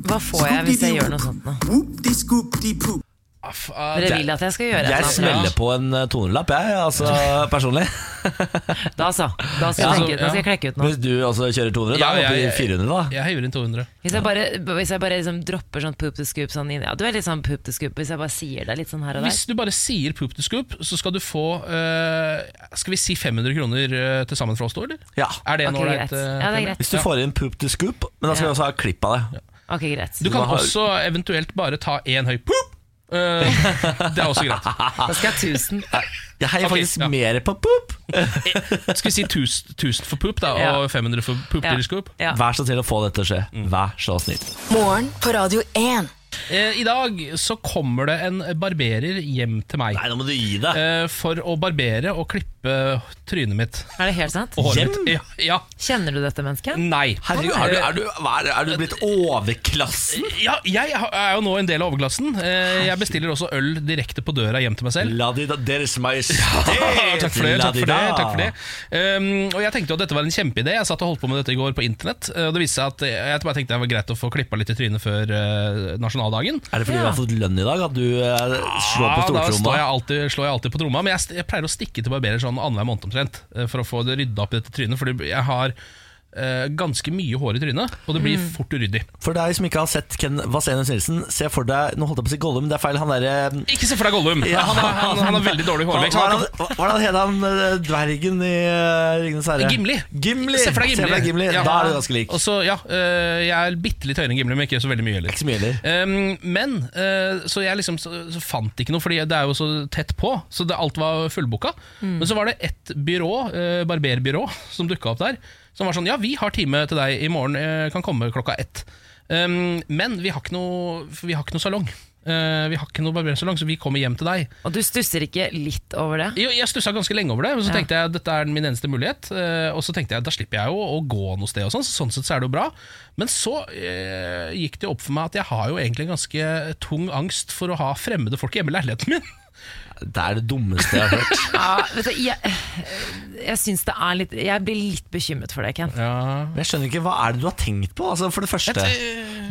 [SPEAKER 2] Hva får jeg hvis jeg gjør noe sånt nå?
[SPEAKER 3] Aff, ah,
[SPEAKER 2] Dere vil at jeg skal gjøre
[SPEAKER 1] Jeg smeller på en eh, tonelapp, jeg, altså personlig.
[SPEAKER 2] Da så. Da skal,
[SPEAKER 3] Ja,
[SPEAKER 2] jeg, tenke, da skal jeg klekke ut noe.
[SPEAKER 1] Hvis du også kjører 200, da
[SPEAKER 3] Ja,
[SPEAKER 1] vi oppe
[SPEAKER 3] jeg-
[SPEAKER 1] i 400, da.
[SPEAKER 3] Jeg heiver inn 200.
[SPEAKER 2] Hvis jeg bare, hvis jeg bare liksom dropper sånn poop to scoop sånn inn Ja, du er litt sånn poop to scoop hvis jeg bare sier det litt sånn her og der.
[SPEAKER 3] Hvis du bare sier poop to scoop, så skal du få uh, Skal vi si 500 kroner uh, til sammen fra oss to, eller?
[SPEAKER 1] Ja.
[SPEAKER 3] Er det okay,
[SPEAKER 2] Ok, greit.
[SPEAKER 3] Uh,
[SPEAKER 2] Ja, det er greit.
[SPEAKER 1] Hvis du får inn poop to scoop, men da skal vi også ha klipp av det.
[SPEAKER 2] Ok, greit.
[SPEAKER 3] Du kan også eventuelt bare ta én høy poop. Eh, det er også greit.
[SPEAKER 2] Da skal jeg ha 1000.
[SPEAKER 1] Jeg heier
[SPEAKER 3] okay,
[SPEAKER 1] faktisk
[SPEAKER 3] ja.
[SPEAKER 1] mer på poop.
[SPEAKER 3] Skal vi si 1000 1000 for poop, da,
[SPEAKER 2] Ja.
[SPEAKER 3] og 500 for poop
[SPEAKER 2] Ja.
[SPEAKER 3] scoop?
[SPEAKER 2] Ja.
[SPEAKER 1] Vær så snill å få dette til å skje. Vær så snill.
[SPEAKER 5] Morgen på Radio 1.
[SPEAKER 3] Eh, I dag så kommer det en barberer hjem til meg
[SPEAKER 1] Nei, nå må du gi deg.
[SPEAKER 3] eh, for å barbere og klippe trynet mitt.
[SPEAKER 2] Er det helt sant?
[SPEAKER 3] og håret mitt. Ja, ja.
[SPEAKER 2] Kjenner du dette mennesket?
[SPEAKER 3] Nei.
[SPEAKER 1] Herregud, er du, er, du, er, er du blitt overklassen?
[SPEAKER 3] Ja, jeg er jo nå en del av overklassen. Eh, Jeg bestiller også øl direkte på døra hjem til meg selv.
[SPEAKER 1] La de da, Deres Majestet!
[SPEAKER 3] takk for det. Takk for det, takk for det. Um, og Jeg tenkte jo at dette var en kjempeidé. Jeg satt og holdt på med dette i går på internett. eh, Og det viste seg at Jeg bare tenkte det var greit å få klippa litt i trynet før uh, nasjonaldagen.
[SPEAKER 1] Er det fordi du har fått lønn i dag at du uh, slår på stortromma?
[SPEAKER 3] Ja, da slår jeg, alltid, slår jeg alltid på tromma. Men jeg, jeg pleier å stikke til barberer sånn annenhver måned omtrent. eh, For å få det rydda opp i dette trynet. Fordi jeg har eh, ganske mye hår i trynet, og det blir
[SPEAKER 1] Mm.
[SPEAKER 3] fort uryddig.
[SPEAKER 1] For deg som ikke har sett Ken Vasenius Nilsen, se for deg Nå holdt jeg på å si Gollum, det er feil. Han derre
[SPEAKER 3] Ikke se for deg Gollum!
[SPEAKER 1] Ja.
[SPEAKER 3] Han, er, han, han har veldig dårlig hårvekst.
[SPEAKER 1] hva er
[SPEAKER 3] kan-
[SPEAKER 1] hva er det han het, han eh, dvergen i uh, Ringenes herre?
[SPEAKER 3] Gimli.
[SPEAKER 1] Gimli.
[SPEAKER 3] Se for deg Gimli. Ja.
[SPEAKER 1] Da er du ganske lik.
[SPEAKER 3] Og så, ja, eh, jeg er bitte litt høyere enn Gimli, men ikke så veldig mye heller.
[SPEAKER 1] Ikke så mye heller.
[SPEAKER 3] Um, men eh, så jeg liksom så, så fant ikke noe, Fordi det er jo så tett på. Så det, alt var fullbooka. Men så var det ett byrå, eh, barberbyrå som dukka opp der. Som var sånn Ja, vi har time til deg i morgen. eh, kan komme klokka ett. Um, men vi har ikke noe, vi har ikke noe salong. Uh, vi har ikke noe barbersalong, så vi kommer hjem til deg.
[SPEAKER 2] Og du stusser ikke litt over det?
[SPEAKER 3] Jo, jeg stussa ganske lenge over det, men så
[SPEAKER 2] Ja.
[SPEAKER 3] tenkte jeg dette er min eneste mulighet. Uh, Og så tenkte jeg da slipper jeg jo å gå noe sted, og sånn, så sånn sett så er det jo bra. Men så uh, gikk det opp for meg at jeg har jo egentlig ganske tung angst for å ha fremmede folk hjemme i leiligheten min.
[SPEAKER 1] Det er det dummeste jeg har hørt.
[SPEAKER 2] Ja, vet du, jeg, jeg synes det er litt Jeg blir litt bekymret for det, Ken.
[SPEAKER 3] Ja.
[SPEAKER 1] Men jeg skjønner ikke, Hva er det du har tenkt på? Altså, for det første,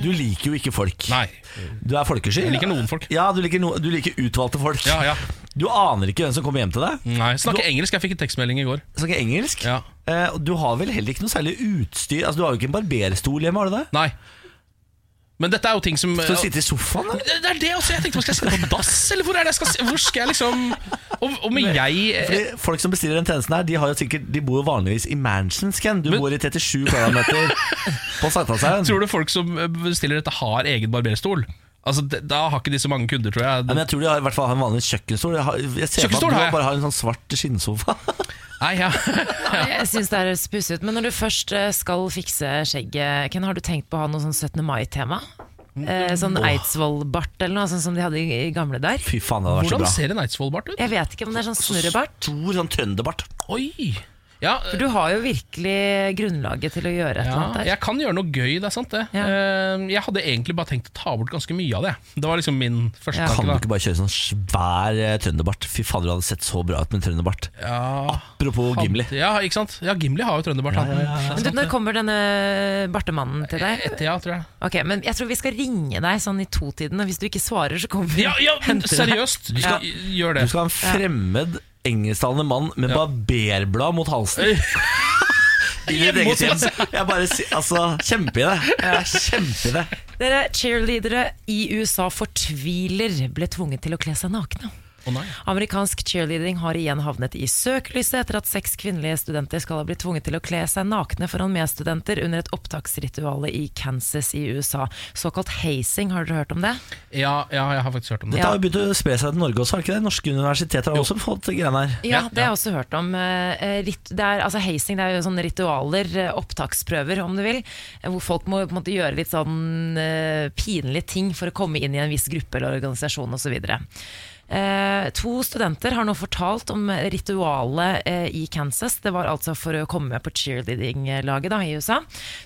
[SPEAKER 1] du liker jo ikke folk.
[SPEAKER 3] Nei.
[SPEAKER 1] Du er folkesky.
[SPEAKER 3] Jeg liker noen folk.
[SPEAKER 1] Ja, du liker, no, du liker utvalgte folk.
[SPEAKER 3] Ja, ja.
[SPEAKER 1] Du aner ikke hvem som kommer hjem til deg.
[SPEAKER 3] Nei, Snakker engelsk. Jeg fikk en tekstmelding i går.
[SPEAKER 1] Snakker engelsk.
[SPEAKER 3] Ja.
[SPEAKER 1] Eh, du har vel heller ikke noe særlig utstyr Altså, Du har jo ikke en barberstol hjemme, har du det?
[SPEAKER 3] Nei. Men dette er jo ting som
[SPEAKER 1] Skal du sitte i sofaen? da?
[SPEAKER 3] Det er det også. Jeg tenkte, Skal jeg sitte på dass, eller hvor er det jeg skal Hvor skal jeg liksom Og, og med jeg
[SPEAKER 1] Fordi Folk som bestiller den tjenesten her De har jo sikkert De bor jo vanligvis i mansions, Ken. Du
[SPEAKER 3] Men-
[SPEAKER 1] bor i 37 kvadratmeter på Sankthanshaugen.
[SPEAKER 3] Tror du folk som bestiller dette, har egen barberstol? Altså, Da har ikke de så mange kunder, tror jeg.
[SPEAKER 1] Ja, men jeg tror de har, i hvert fall har en vanlig kjøkkenstol. Jeg, har, jeg ser
[SPEAKER 3] Kjøkkenstol har
[SPEAKER 1] at
[SPEAKER 3] jeg.
[SPEAKER 1] du bare har en sånn svart skinnsofa.
[SPEAKER 3] Nei, ja.
[SPEAKER 2] Jeg synes det er pussig. Men når du først eh, skal fikse skjegget, Ken, har du tenkt på å ha noe sånn 17. mai-tema? Eh, sånn Eidsvoll-bart eller noe, sånn som de hadde i, gamle der.
[SPEAKER 1] Fy faen, det hadde vært så
[SPEAKER 3] Hvordan
[SPEAKER 1] bra.
[SPEAKER 3] ser en Eidsvoll-bart ut?
[SPEAKER 2] Jeg vet ikke om det er sånn snurrebart.
[SPEAKER 1] Stor sånn trønderbart.
[SPEAKER 3] Oi! Ja,
[SPEAKER 2] For du har jo virkelig grunnlaget til å gjøre et eller annet der.
[SPEAKER 3] jeg kan gjøre noe gøy, det er sant det.
[SPEAKER 2] Ja.
[SPEAKER 3] Eh, Jeg hadde egentlig bare tenkt å ta bort ganske mye av det. Det var liksom min første
[SPEAKER 2] Ja.
[SPEAKER 1] Kan du ikke bare kjøre sånn svær eh, trønderbart? Fy fader, du hadde sett så bra ut med trønderbart.
[SPEAKER 3] da. Ja,
[SPEAKER 1] Apropos Gimli.
[SPEAKER 3] Ja, ikke sant? Ja, Gimli har jo trønderbart. han.
[SPEAKER 2] Men du, når kommer denne bartemannen til deg?
[SPEAKER 3] Etter, ja, tror jeg.
[SPEAKER 2] Ok, men Jeg tror vi skal ringe deg sånn i totiden, og hvis du ikke svarer, så kommer vi
[SPEAKER 3] Ja, ja men
[SPEAKER 2] henter deg.
[SPEAKER 3] seriøst!
[SPEAKER 2] Ja.
[SPEAKER 3] Gjør det.
[SPEAKER 1] Du skal ha en fremmed engelsktalende mann med
[SPEAKER 3] Ja.
[SPEAKER 1] barberblad mot halsen. I ditt eget hjem.
[SPEAKER 3] kjempe
[SPEAKER 1] Jeg bare jeg altså, Kjempeidé. Kjempeidé.
[SPEAKER 2] Dere cheerleadere i USA fortviler, ble tvunget til å kle seg nakne.
[SPEAKER 3] Nei.
[SPEAKER 2] Amerikansk cheerleading har igjen havnet i søkelyset etter at seks kvinnelige studenter skal ha blitt tvunget til å kle seg nakne foran medstudenter under et opptaksrituale i Kansas i USA. Såkalt hazing, har dere hørt om det?
[SPEAKER 3] Ja, ja, jeg har faktisk hørt om det.
[SPEAKER 1] Dette har jo begynt å spre seg til Norge også, har ikke det? Norske universiteter har også fått greiene her.
[SPEAKER 2] Ja, det har jeg også hørt om. Eh, Det er, altså hazing det er jo sånne ritualer, eh, opptaksprøver om du vil, eh, hvor folk må på en måte gjøre litt sånn eh, pinlige ting for å komme inn i en viss gruppe eller organisasjon osv. Eh, to studenter har nå fortalt om ritualet eh, i Kansas. Det var altså for å komme med på cheerleading-laget i USA.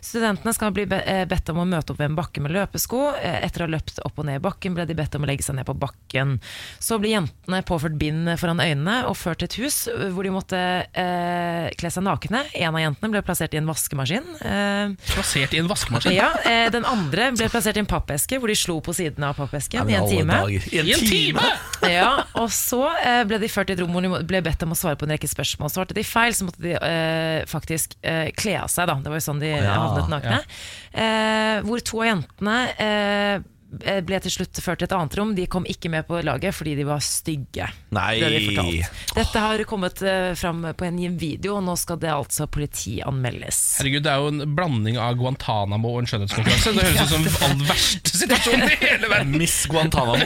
[SPEAKER 2] Studentene skal bli be eh, bedt om å møte opp ved en bakke med løpesko. Eh, etter å ha løpt opp og ned i bakken ble de bedt om å legge seg ned på bakken. Så ble jentene påført bind foran øynene og ført til et hus eh, hvor de måtte eh, kle seg nakne. En av jentene ble plassert i en vaskemaskin. Eh,
[SPEAKER 3] Plassert i en vaskemaskin.
[SPEAKER 2] ja, eh, den andre ble plassert i en pappeske hvor de slo på siden av pappesken i en time.
[SPEAKER 1] I en,
[SPEAKER 3] I en time!
[SPEAKER 2] Ja, og så eh, ble de ført i et rom hvor de ble bedt om å svare på en rekke spørsmål. Svarte de feil, så måtte de eh, faktisk eh, kle av seg. Da. Det var jo sånn de
[SPEAKER 1] Ja,
[SPEAKER 2] havnet nakne. Eh, hvor to av jentene eh, ble til slutt ført til et annet rom. De kom ikke med på laget fordi de var stygge.
[SPEAKER 1] Nei.
[SPEAKER 2] Det de. Dette har kommet eh, fram på en video, og nå skal det altså politianmeldes.
[SPEAKER 3] Herregud, Det er jo en blanding av Guantánamo og en skjønnhetskonkurranse. Det høres ut som all verste situasjonen i hele verden.
[SPEAKER 1] Miss Guantánamo.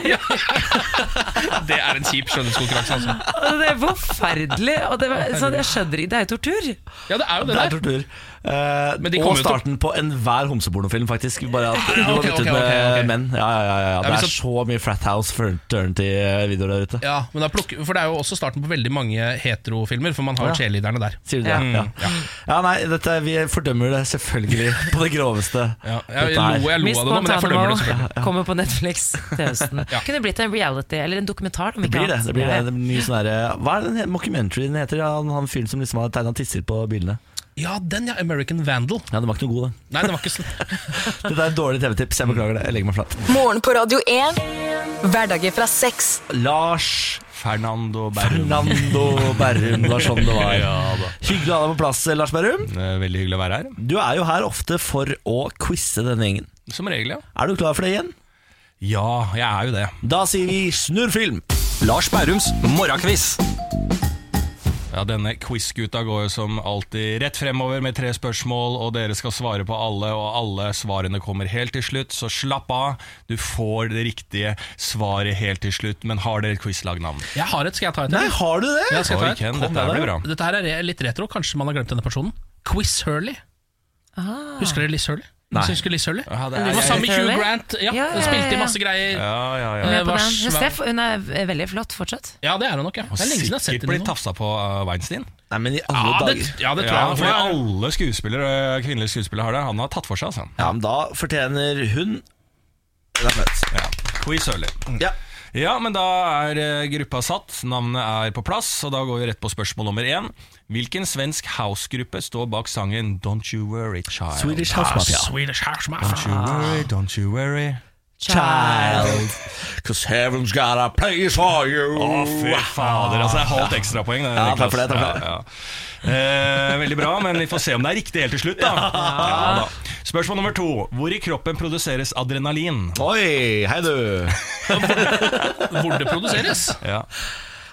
[SPEAKER 3] Det er en kjip skjønnhetskonkurranse. Altså.
[SPEAKER 2] Det er forferdelig! Og det, var, så jeg skjønner ikke, det er jo tortur.
[SPEAKER 3] Ja, det er jo det
[SPEAKER 1] Det er
[SPEAKER 3] der.
[SPEAKER 1] tortur. Eh,
[SPEAKER 3] Men de
[SPEAKER 1] og starten på enhver homsepornofilm, faktisk. Bare at du har
[SPEAKER 3] byttet
[SPEAKER 1] med menn. Ja, ja, ja, ja. Det er så mye Frathouse Fraternity-videoer der ute.
[SPEAKER 3] Ja, For det er jo også starten på veldig mange heterofilmer, for man har jo
[SPEAKER 1] Ja.
[SPEAKER 3] cheerleaderne der.
[SPEAKER 1] Sier du det?
[SPEAKER 3] Ja.
[SPEAKER 1] Ja. Ja. nei, dette, vi fordømmer det selvfølgelig på det groveste.
[SPEAKER 3] Ja, jeg, lo, jeg lo av det nå, men jeg fordømmer det selvfølgelig.
[SPEAKER 2] Kommer på Netflix til høsten.
[SPEAKER 3] Ja.
[SPEAKER 2] Kunne blitt en reality, eller en dokumentar. Om
[SPEAKER 1] Det blir det. det, blir det. Det blir mye sånn der, Hva er den mockumentaryen heter? Han, han fyren som liksom har tegna tisser på bilene.
[SPEAKER 3] Ja, den ja. American Vandal.
[SPEAKER 1] Ja, Den var ikke noe god, den.
[SPEAKER 3] Nei, den var ikke sånn.
[SPEAKER 1] Dette er et dårlig TV-tips. Jeg beklager det. Jeg legger meg flat.
[SPEAKER 5] Morgen på Radio 1. Hverdager fra seks.
[SPEAKER 1] Lars
[SPEAKER 7] Fernando Berrum.
[SPEAKER 1] Fernando Berrum, det var sånn det var.
[SPEAKER 7] Ja da.
[SPEAKER 1] Hyggelig å ha deg på plass, Lars Berrum.
[SPEAKER 7] Det er Veldig hyggelig å være her.
[SPEAKER 1] Du er jo her ofte for å quize denne gjengen.
[SPEAKER 7] Som regel, ja.
[SPEAKER 1] Er du klar for det igjen?
[SPEAKER 7] Ja, jeg er jo det.
[SPEAKER 1] Da sier vi snurr film.
[SPEAKER 7] Lars Bærums morgenquiz. Ja, Denne quiz-guta går jo som alltid rett fremover med tre spørsmål, og dere skal svare på alle, og alle svarene kommer helt til slutt, så slapp av. Du får det riktige svaret helt til slutt, men har dere et quizlagnavn?
[SPEAKER 3] Jeg har et, skal jeg ta et?
[SPEAKER 1] Nei, har du det?
[SPEAKER 3] Ja, skal jeg ta et?
[SPEAKER 7] Ken, dette her blir bra.
[SPEAKER 3] Dette her er litt retro, kanskje man har glemt denne personen. Quiz Hurley. Husker dere Liz Hurley?
[SPEAKER 1] Nei.
[SPEAKER 3] Syns du Liz Hurley?
[SPEAKER 7] Ja, det
[SPEAKER 3] var sammen med Hugh
[SPEAKER 2] Hurley?
[SPEAKER 3] Grant. Ja,
[SPEAKER 2] Ja, ja,
[SPEAKER 3] spilte i masse greier.
[SPEAKER 7] Ja, ja, ja.
[SPEAKER 3] Eh,
[SPEAKER 2] Steff, hun er veldig flott fortsatt.
[SPEAKER 3] Ja, det er hun nok, ja. Det er lenge siden jeg har sett
[SPEAKER 7] Sikkert
[SPEAKER 3] henne.
[SPEAKER 7] blitt
[SPEAKER 3] nå.
[SPEAKER 7] tafsa på av Weinstein.
[SPEAKER 1] Nei, men i alle
[SPEAKER 3] Ja, det,
[SPEAKER 1] dager.
[SPEAKER 3] ja, det tror
[SPEAKER 7] Ja,
[SPEAKER 3] jeg.
[SPEAKER 7] for
[SPEAKER 3] For
[SPEAKER 7] alle skuespillere, kvinnelige skuespillere har det. Han har tatt for seg, altså.
[SPEAKER 1] Ja, men da fortjener hun Det er fett
[SPEAKER 7] Ja. Quiz early.
[SPEAKER 1] Ja.
[SPEAKER 7] Ja, men da er eh, gruppa satt, navnet er på plass, og da går vi rett på spørsmål nummer én. Hvilken svensk house-gruppe står bak sangen Don't You Worry Child?
[SPEAKER 1] Swedish House Mafia.
[SPEAKER 3] Swedish House
[SPEAKER 7] Don't you worry, don't you worry.
[SPEAKER 1] Child. Cause heaven's got a place for you.
[SPEAKER 7] Å, fy fader. Altså, det er halvt ekstrapoeng.
[SPEAKER 1] Ja, takk for det, takk for det.
[SPEAKER 7] Ja, ja. Eh, veldig bra, men vi får se om det er riktig helt til slutt. Da. Ja, da. Spørsmål nummer to. Hvor i kroppen produseres adrenalin?
[SPEAKER 1] Oi, hei du.
[SPEAKER 3] Hvor det produseres.
[SPEAKER 7] Ja,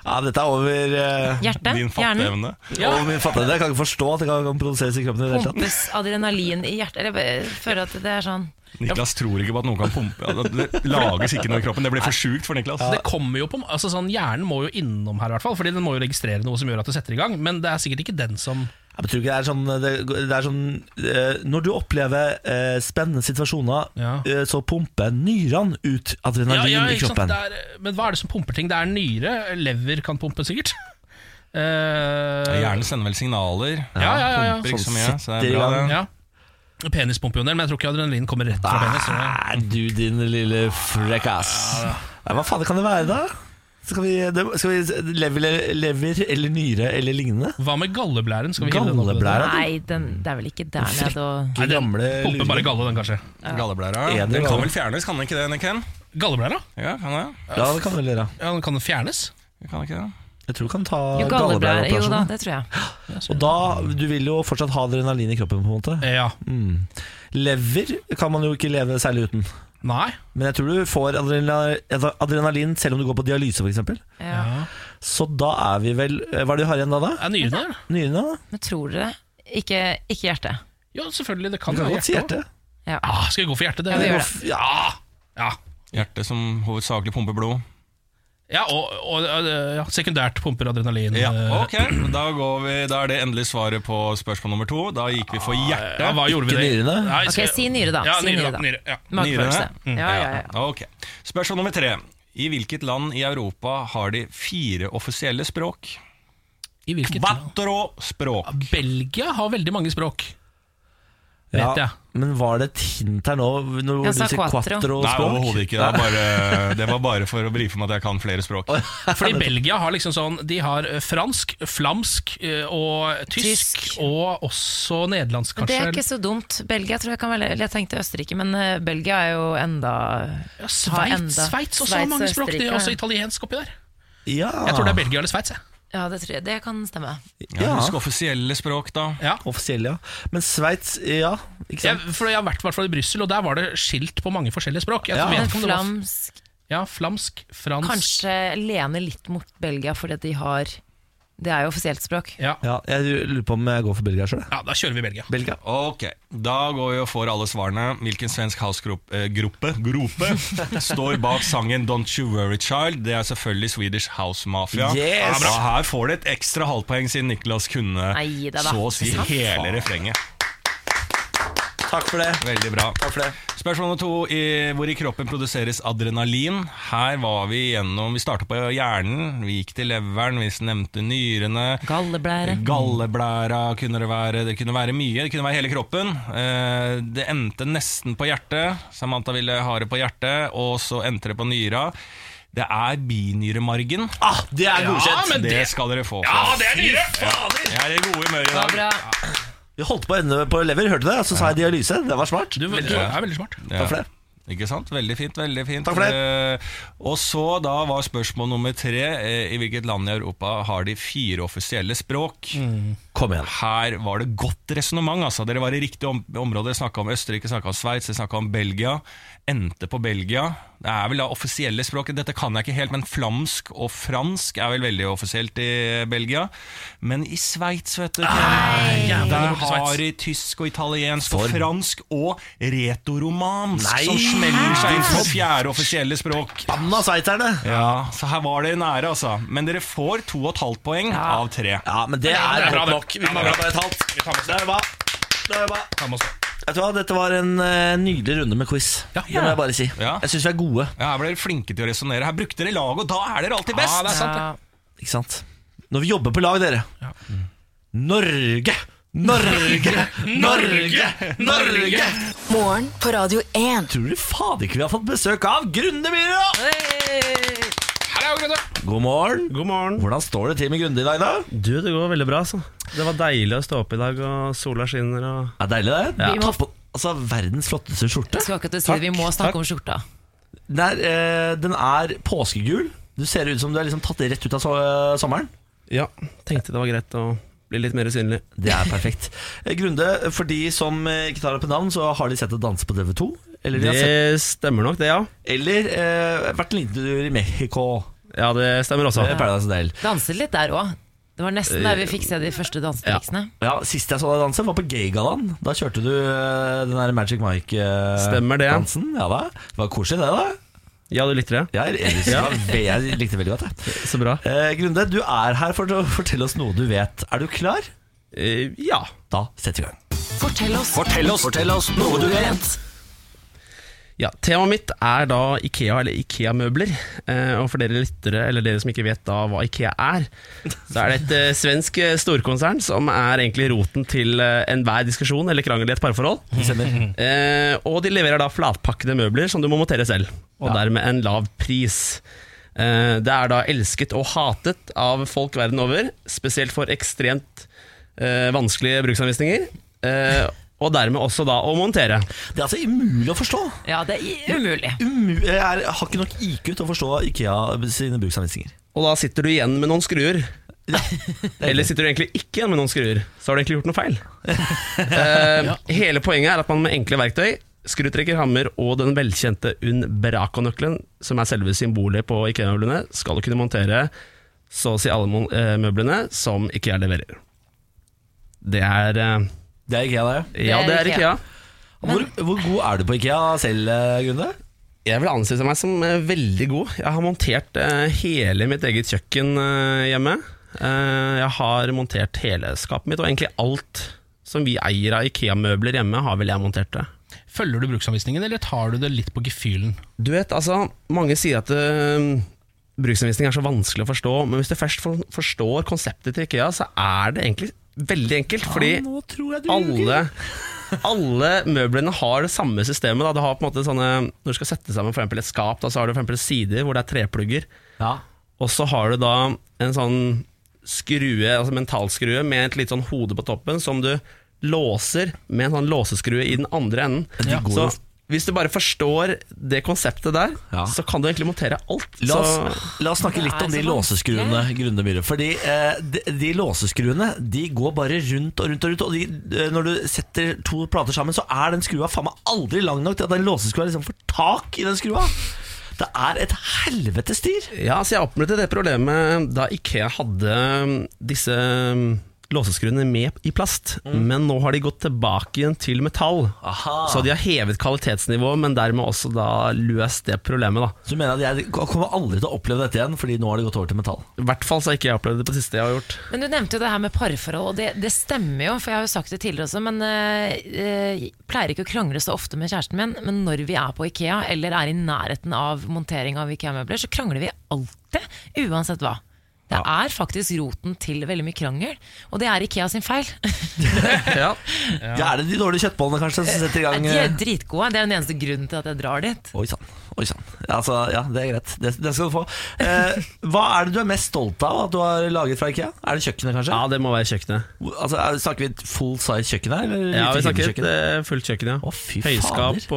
[SPEAKER 1] Ja, dette er over, eh,
[SPEAKER 2] Hjertet,
[SPEAKER 7] Din fatteevne.
[SPEAKER 3] Ja.
[SPEAKER 1] over min fatteevne. Jeg kan ikke forstå at det kan produseres i kroppen i det hele tatt.
[SPEAKER 2] Pumpes adrenalin i hjertet. Eller jeg føler at det er sånn
[SPEAKER 7] Niklas tror ikke på at noen kan pumpe. Ja, Det lages ikke noe i kroppen. Det blir for sjukt for Niklas.
[SPEAKER 3] Det kommer jo på, altså sånn, Hjernen må jo innom her, i hvert fall, Fordi den må jo registrere noe som gjør at det setter i gang. Men det er sikkert ikke den som
[SPEAKER 1] Jeg tror ikke det er sånn, det, det er sånn eh, Når du opplever eh, spennende situasjoner,
[SPEAKER 3] Ja.
[SPEAKER 1] eh, så pumper nyrene ut adrenalin i
[SPEAKER 3] ja, i
[SPEAKER 1] kroppen.
[SPEAKER 3] Det er, Men hva er det som pumper ting? Det er nyre. Lever kan pumpe, sikkert. Eh,
[SPEAKER 7] Hjernen sender vel signaler.
[SPEAKER 3] Ja, ja, ja, ja.
[SPEAKER 7] Pumper ikke så
[SPEAKER 1] Sånn
[SPEAKER 7] mye, så det er bra, det.
[SPEAKER 3] Ja. Jo en men jeg tror ikke adrenalin kommer rett fra penis.
[SPEAKER 1] Nei, du din lille frekkas. Nei, hva faen kan det være, da? Skal vi, skal vi lever, lever eller nyre eller lignende?
[SPEAKER 3] Hva med galleblæren? Skal vi den?
[SPEAKER 1] Galleblæra?
[SPEAKER 2] Nei, den, det er vel ikke der nede og
[SPEAKER 3] Nei, den pumper bare galle, den, kanskje.
[SPEAKER 7] Galleblæra.
[SPEAKER 1] Den
[SPEAKER 7] Den kan vel fjernes, kan den ikke det,
[SPEAKER 3] Galleblæra?
[SPEAKER 7] Ja, kan det?
[SPEAKER 1] Ja, det kan vel gjøre.
[SPEAKER 3] Ja, den kan fjernes.
[SPEAKER 7] Kan den ikke det?
[SPEAKER 1] Jeg tror du kan ta
[SPEAKER 2] Jo. Jo da,
[SPEAKER 1] galleblæreoperasjon.
[SPEAKER 2] det tror jeg.
[SPEAKER 1] Og da, du vil jo fortsatt ha adrenalin i kroppen, på en måte.
[SPEAKER 3] Ja.
[SPEAKER 1] Mm. Lever kan man jo ikke leve særlig uten.
[SPEAKER 3] Nei.
[SPEAKER 1] Men jeg tror du får adrenalin, adrenalin selv om du går på dialyse, f.eks.
[SPEAKER 2] Ja.
[SPEAKER 1] Så da er vi vel Hva er det du har igjen da? da?
[SPEAKER 3] Er nyrene?
[SPEAKER 1] Nyrene? da?
[SPEAKER 2] Men tror dere ikke, ikke hjertet?
[SPEAKER 3] Ja, selvfølgelig. Det kan
[SPEAKER 1] kan
[SPEAKER 3] være hjerte.
[SPEAKER 2] Ja.
[SPEAKER 3] Ah, skal vi gå for hjertet? Det,
[SPEAKER 2] Ja, vi gjør
[SPEAKER 3] det.
[SPEAKER 2] det.
[SPEAKER 3] Ja. ja.
[SPEAKER 7] Hjertet som hovedsakelig pumper blod.
[SPEAKER 3] Ja, og, og ja, sekundært pumper adrenalin.
[SPEAKER 7] Ja,
[SPEAKER 3] eh,
[SPEAKER 7] ok, da, går vi, da er det endelig svaret på spørsmål nummer to. Da gikk vi for hjertet.
[SPEAKER 3] Ja, hva gjorde vi
[SPEAKER 1] Ikke
[SPEAKER 3] det?
[SPEAKER 1] nyrene?
[SPEAKER 3] Nei,
[SPEAKER 2] Ok, si nyre, da.
[SPEAKER 3] Ja,
[SPEAKER 2] Si
[SPEAKER 3] nyre, da. Nyre, ja.
[SPEAKER 2] Magefølelse.
[SPEAKER 7] Nyrene?
[SPEAKER 2] Ja, ja, ja.
[SPEAKER 7] Ok. Spørsmål nummer tre. I hvilket land i Europa har de fire offisielle språk?
[SPEAKER 3] I hvilket land?
[SPEAKER 7] Quattro språk.
[SPEAKER 3] Belgia har veldig mange språk. Vet
[SPEAKER 1] Ja,
[SPEAKER 3] jeg.
[SPEAKER 1] Men var det et hint her nå? Når
[SPEAKER 2] Jeg
[SPEAKER 1] du
[SPEAKER 2] sa
[SPEAKER 1] sier
[SPEAKER 2] quattro.
[SPEAKER 1] quattro
[SPEAKER 7] Nei,
[SPEAKER 1] språk?
[SPEAKER 7] overhodet ikke. Det var, bare, det var bare for å brife meg at jeg kan flere språk.
[SPEAKER 3] Fordi Belgia har liksom sånn De har eh, fransk, flamsk eh, og tysk,
[SPEAKER 2] Tysk.
[SPEAKER 3] og også nederlandsk,
[SPEAKER 2] Men Det er ikke så dumt. Belgia tror jeg kan være Jeg tenkte Østerrike, men eh, Belgia er jo enda
[SPEAKER 3] ja, Sveits Sveits også har mange språk. Det er også italiensk oppi der.
[SPEAKER 1] Ja.
[SPEAKER 3] Jeg tror det er Belgia eller Sveits. jeg.
[SPEAKER 2] Ja, det, tror jeg, det kan stemme.
[SPEAKER 7] Ja, Husk offisielle språk, da.
[SPEAKER 3] Ja.
[SPEAKER 1] Offisielle, ja. Men Sveits, ja. Ikke
[SPEAKER 3] Jeg, for jeg har vært i hvert fall i Brussel, og der var det skilt på mange forskjellige språk. Jeg
[SPEAKER 1] Ja.
[SPEAKER 3] vet
[SPEAKER 2] Men
[SPEAKER 3] ikke om det var
[SPEAKER 2] flamsk
[SPEAKER 3] ja, Flamsk, fransk
[SPEAKER 2] Kanskje lener litt mot Belgia, fordi at de har Det er jo offisielt språk.
[SPEAKER 3] Ja.
[SPEAKER 1] Ja, jeg lurer på om jeg går for Belgia sjøl.
[SPEAKER 3] ja, da kjører vi Belgia.
[SPEAKER 1] Belgia.
[SPEAKER 7] Ok, Da går vi og får alle svarene. Hvilken svensk housegruppe eh, står bak sangen Don't You Worry Child? Det er selvfølgelig Swedish House Mafia.
[SPEAKER 1] Yes!
[SPEAKER 7] Ja, her får du et ekstra halvpoeng, siden Niklas kunne
[SPEAKER 2] Nei,
[SPEAKER 7] så å si hele refrenget.
[SPEAKER 1] Takk for det.
[SPEAKER 7] Veldig bra.
[SPEAKER 1] Takk for det.
[SPEAKER 7] Spørsmål nummer to. I, hvor i kroppen produseres adrenalin? Her var vi gjennom Vi starta på hjernen, vi gikk til leveren, vi nevnte nyrene.
[SPEAKER 2] Galleblære.
[SPEAKER 7] Galleblæra kunne det være. Det kunne være mye. Det kunne være hele kroppen. Eh, Det endte nesten på hjertet. Samantha ville ha det på hjertet, og så endte det på nyra. Det er binyremargen.
[SPEAKER 1] Ah, det er godkjent.
[SPEAKER 7] det, skal dere få.
[SPEAKER 3] Ja, det er nyre!
[SPEAKER 7] Jeg er i gode humør i
[SPEAKER 2] Det var
[SPEAKER 7] dag.
[SPEAKER 2] bra.
[SPEAKER 1] Vi holdt på å ende på lever, hørte du det? Så sa jeg dialyse. Det var smart.
[SPEAKER 3] Du, du er veldig smart.
[SPEAKER 7] Ja.
[SPEAKER 1] Takk for det.
[SPEAKER 7] Ikke sant? Veldig fint. veldig fint
[SPEAKER 1] Takk for det.
[SPEAKER 7] Eh, Og så da var spørsmål nummer tre eh, I hvilket land i Europa har de fire offisielle språk?
[SPEAKER 1] Kom igjen.
[SPEAKER 7] Her var det godt resonnement. Altså. Dere var i riktig om område. Snakka om Østerrike, snakka om Sveits, snakka om Belgia. Endte på Belgia. Det er vel da offisielle språk. Dette kan jeg ikke helt, men flamsk og fransk er vel veldig offisielt i Belgia. Men i Sveits, vet du Der har de tysk og italiensk og fransk og retoromansk
[SPEAKER 1] Nei!
[SPEAKER 7] som smeller seg inn som fjerde offisielle språk.
[SPEAKER 1] Banna sveitserne.
[SPEAKER 7] Ja, Så her var det nære, altså. Men dere får to og et halvt poeng av tre.
[SPEAKER 1] Ja, men det er
[SPEAKER 3] det er bra,
[SPEAKER 1] godt
[SPEAKER 3] det.
[SPEAKER 1] nok. Vi mangler bare et halvt.
[SPEAKER 3] Vi tar med oss
[SPEAKER 1] Det er bra. Det er bra.
[SPEAKER 3] Ta med oss det.
[SPEAKER 1] Vet du hva, Dette var en eh, nydelig runde med quiz.
[SPEAKER 3] Ja.
[SPEAKER 1] Det må jeg bare si.
[SPEAKER 7] Ja.
[SPEAKER 1] Jeg syns vi er gode.
[SPEAKER 7] Ja, Her ble dere flinke til å resonnere. Her brukte dere lag, og da er dere alltid best.
[SPEAKER 3] Ja, det er sant, det.
[SPEAKER 2] Ja.
[SPEAKER 1] Ikke sant? Når vi jobber på lag, dere. Norge! Norge! Norge! Norge!
[SPEAKER 5] Morgen på Radio 1.
[SPEAKER 1] Tror du fader ikke vi har fått besøk av Grunde Myhre?
[SPEAKER 2] Hey!
[SPEAKER 1] God morgen.
[SPEAKER 8] God morgen.
[SPEAKER 1] Hvordan står det til med Grunde i dag, da?
[SPEAKER 8] Du, det går veldig bra, altså. Det var deilig å stå opp i dag, og sola skinner og
[SPEAKER 1] Er det deilig, det?
[SPEAKER 2] Vi må-
[SPEAKER 1] Ta på, altså, Verdens flotteste skjorte.
[SPEAKER 2] Jeg skal akkurat si det, Vi må snakke om skjorta.
[SPEAKER 1] Den er, eh, den er påskegul. Du ser ut som du er liksom tatt rett ut av so sommeren.
[SPEAKER 8] Ja, tenkte det var greit å bli litt mer usynlig.
[SPEAKER 1] Det er perfekt. Eh, Grunde, for de som eh, ikke tar opp et navn, så har de sett deg danse på TV2. Eller, de har sett,
[SPEAKER 8] Det stemmer nok, det, ja.
[SPEAKER 1] eller eh, vært en liten tur i Mexico.
[SPEAKER 8] Ja, det stemmer også.
[SPEAKER 1] Eh, Paradise Hotel.
[SPEAKER 2] Danset litt der òg. Det var nesten der vi fikk se de første dansetriksene.
[SPEAKER 1] Ja, Sist jeg så deg danse, var på Gaygallaen. Da kjørte du eh, den der Magic
[SPEAKER 8] det.
[SPEAKER 1] Mike-dansen. Ja da. Det var koselig, det, da.
[SPEAKER 8] Ja, du likte det?
[SPEAKER 1] Jeg, jeg, jeg likte det veldig godt. Jeg.
[SPEAKER 8] Så bra.
[SPEAKER 1] Eh, Grunde, du er her for å fortelle oss noe du vet. Er du klar?
[SPEAKER 8] Eh, ja.
[SPEAKER 1] Da setter vi i gang.
[SPEAKER 2] Fortell oss.
[SPEAKER 7] Fortell oss, fortell oss noe du vet.
[SPEAKER 8] Ja, Temaet mitt er da Ikea eller Ikea-møbler. Eh, og for dere lyttere, eller dere som ikke vet da hva Ikea er, så er det et eh, svensk eh, storkonsern som er egentlig roten til eh, enhver diskusjon eller krangel i et parforhold. Eh, og de leverer da flatpakkede møbler som du må montere selv, og dermed en lav pris. Eh, det er da elsket og hatet av folk verden over, spesielt for ekstremt eh, vanskelige bruksanvisninger. Og dermed også da å montere.
[SPEAKER 1] Det er altså umulig å forstå.
[SPEAKER 2] Ja, det er umulig.
[SPEAKER 1] Umu jeg har ikke nok IQ til å forstå Ikea sine bruksanvisninger.
[SPEAKER 8] Og da sitter du igjen med noen skruer. Eller sitter du egentlig ikke igjen med noen skruer, så har du egentlig gjort noe feil. uh, Hele poenget er at man med enkle verktøy, skrutrekker, hammer og den velkjente Unbraco-nøkkelen, som er selve symbolet på IKEA-møblene, skal du kunne montere så å si alle eh, møblene som IKEA leverer. Det er eh,
[SPEAKER 1] Det er Ikea, det.
[SPEAKER 8] Ja, det er Ikea.
[SPEAKER 1] Hvor, hvor god er du på Ikea selv, Grunde?
[SPEAKER 8] Jeg vil anse meg som eh, veldig god. Jeg har montert eh, hele mitt eget kjøkken eh, hjemme. Eh, jeg har montert hele skapet mitt, og egentlig alt som vi eier av Ikea-møbler hjemme, har vel jeg montert det.
[SPEAKER 3] Følger du bruksanvisningen, eller tar du det litt på gefühlen?
[SPEAKER 8] Du vet, altså, mange sier at uh, bruksanvisning er så vanskelig å forstå, men hvis du først forstår konseptet til Ikea, så er det egentlig veldig enkelt, fordi
[SPEAKER 1] du
[SPEAKER 8] alle, alle møblene har det samme systemet. Da. Du har på en måte sånne, når du skal sette sammen for eksempel et skap, da, så har du for eksempel sider hvor det er treplugger.
[SPEAKER 1] Ja.
[SPEAKER 8] Og så har du da en sånn skrue, altså mentalskrue med et litt sånn hode på toppen som du låser med en sånn låseskrue i den andre enden.
[SPEAKER 1] Ja.
[SPEAKER 8] Så hvis du bare forstår det konseptet der,
[SPEAKER 1] Ja.
[SPEAKER 8] så kan du egentlig montere alt.
[SPEAKER 1] La oss,
[SPEAKER 8] Så,
[SPEAKER 1] la oss snakke litt om de låseskruene, Grunde Myhre. Fordi eh, de, de låseskruene de går bare rundt og rundt, og rundt Og de, eh, når du setter to plater sammen, så er den skrua faen meg aldri lang nok til at den låseskrua liksom får tak i den skrua. Det er et helvetes styr.
[SPEAKER 8] ja, så jeg oppmøtte det problemet da Ikea hadde um, disse um, låseskruene med i plast, men nå har de gått tilbake igjen til metall.
[SPEAKER 1] Aha.
[SPEAKER 8] Så de har hevet kvalitetsnivået, men dermed også da løst det problemet. da
[SPEAKER 1] Så du mener at jeg kommer aldri til å oppleve dette igjen, fordi nå har de gått over til metall?
[SPEAKER 8] I hvert fall så har ikke jeg opplevd det på det siste jeg har gjort.
[SPEAKER 2] Men du nevnte jo det her med parforhold, og det, det stemmer jo, for jeg har jo sagt det tidligere også, men jeg pleier ikke å krangle så ofte med kjæresten min, men når vi er på Ikea, eller er i nærheten av montering av Ikea-møbler, så krangler vi alltid, uansett hva. Det er faktisk roten til veldig mye krangel, og det er Ikea sin feil.
[SPEAKER 8] Ja.
[SPEAKER 1] Ja. Er det de dårlige kjøttbollene kanskje som setter i gang
[SPEAKER 2] De er
[SPEAKER 1] eh,
[SPEAKER 2] dritgode, det er den eneste grunnen til at jeg drar dit.
[SPEAKER 1] Oi sann. Oi sann. Ja, altså, ja, det er greit. Det, det skal du få. Eh, hva er det du er mest stolt av at du har laget fra Ikea? Er det kjøkkenet, kanskje?
[SPEAKER 8] ja, det må være kjøkkenet.
[SPEAKER 1] Altså, er- Snakker vi et full size kjøkken her? Eller
[SPEAKER 8] Ja, vi snakker et eh, fullt kjøkken, ja.
[SPEAKER 1] Å, fy
[SPEAKER 8] Høyskap
[SPEAKER 1] fader.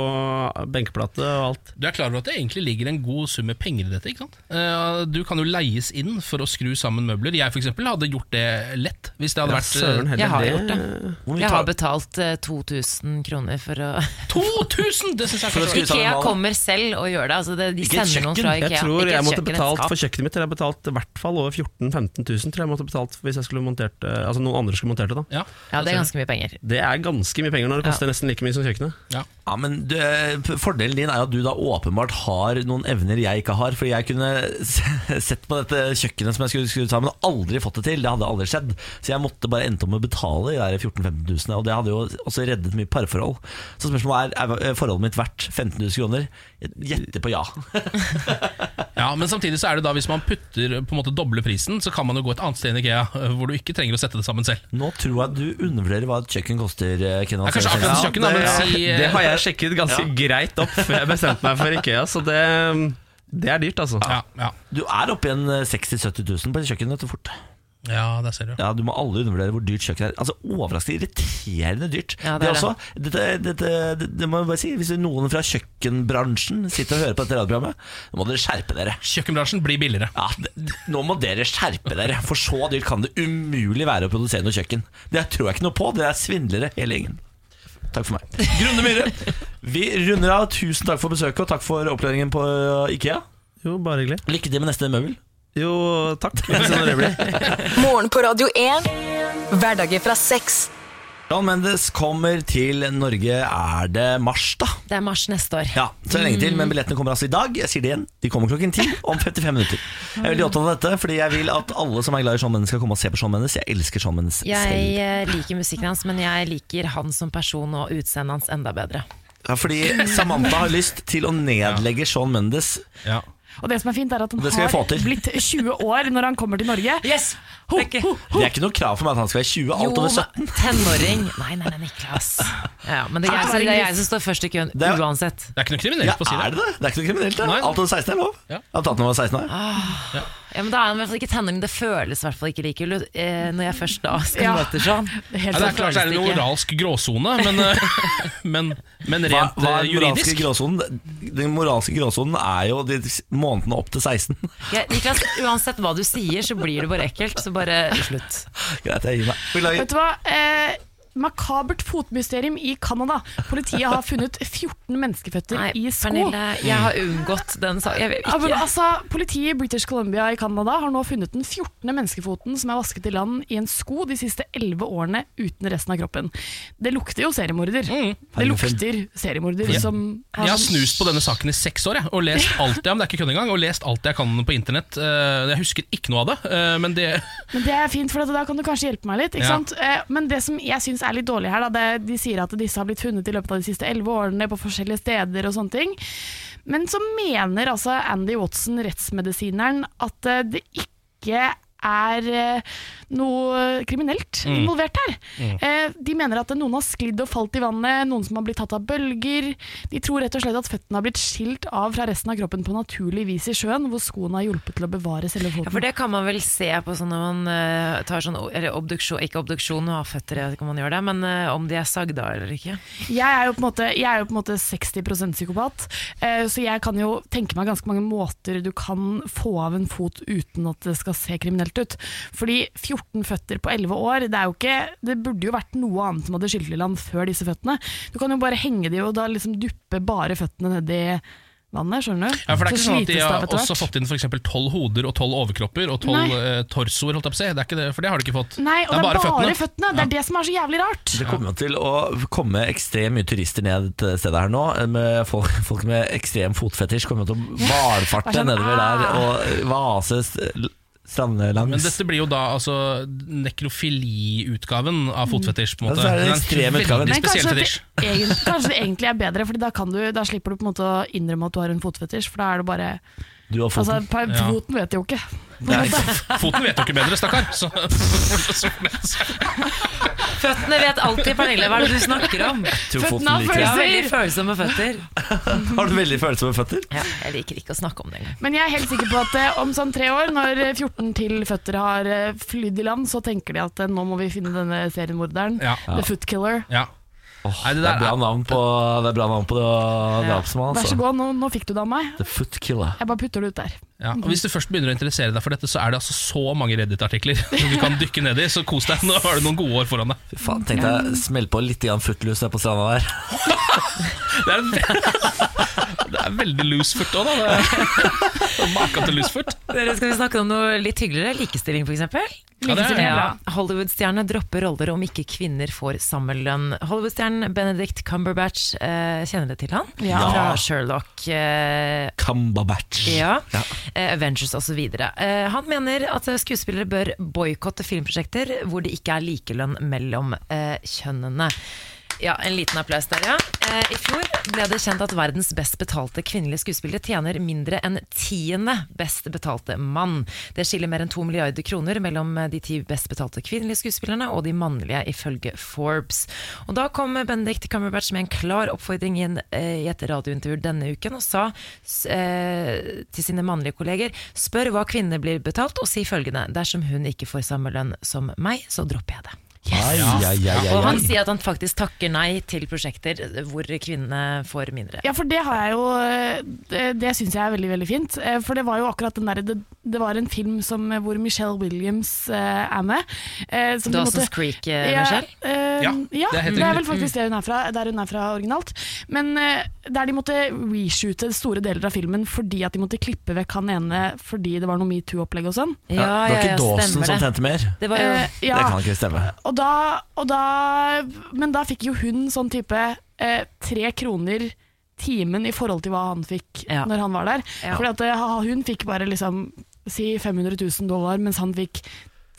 [SPEAKER 8] og benkeplate og alt.
[SPEAKER 3] Du er klar over at det egentlig ligger en god sum med penger i dette? ikke sant? Eh, Du kan jo leies inn for å skru sammen møbler. Jeg for eksempel hadde gjort det lett. Hvis det hadde
[SPEAKER 8] Ja,
[SPEAKER 3] vært
[SPEAKER 8] søren
[SPEAKER 3] eh,
[SPEAKER 2] Jeg har
[SPEAKER 8] det-
[SPEAKER 2] gjort det. Jeg har betalt eh, 2000 kroner for å
[SPEAKER 3] 2000! Det syns jeg
[SPEAKER 1] For
[SPEAKER 3] er
[SPEAKER 1] skru
[SPEAKER 3] for
[SPEAKER 2] Ikea kommer selv og gjør det. Altså det de
[SPEAKER 1] Ikke
[SPEAKER 2] sender noen fra Ikea.
[SPEAKER 8] Jeg tror
[SPEAKER 2] Ikke
[SPEAKER 8] jeg måtte
[SPEAKER 2] kjøkken,
[SPEAKER 8] betalt for kjøkkenet mitt Jeg har betalt i hvert fall over 14 000-15 000 tror jeg jeg måtte betalt hvis jeg skulle montert Altså noen andre skulle montert det. da
[SPEAKER 3] Ja,
[SPEAKER 2] Ja, det er ganske mye penger.
[SPEAKER 8] Det er ganske mye penger når det koster nesten like mye som kjøkkenet.
[SPEAKER 3] ja.
[SPEAKER 1] Ja, men du, Fordelen din er jo at du da åpenbart har noen evner jeg ikke har. For jeg kunne sett på dette kjøkkenet som jeg skulle skrudd sammen, og aldri fått det til. Det hadde aldri skjedd. Så jeg måtte bare endte opp med å betale de der 14 000-15 000, og det hadde jo også reddet mye parforhold. Så spørsmålet er er forholdet mitt verdt 15 000 kroner. Jeg gjetter på ja.
[SPEAKER 3] ja, Men samtidig så er det da hvis man putter på en måte doble prisen, så kan man jo gå et annet sted enn Ikea, hvor du ikke trenger å sette det sammen selv.
[SPEAKER 1] Nå tror jeg du undervurderer hva et kjøkken koster. eh, Kenneth.
[SPEAKER 3] Ja, kanskje akkurat ja, det, da, men si
[SPEAKER 8] det har jeg sjekket ganske greit opp før jeg bestemte meg for Ikea, så det, det er dyrt, altså.
[SPEAKER 3] ja, ja.
[SPEAKER 1] Du er oppe i en eh, 60 000-70 000 på et kjøkken. etter fort.
[SPEAKER 3] ja, det ser du.
[SPEAKER 1] Ja, Du må aldri undervurdere hvor dyrt kjøkken er. Altså Overraskende irriterende dyrt.
[SPEAKER 2] Ja, det er
[SPEAKER 1] også, dette, dette, det, det må jeg bare si Hvis noen fra kjøkkenbransjen sitter og hører på dette radioprogrammet, nå må dere skjerpe dere.
[SPEAKER 3] Kjøkkenbransjen blir billigere.
[SPEAKER 1] Ja, det, Nå må dere skjerpe dere, for så dyrt kan det umulig være å produsere noe kjøkken. Det tror jeg ikke noe på. Dere er svindlere hele gjengen. Takk for meg. Grunde Myhre, vi runder av. Tusen takk for besøket, og takk for opplæringen på uh, Ikea.
[SPEAKER 8] Jo, bare hyggelig.
[SPEAKER 1] Lykke til med neste møbel.
[SPEAKER 8] Jo, takk.
[SPEAKER 5] Morgen på Radio 1. Hverdager fra seks.
[SPEAKER 1] Shawn Mendes kommer til Norge. Er det mars, da?
[SPEAKER 2] Det er mars neste år.
[SPEAKER 1] Ja, så er det lenge til, men billettene kommer altså i dag. Jeg sier det igjen, de kommer klokken ti om 55 minutter. Jeg er veldig opptatt av dette, fordi jeg vil at alle som er glad i Sean Mendes skal komme og se på Sean Mendes. Jeg elsker Sean Mendes
[SPEAKER 2] Jeg
[SPEAKER 1] selv.
[SPEAKER 2] Jeg liker musikken hans, men jeg liker han som person og utseendet hans enda bedre.
[SPEAKER 1] Ja, fordi Samantha har lyst til å nedlegge Sean Mendes.
[SPEAKER 3] Ja.
[SPEAKER 4] Og det som er fint, er at han
[SPEAKER 1] Det
[SPEAKER 4] har blitt 20 år når han kommer til Norge.
[SPEAKER 2] Yes!
[SPEAKER 4] Ho,
[SPEAKER 2] Det er ikke-
[SPEAKER 4] ho,
[SPEAKER 1] Det er ikke noe krav for meg at han skal være 20, alt over 17.
[SPEAKER 2] tenåring. Nei, nei, nei, Niklas. Ja, men det er, jeg, det er jeg som står først i køen,
[SPEAKER 1] Det er-
[SPEAKER 2] uansett.
[SPEAKER 3] Det er ikke noe kriminelt
[SPEAKER 1] Ja,
[SPEAKER 3] på å si
[SPEAKER 1] er det det? Det er ikke noe kriminelt, det. Alt over 16 er lov.
[SPEAKER 3] Ja.
[SPEAKER 1] Jeg har tatt noe over 16 år.
[SPEAKER 2] Ja, men Da er han i hvert fall ikke tenåring. Det føles i hvert fall ikke like ille eh, når jeg først da skal
[SPEAKER 4] Ja.
[SPEAKER 2] møte sånn.
[SPEAKER 4] Det
[SPEAKER 3] Ja, det er klart det er en moralsk gråsone, men, eh, men, men rent
[SPEAKER 1] hva
[SPEAKER 3] hva
[SPEAKER 1] er den moralske
[SPEAKER 3] juridisk
[SPEAKER 1] gråsonen? Den moralske gråsonen er jo de månedene opp til 16.
[SPEAKER 2] Ja, Niklas, uansett hva du sier, så blir det bare ekkelt. Så bare slutt.
[SPEAKER 1] Greit, jeg gir meg.
[SPEAKER 4] Vet du hva? Eh, makabert fotmysterium i Canada. Politiet har funnet 14 menneskeføtter
[SPEAKER 2] Nei,
[SPEAKER 4] i sko.
[SPEAKER 2] Pernille, jeg har unngått den saken.
[SPEAKER 4] Ja, altså, Politiet i British Columbia i Canada har nå funnet den 14. menneskefoten som er vasket i land i en sko de siste 11 årene uten resten av kroppen. Det lukter jo seriemorder. Det lukter seriemorder
[SPEAKER 3] Ja.
[SPEAKER 4] som har
[SPEAKER 3] Jeg har
[SPEAKER 4] sånn-
[SPEAKER 3] snust på denne saken i seks år jeg, og lest alt jeg, men det er ikke kødd engang, og lest alt jeg kan på internett. Eh, Jeg husker ikke noe av det, eh, men det
[SPEAKER 4] Men det er fint, for da kan du kanskje hjelpe meg litt. Ikke
[SPEAKER 3] Ja.
[SPEAKER 4] sant? Eh, Men det som jeg syns er litt dårlig her, da, de sier at disse har blitt funnet i løpet av de siste elleve årene på forskjellige steder og sånne ting. Men så mener altså Andy Watson, rettsmedisineren, at eh, det ikke er eh, noe kriminelt
[SPEAKER 3] Mm.
[SPEAKER 4] involvert her. Eh, De mener at noen har sklidd og falt i vannet, noen som har blitt tatt av bølger. De tror rett og slett at føttene har blitt skilt av fra resten av kroppen på naturlig vis i sjøen, hvor skoene har hjulpet til å bevare selve foten.
[SPEAKER 2] Ja, for det kan man vel se på sånn når man eh, tar sånn eller obduksjon, ikke obduksjon og har føtter, jeg vet ikke om man gjør det, men om de er sagda eller ikke.
[SPEAKER 4] Jeg er jo på en måte, jeg er jo på en måte 60 psykopat, eh, så jeg kan jo tenke meg ganske mange måter du kan få av en fot uten at det skal se kriminelt ut. Fordi 14 føtter på 11 år, det, er jo ikke, det burde jo vært noe annet som hadde skylt i land før disse føttene. Du kan jo bare henge de og da liksom duppe bare føttene nedi vannet, skjønner du.
[SPEAKER 3] Ja, for det er ikke
[SPEAKER 4] Så
[SPEAKER 3] sånn at de
[SPEAKER 4] det
[SPEAKER 3] har også fått inn for tolv hoder og tolv overkropper og tolv eh, torsoer, holdt jeg på å si. Det er ikke det, for det har de ikke fått.
[SPEAKER 4] Nei, og det er bare, føttene. Det er det som er så jævlig rart.
[SPEAKER 1] Det kommer til å komme ekstremt mye turister ned til det stedet her nå. Med folk, folk med ekstrem fotfetisj kommer til å valfarte
[SPEAKER 4] sånn,
[SPEAKER 1] nedover der
[SPEAKER 4] ah.
[SPEAKER 1] og vase strandelangs.
[SPEAKER 3] Men dette blir jo da altså nekrofiliutgaven av fotfetisj. på en måte.
[SPEAKER 1] er det
[SPEAKER 3] er en veldig
[SPEAKER 4] Men
[SPEAKER 3] spesiell
[SPEAKER 4] kanskje
[SPEAKER 3] fetisj.
[SPEAKER 4] det, egentlig, kanskje det egentlig er bedre, Fordi da, da slipper du på en måte å innrømme at du har en fotfetisj. For da er det bare
[SPEAKER 1] Du og
[SPEAKER 4] Altså,
[SPEAKER 1] foten.
[SPEAKER 4] pa-
[SPEAKER 3] Ja.
[SPEAKER 4] Foten vet jo ikke.
[SPEAKER 3] Nei, foten vet jo ikke bedre, stakkar. Så, så,
[SPEAKER 2] Føttene vet alltid, Pernille. Hva er det du snakker om?
[SPEAKER 4] Føttene har
[SPEAKER 1] følelser.
[SPEAKER 2] Jeg har veldig følsomme føtter.
[SPEAKER 1] Har du veldig følsomme føtter?
[SPEAKER 2] Ja, jeg liker ikke å snakke om det engang.
[SPEAKER 4] Men jeg er helt sikker på at eh, om sånn tre år, når eh, 14 til føtter har eh, flydd i land, så tenker de at eh, nå må vi finne denne seriemorderen.
[SPEAKER 3] Ja.
[SPEAKER 4] The Foot Killer.
[SPEAKER 3] ja.
[SPEAKER 1] Åh,
[SPEAKER 3] Nei, det
[SPEAKER 1] det, er bra navn på, det er bra navn på det drapsmann.
[SPEAKER 4] Vær så
[SPEAKER 1] Altså.
[SPEAKER 4] god, nå, nå fikk du det av meg.
[SPEAKER 1] The Foot Killer.
[SPEAKER 4] Jeg bare putter det ut der.
[SPEAKER 3] Ja, og Hvis du først begynner å interessere deg for dette, så er det altså så mange Reddit-artikler som du kan dykke ned i. Så kos deg, nå har du noen gode år foran deg.
[SPEAKER 1] Fy faen, Tenk deg smell på litt grann footloose der på stranda der.
[SPEAKER 3] Det er, veldig, ve- det er veldig loosefoot òg, da. Det Maken til loosefoot.
[SPEAKER 2] Dere skal vi snakke om noe litt hyggeligere? Likestilling, f.eks.?
[SPEAKER 3] Ja, er-
[SPEAKER 2] Ja, Hollywood-stjerne dropper roller om ikke kvinner får samme lønn. Hollywood-stjernen Benedict Cumberbatch, eh, kjenner dere til han?
[SPEAKER 4] Ja.
[SPEAKER 2] Fra Sherlock. Eh,
[SPEAKER 1] Cumberbatch.
[SPEAKER 2] ja.
[SPEAKER 1] Ja.
[SPEAKER 2] Eh, Avengers osv. Eh, han mener at skuespillere bør boikotte filmprosjekter hvor det ikke er likelønn mellom eh, kjønnene. Ja, En liten applaus der, ja. Eh, I fjor ble det kjent at verdens best betalte kvinnelige skuespillere tjener mindre enn tiende best betalte mann. Det skiller mer enn to milliarder kroner mellom eh, de ti best betalte kvinnelige skuespillerne og de mannlige, ifølge Forbes. Og Da kom Benedict Cumberbatch med en klar oppfordring i, en, eh, i et radiointervju denne uken, og sa eh, til sine mannlige kolleger spør hva kvinner blir betalt, og si følgende dersom hun ikke får samme lønn som meg, så dropper jeg det.
[SPEAKER 1] Ai, ai, ai, ai,
[SPEAKER 2] Og han sier at han faktisk takker nei til prosjekter hvor kvinnene får mindre.
[SPEAKER 4] Ja, for det har jeg jo eh, Det, det syns jeg er veldig veldig fint. Eh, For det var jo akkurat den derre det, det var en film som, hvor Michelle Williams uh, er med. Uh, som
[SPEAKER 2] Dawson's
[SPEAKER 4] måtte-
[SPEAKER 2] Creek,
[SPEAKER 4] Ja,
[SPEAKER 2] Michelle?
[SPEAKER 4] eh,
[SPEAKER 3] Ja,
[SPEAKER 4] ja,
[SPEAKER 3] det er
[SPEAKER 4] det er vel faktisk det hun er fra, der hun er fra originalt. Men der de måtte reshoote store deler av filmen fordi at de måtte klippe vekk han ene fordi det var noe metoo-opplegg og sånn.
[SPEAKER 2] Ja,
[SPEAKER 1] det var ikke Dawson som tjente mer.
[SPEAKER 2] Det var jo
[SPEAKER 4] ja.
[SPEAKER 1] Det kan ikke stemme.
[SPEAKER 4] Og da, og da, men da fikk jo hun sånn type eh, tre kroner timen i forhold til hva han fikk
[SPEAKER 2] Ja.
[SPEAKER 4] når han var der.
[SPEAKER 2] Ja.
[SPEAKER 4] Fordi at eh, hun fikk bare liksom si 500 000 dollar, mens han fikk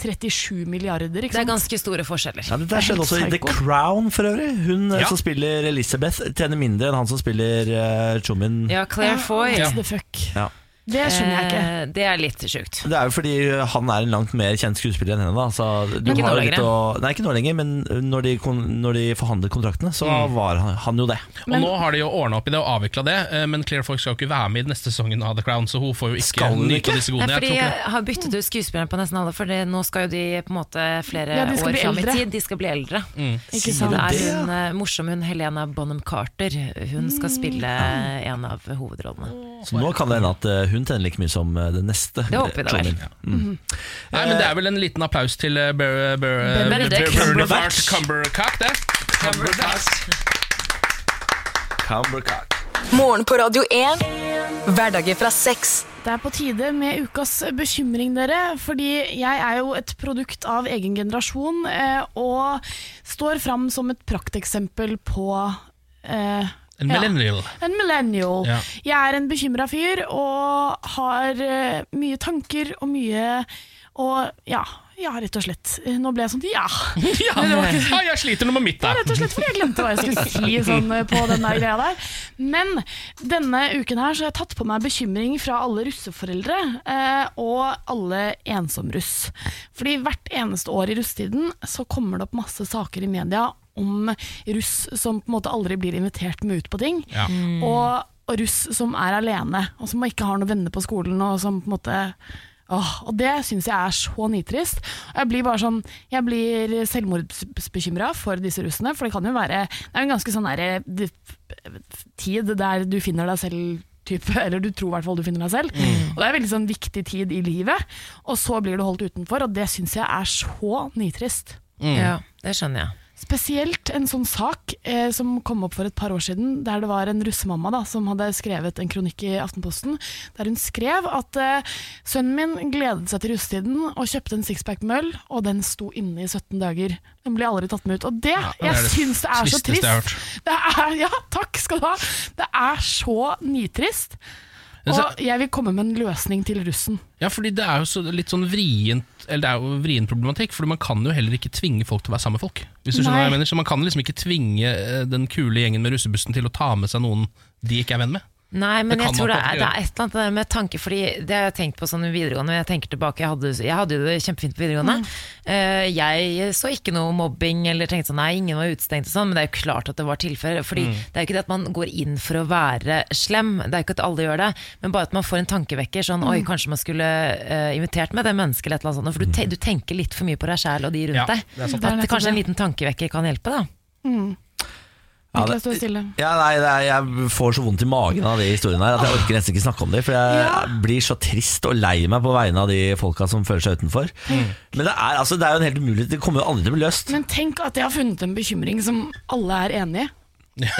[SPEAKER 4] 37 milliarder. Ikke
[SPEAKER 2] Det er ganske store forskjeller.
[SPEAKER 1] Ja, det skjedde også i The Crown for øvrig. Hun eh,
[SPEAKER 3] Ja.
[SPEAKER 1] som spiller Elizabeth, tjener mindre enn han som spiller uh, Chumin.
[SPEAKER 2] Ja, Claire Foy.
[SPEAKER 4] Ja. the fuck?
[SPEAKER 1] Ja.
[SPEAKER 4] Det skjønner jeg ikke.
[SPEAKER 2] Eh, Det er litt sjukt.
[SPEAKER 1] Det er jo fordi han er en langt mer kjent skuespiller enn henne. Da. Så du
[SPEAKER 2] Ikke nå lenger.
[SPEAKER 1] å, nei, ikke nå lenger, men når de, kon, når de forhandlet kontraktene, så var han, han jo det.
[SPEAKER 3] Og Nå har de jo ordna opp i det og avvikla det, eh, men Claire Fox skal jo ikke være med i den neste sesongen av The Crown, så hun får jo ikke
[SPEAKER 1] Skal hun
[SPEAKER 3] nyte
[SPEAKER 1] ikke?
[SPEAKER 3] disse
[SPEAKER 2] Nei,
[SPEAKER 3] godene. Jeg
[SPEAKER 2] fordi
[SPEAKER 3] tror ikke
[SPEAKER 2] jeg har byttet ut skuespilleren på nesten alle, for det, nå skal jo de på en måte flere
[SPEAKER 4] Ja, de skal
[SPEAKER 2] år
[SPEAKER 4] bli
[SPEAKER 2] fram i
[SPEAKER 4] eldre.
[SPEAKER 2] tid. De skal bli eldre.
[SPEAKER 4] Ikke sant?
[SPEAKER 2] det er hun eh, morsomme hun Helena Bonham Carter. Hun skal spille en av hovedrollene.
[SPEAKER 1] Så nå kan det hende at eh, hun tjener like mye som det den neste.
[SPEAKER 2] Det håper vi da vel.
[SPEAKER 1] Mm.
[SPEAKER 3] Nei, men Det er vel en liten applaus til uh, Ber, Ber, uh,
[SPEAKER 2] Benedict
[SPEAKER 3] Bernadette Cumbercock, det.
[SPEAKER 1] Cumbercock.
[SPEAKER 5] Morgen på Radio 1. Hverdager fra seks.
[SPEAKER 4] Det er på tide med ukas bekymring, dere. Fordi jeg er jo et produkt av egen generasjon eh, og står fram som et prakteksempel på eh,
[SPEAKER 3] En
[SPEAKER 4] Ja.
[SPEAKER 3] millennial.
[SPEAKER 4] En millennial.
[SPEAKER 3] Ja.
[SPEAKER 4] Jeg er en bekymra fyr og har uh, mye tanker og mye Og ja, ja, rett og slett. Nå ble jeg sånn ja.
[SPEAKER 3] Ja,
[SPEAKER 4] ikke-
[SPEAKER 3] ja, jeg sliter noe med mitt, da.
[SPEAKER 4] Rett og slett fordi jeg glemte hva jeg skulle si sånn, eh, på den der greia der. Men denne uken her så har jeg tatt på meg bekymring fra alle russeforeldre eh, og alle ensomruss. Fordi hvert eneste år i russetiden så kommer det opp masse saker i media om russ som på en måte aldri blir invitert med ut på ting.
[SPEAKER 3] Ja.
[SPEAKER 4] Og, og russ som er alene, og som ikke har noen venner på skolen. Og som på en måte Åh, og det syns jeg er så nitrist. Jeg blir bare sånn Jeg blir selvmordsbekymra for disse russene, for det kan jo være Det er jo en ganske sånn der, tid der du finner deg selv type, eller du tror i hvert fall du finner deg selv. Og Det er en veldig sånn viktig tid i livet, og så blir du holdt utenfor, og det syns jeg er så nitrist.
[SPEAKER 2] Ja, det skjønner jeg.
[SPEAKER 4] Spesielt en sånn sak eh, som kom opp for et par år siden, der det var en russemamma da, som hadde skrevet en kronikk i Aftenposten, der hun skrev at eh, sønnen min gledet seg til russetiden og kjøpte en sixpack med øl, og den sto inne i 17 dager. Den ble aldri tatt med ut. Og det,
[SPEAKER 3] det er
[SPEAKER 4] jeg syns det er så trist. Det er, ja, takk skal du ha. Det er så nitrist. Og jeg vil komme med en løsning til russen.
[SPEAKER 3] Ja, fordi det er jo så, litt sånn vrient Eller det er jo vrien problematikk, for man kan jo heller ikke tvinge folk til å være sammen med folk. Hvis du skjønner hva jeg mener Så man kan liksom ikke tvinge eh, den kule gjengen med russebussen til å ta med seg noen de ikke er venn med.
[SPEAKER 2] Nei, men jeg tror det er, det er et eller annet der med tanke, fordi det har jeg tenkt på sånn i videregående. Jeg tenker tilbake, jeg hadde, jeg hadde jo det kjempefint på videregående. Eh, jeg så ikke noe mobbing eller tenkte sånn nei, ingen var utestengt og sånn, men det er jo klart at det var tilfeller. Fordi det er jo ikke det at man går inn for å være slem, det er jo ikke at alle gjør det, men bare at man får en tankevekker sånn oi, kanskje man skulle uh, invitert med det mennesket eller et eller annet sånt. For du, te, du tenker litt for mye på deg sjæl og de rundt
[SPEAKER 3] Ja,
[SPEAKER 2] deg.
[SPEAKER 3] Det
[SPEAKER 2] At kanskje en liten tankevekker kan hjelpe, da.
[SPEAKER 1] Ja, det- Ja, nei, det er, jeg får så vondt i magen av de historiene her at jeg orker nesten ikke snakke om dem. For jeg
[SPEAKER 4] Ja.
[SPEAKER 1] blir så trist og lei meg på vegne av de folka som føler seg utenfor. Men det er, altså, det er jo en helt umulighet, Det kommer jo aldri til å bli løst.
[SPEAKER 4] Men tenk at jeg har funnet en bekymring som alle er enig i.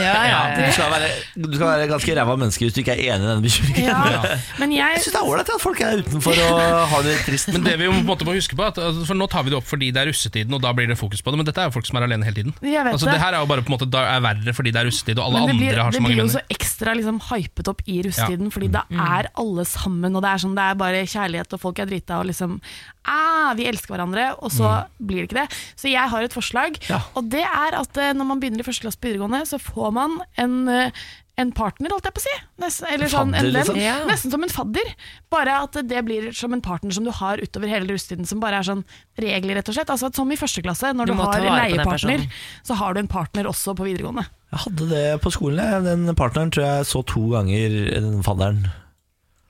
[SPEAKER 2] Ja, ja,
[SPEAKER 1] Du skal være, du skal være ganske ræva menneske hvis du ikke er enig i denne bekymringen.
[SPEAKER 4] Ja. Men jeg
[SPEAKER 1] Jeg syns det er ålreit at folk er utenfor og har det trist.
[SPEAKER 3] Men det vi jo på en måte må huske på at, altså, For nå tar vi det opp fordi det er russetiden, og da blir det fokus på det. Men dette er jo folk som er alene hele tiden. Altså,
[SPEAKER 4] det.
[SPEAKER 3] det her er jo bare på en måte Da er verre fordi det er russetid, og alle
[SPEAKER 4] blir, det
[SPEAKER 3] andre har så mange
[SPEAKER 4] blir jo så ekstra liksom, hypet opp i russetiden, fordi da er alle sammen, og det er, sånn, det er bare kjærlighet, og folk er drita, og liksom ah, Vi elsker hverandre, og så blir det ikke det. Så jeg har et forslag, og det er at eh, når man begynner i første klasse på videregående, så får man en eh, en partner, holdt jeg på å si. Nesten, eller sånn,
[SPEAKER 1] Fadder, liksom?
[SPEAKER 2] Ja.
[SPEAKER 4] Nesten som en fadder. Bare at det blir som en partner som du har utover hele russetiden, som bare er sånn regler, rett og slett. Altså at Som i første klasse, når
[SPEAKER 2] Du
[SPEAKER 4] du, har leiepartner, så har du en partner også på videregående.
[SPEAKER 1] Jeg hadde det på skolen. Den partneren tror jeg så to ganger den fadderen.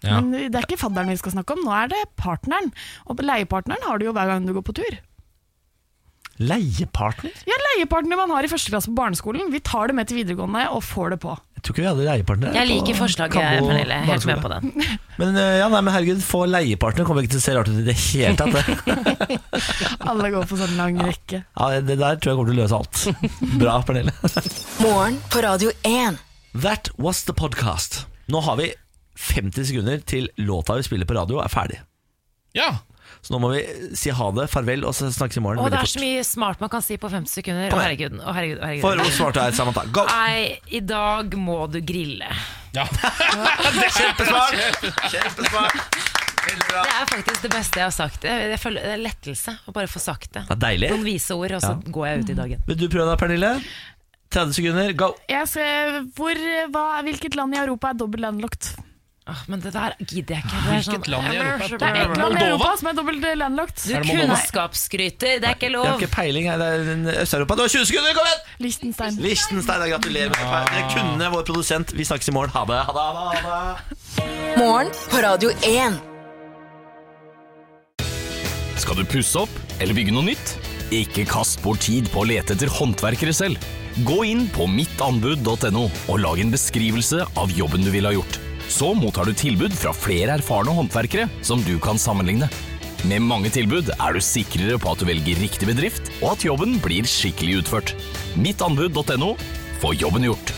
[SPEAKER 3] Ja.
[SPEAKER 4] Men det er ikke fadderen vi skal snakke om, nå er det partneren. Og leiepartneren har du jo hver gang du går på tur.
[SPEAKER 1] Leiepartner?
[SPEAKER 4] Ja, leiepartner man har i første klasse på barneskolen. Vi tar det med til videregående og får det på.
[SPEAKER 1] Jeg tror ikke vi hadde leiepartner.
[SPEAKER 2] Jeg liker forslaget, Pernille. Helt med på den.
[SPEAKER 1] Men, eh, ja, nei, men herregud, få leiepartner kommer ikke til å se rart ut i det hele tatt. Det.
[SPEAKER 4] Alle går på sånn lang rekke.
[SPEAKER 1] Ja, det der tror jeg kommer til å løse alt. Bra, Pernille.
[SPEAKER 5] Morgen på Radio 1.
[SPEAKER 1] That was the podcast. Nå har vi 50 sekunder til låta vi spiller på radio er ferdig.
[SPEAKER 3] ja.
[SPEAKER 1] Så nå må vi si ha det, farvel, og så snakkes i morgen.
[SPEAKER 2] Og det er så mye smart man kan si på 50 sekunder. Å, herregud. Å, herregud, å, herregud.
[SPEAKER 1] For hvor smart er Samantha? Go!
[SPEAKER 2] Nei, i dag må du grille.
[SPEAKER 3] ja.
[SPEAKER 1] Kjempesmart! Kjempesmart!
[SPEAKER 2] Det er faktisk det beste jeg har sagt. Jeg, føler Det er lettelse å bare få sagt det.
[SPEAKER 1] Det er deilig.
[SPEAKER 2] Noen vise ord, og så går jeg ut i dagen.
[SPEAKER 1] Vil du prøve deg, Pernille? 30 sekunder, go!
[SPEAKER 4] Jeg skal, hvor, hva, hvilket land i Europa er dobbelt landlocked?
[SPEAKER 2] Åh, men det der gidder jeg ikke. Det er sånn-
[SPEAKER 3] Hvilket land i Europa er
[SPEAKER 4] Det er ett land i
[SPEAKER 3] Moldova?
[SPEAKER 4] Europa som er dobbelt landlagt.
[SPEAKER 2] Du
[SPEAKER 3] Er det Moldova?
[SPEAKER 2] kunnskapsskryter, det er ikke
[SPEAKER 1] Jeg har
[SPEAKER 2] lov.
[SPEAKER 1] ikke peiling. her. Det er Øst-Europa. Du har 20 sekunder, kom igjen!
[SPEAKER 4] Liechtenstein.
[SPEAKER 1] Liechtenstein, jeg gratulerer med det. Det kunne vår produsent. Vi snakkes i morgen. Ha det. Ha det, ha det, ha det.
[SPEAKER 5] Morgen på Radio 1.
[SPEAKER 9] Skal du pusse opp eller bygge noe nytt? Ikke kast bort tid på å lete etter håndverkere selv. Gå inn på mittanbud.no og lag en beskrivelse av jobben du ville ha gjort. Så mottar du tilbud fra flere erfarne håndverkere som du kan sammenligne. Med mange tilbud er du sikrere på at du velger riktig bedrift, og at jobben blir skikkelig utført. Mittanbud.no få jobben gjort.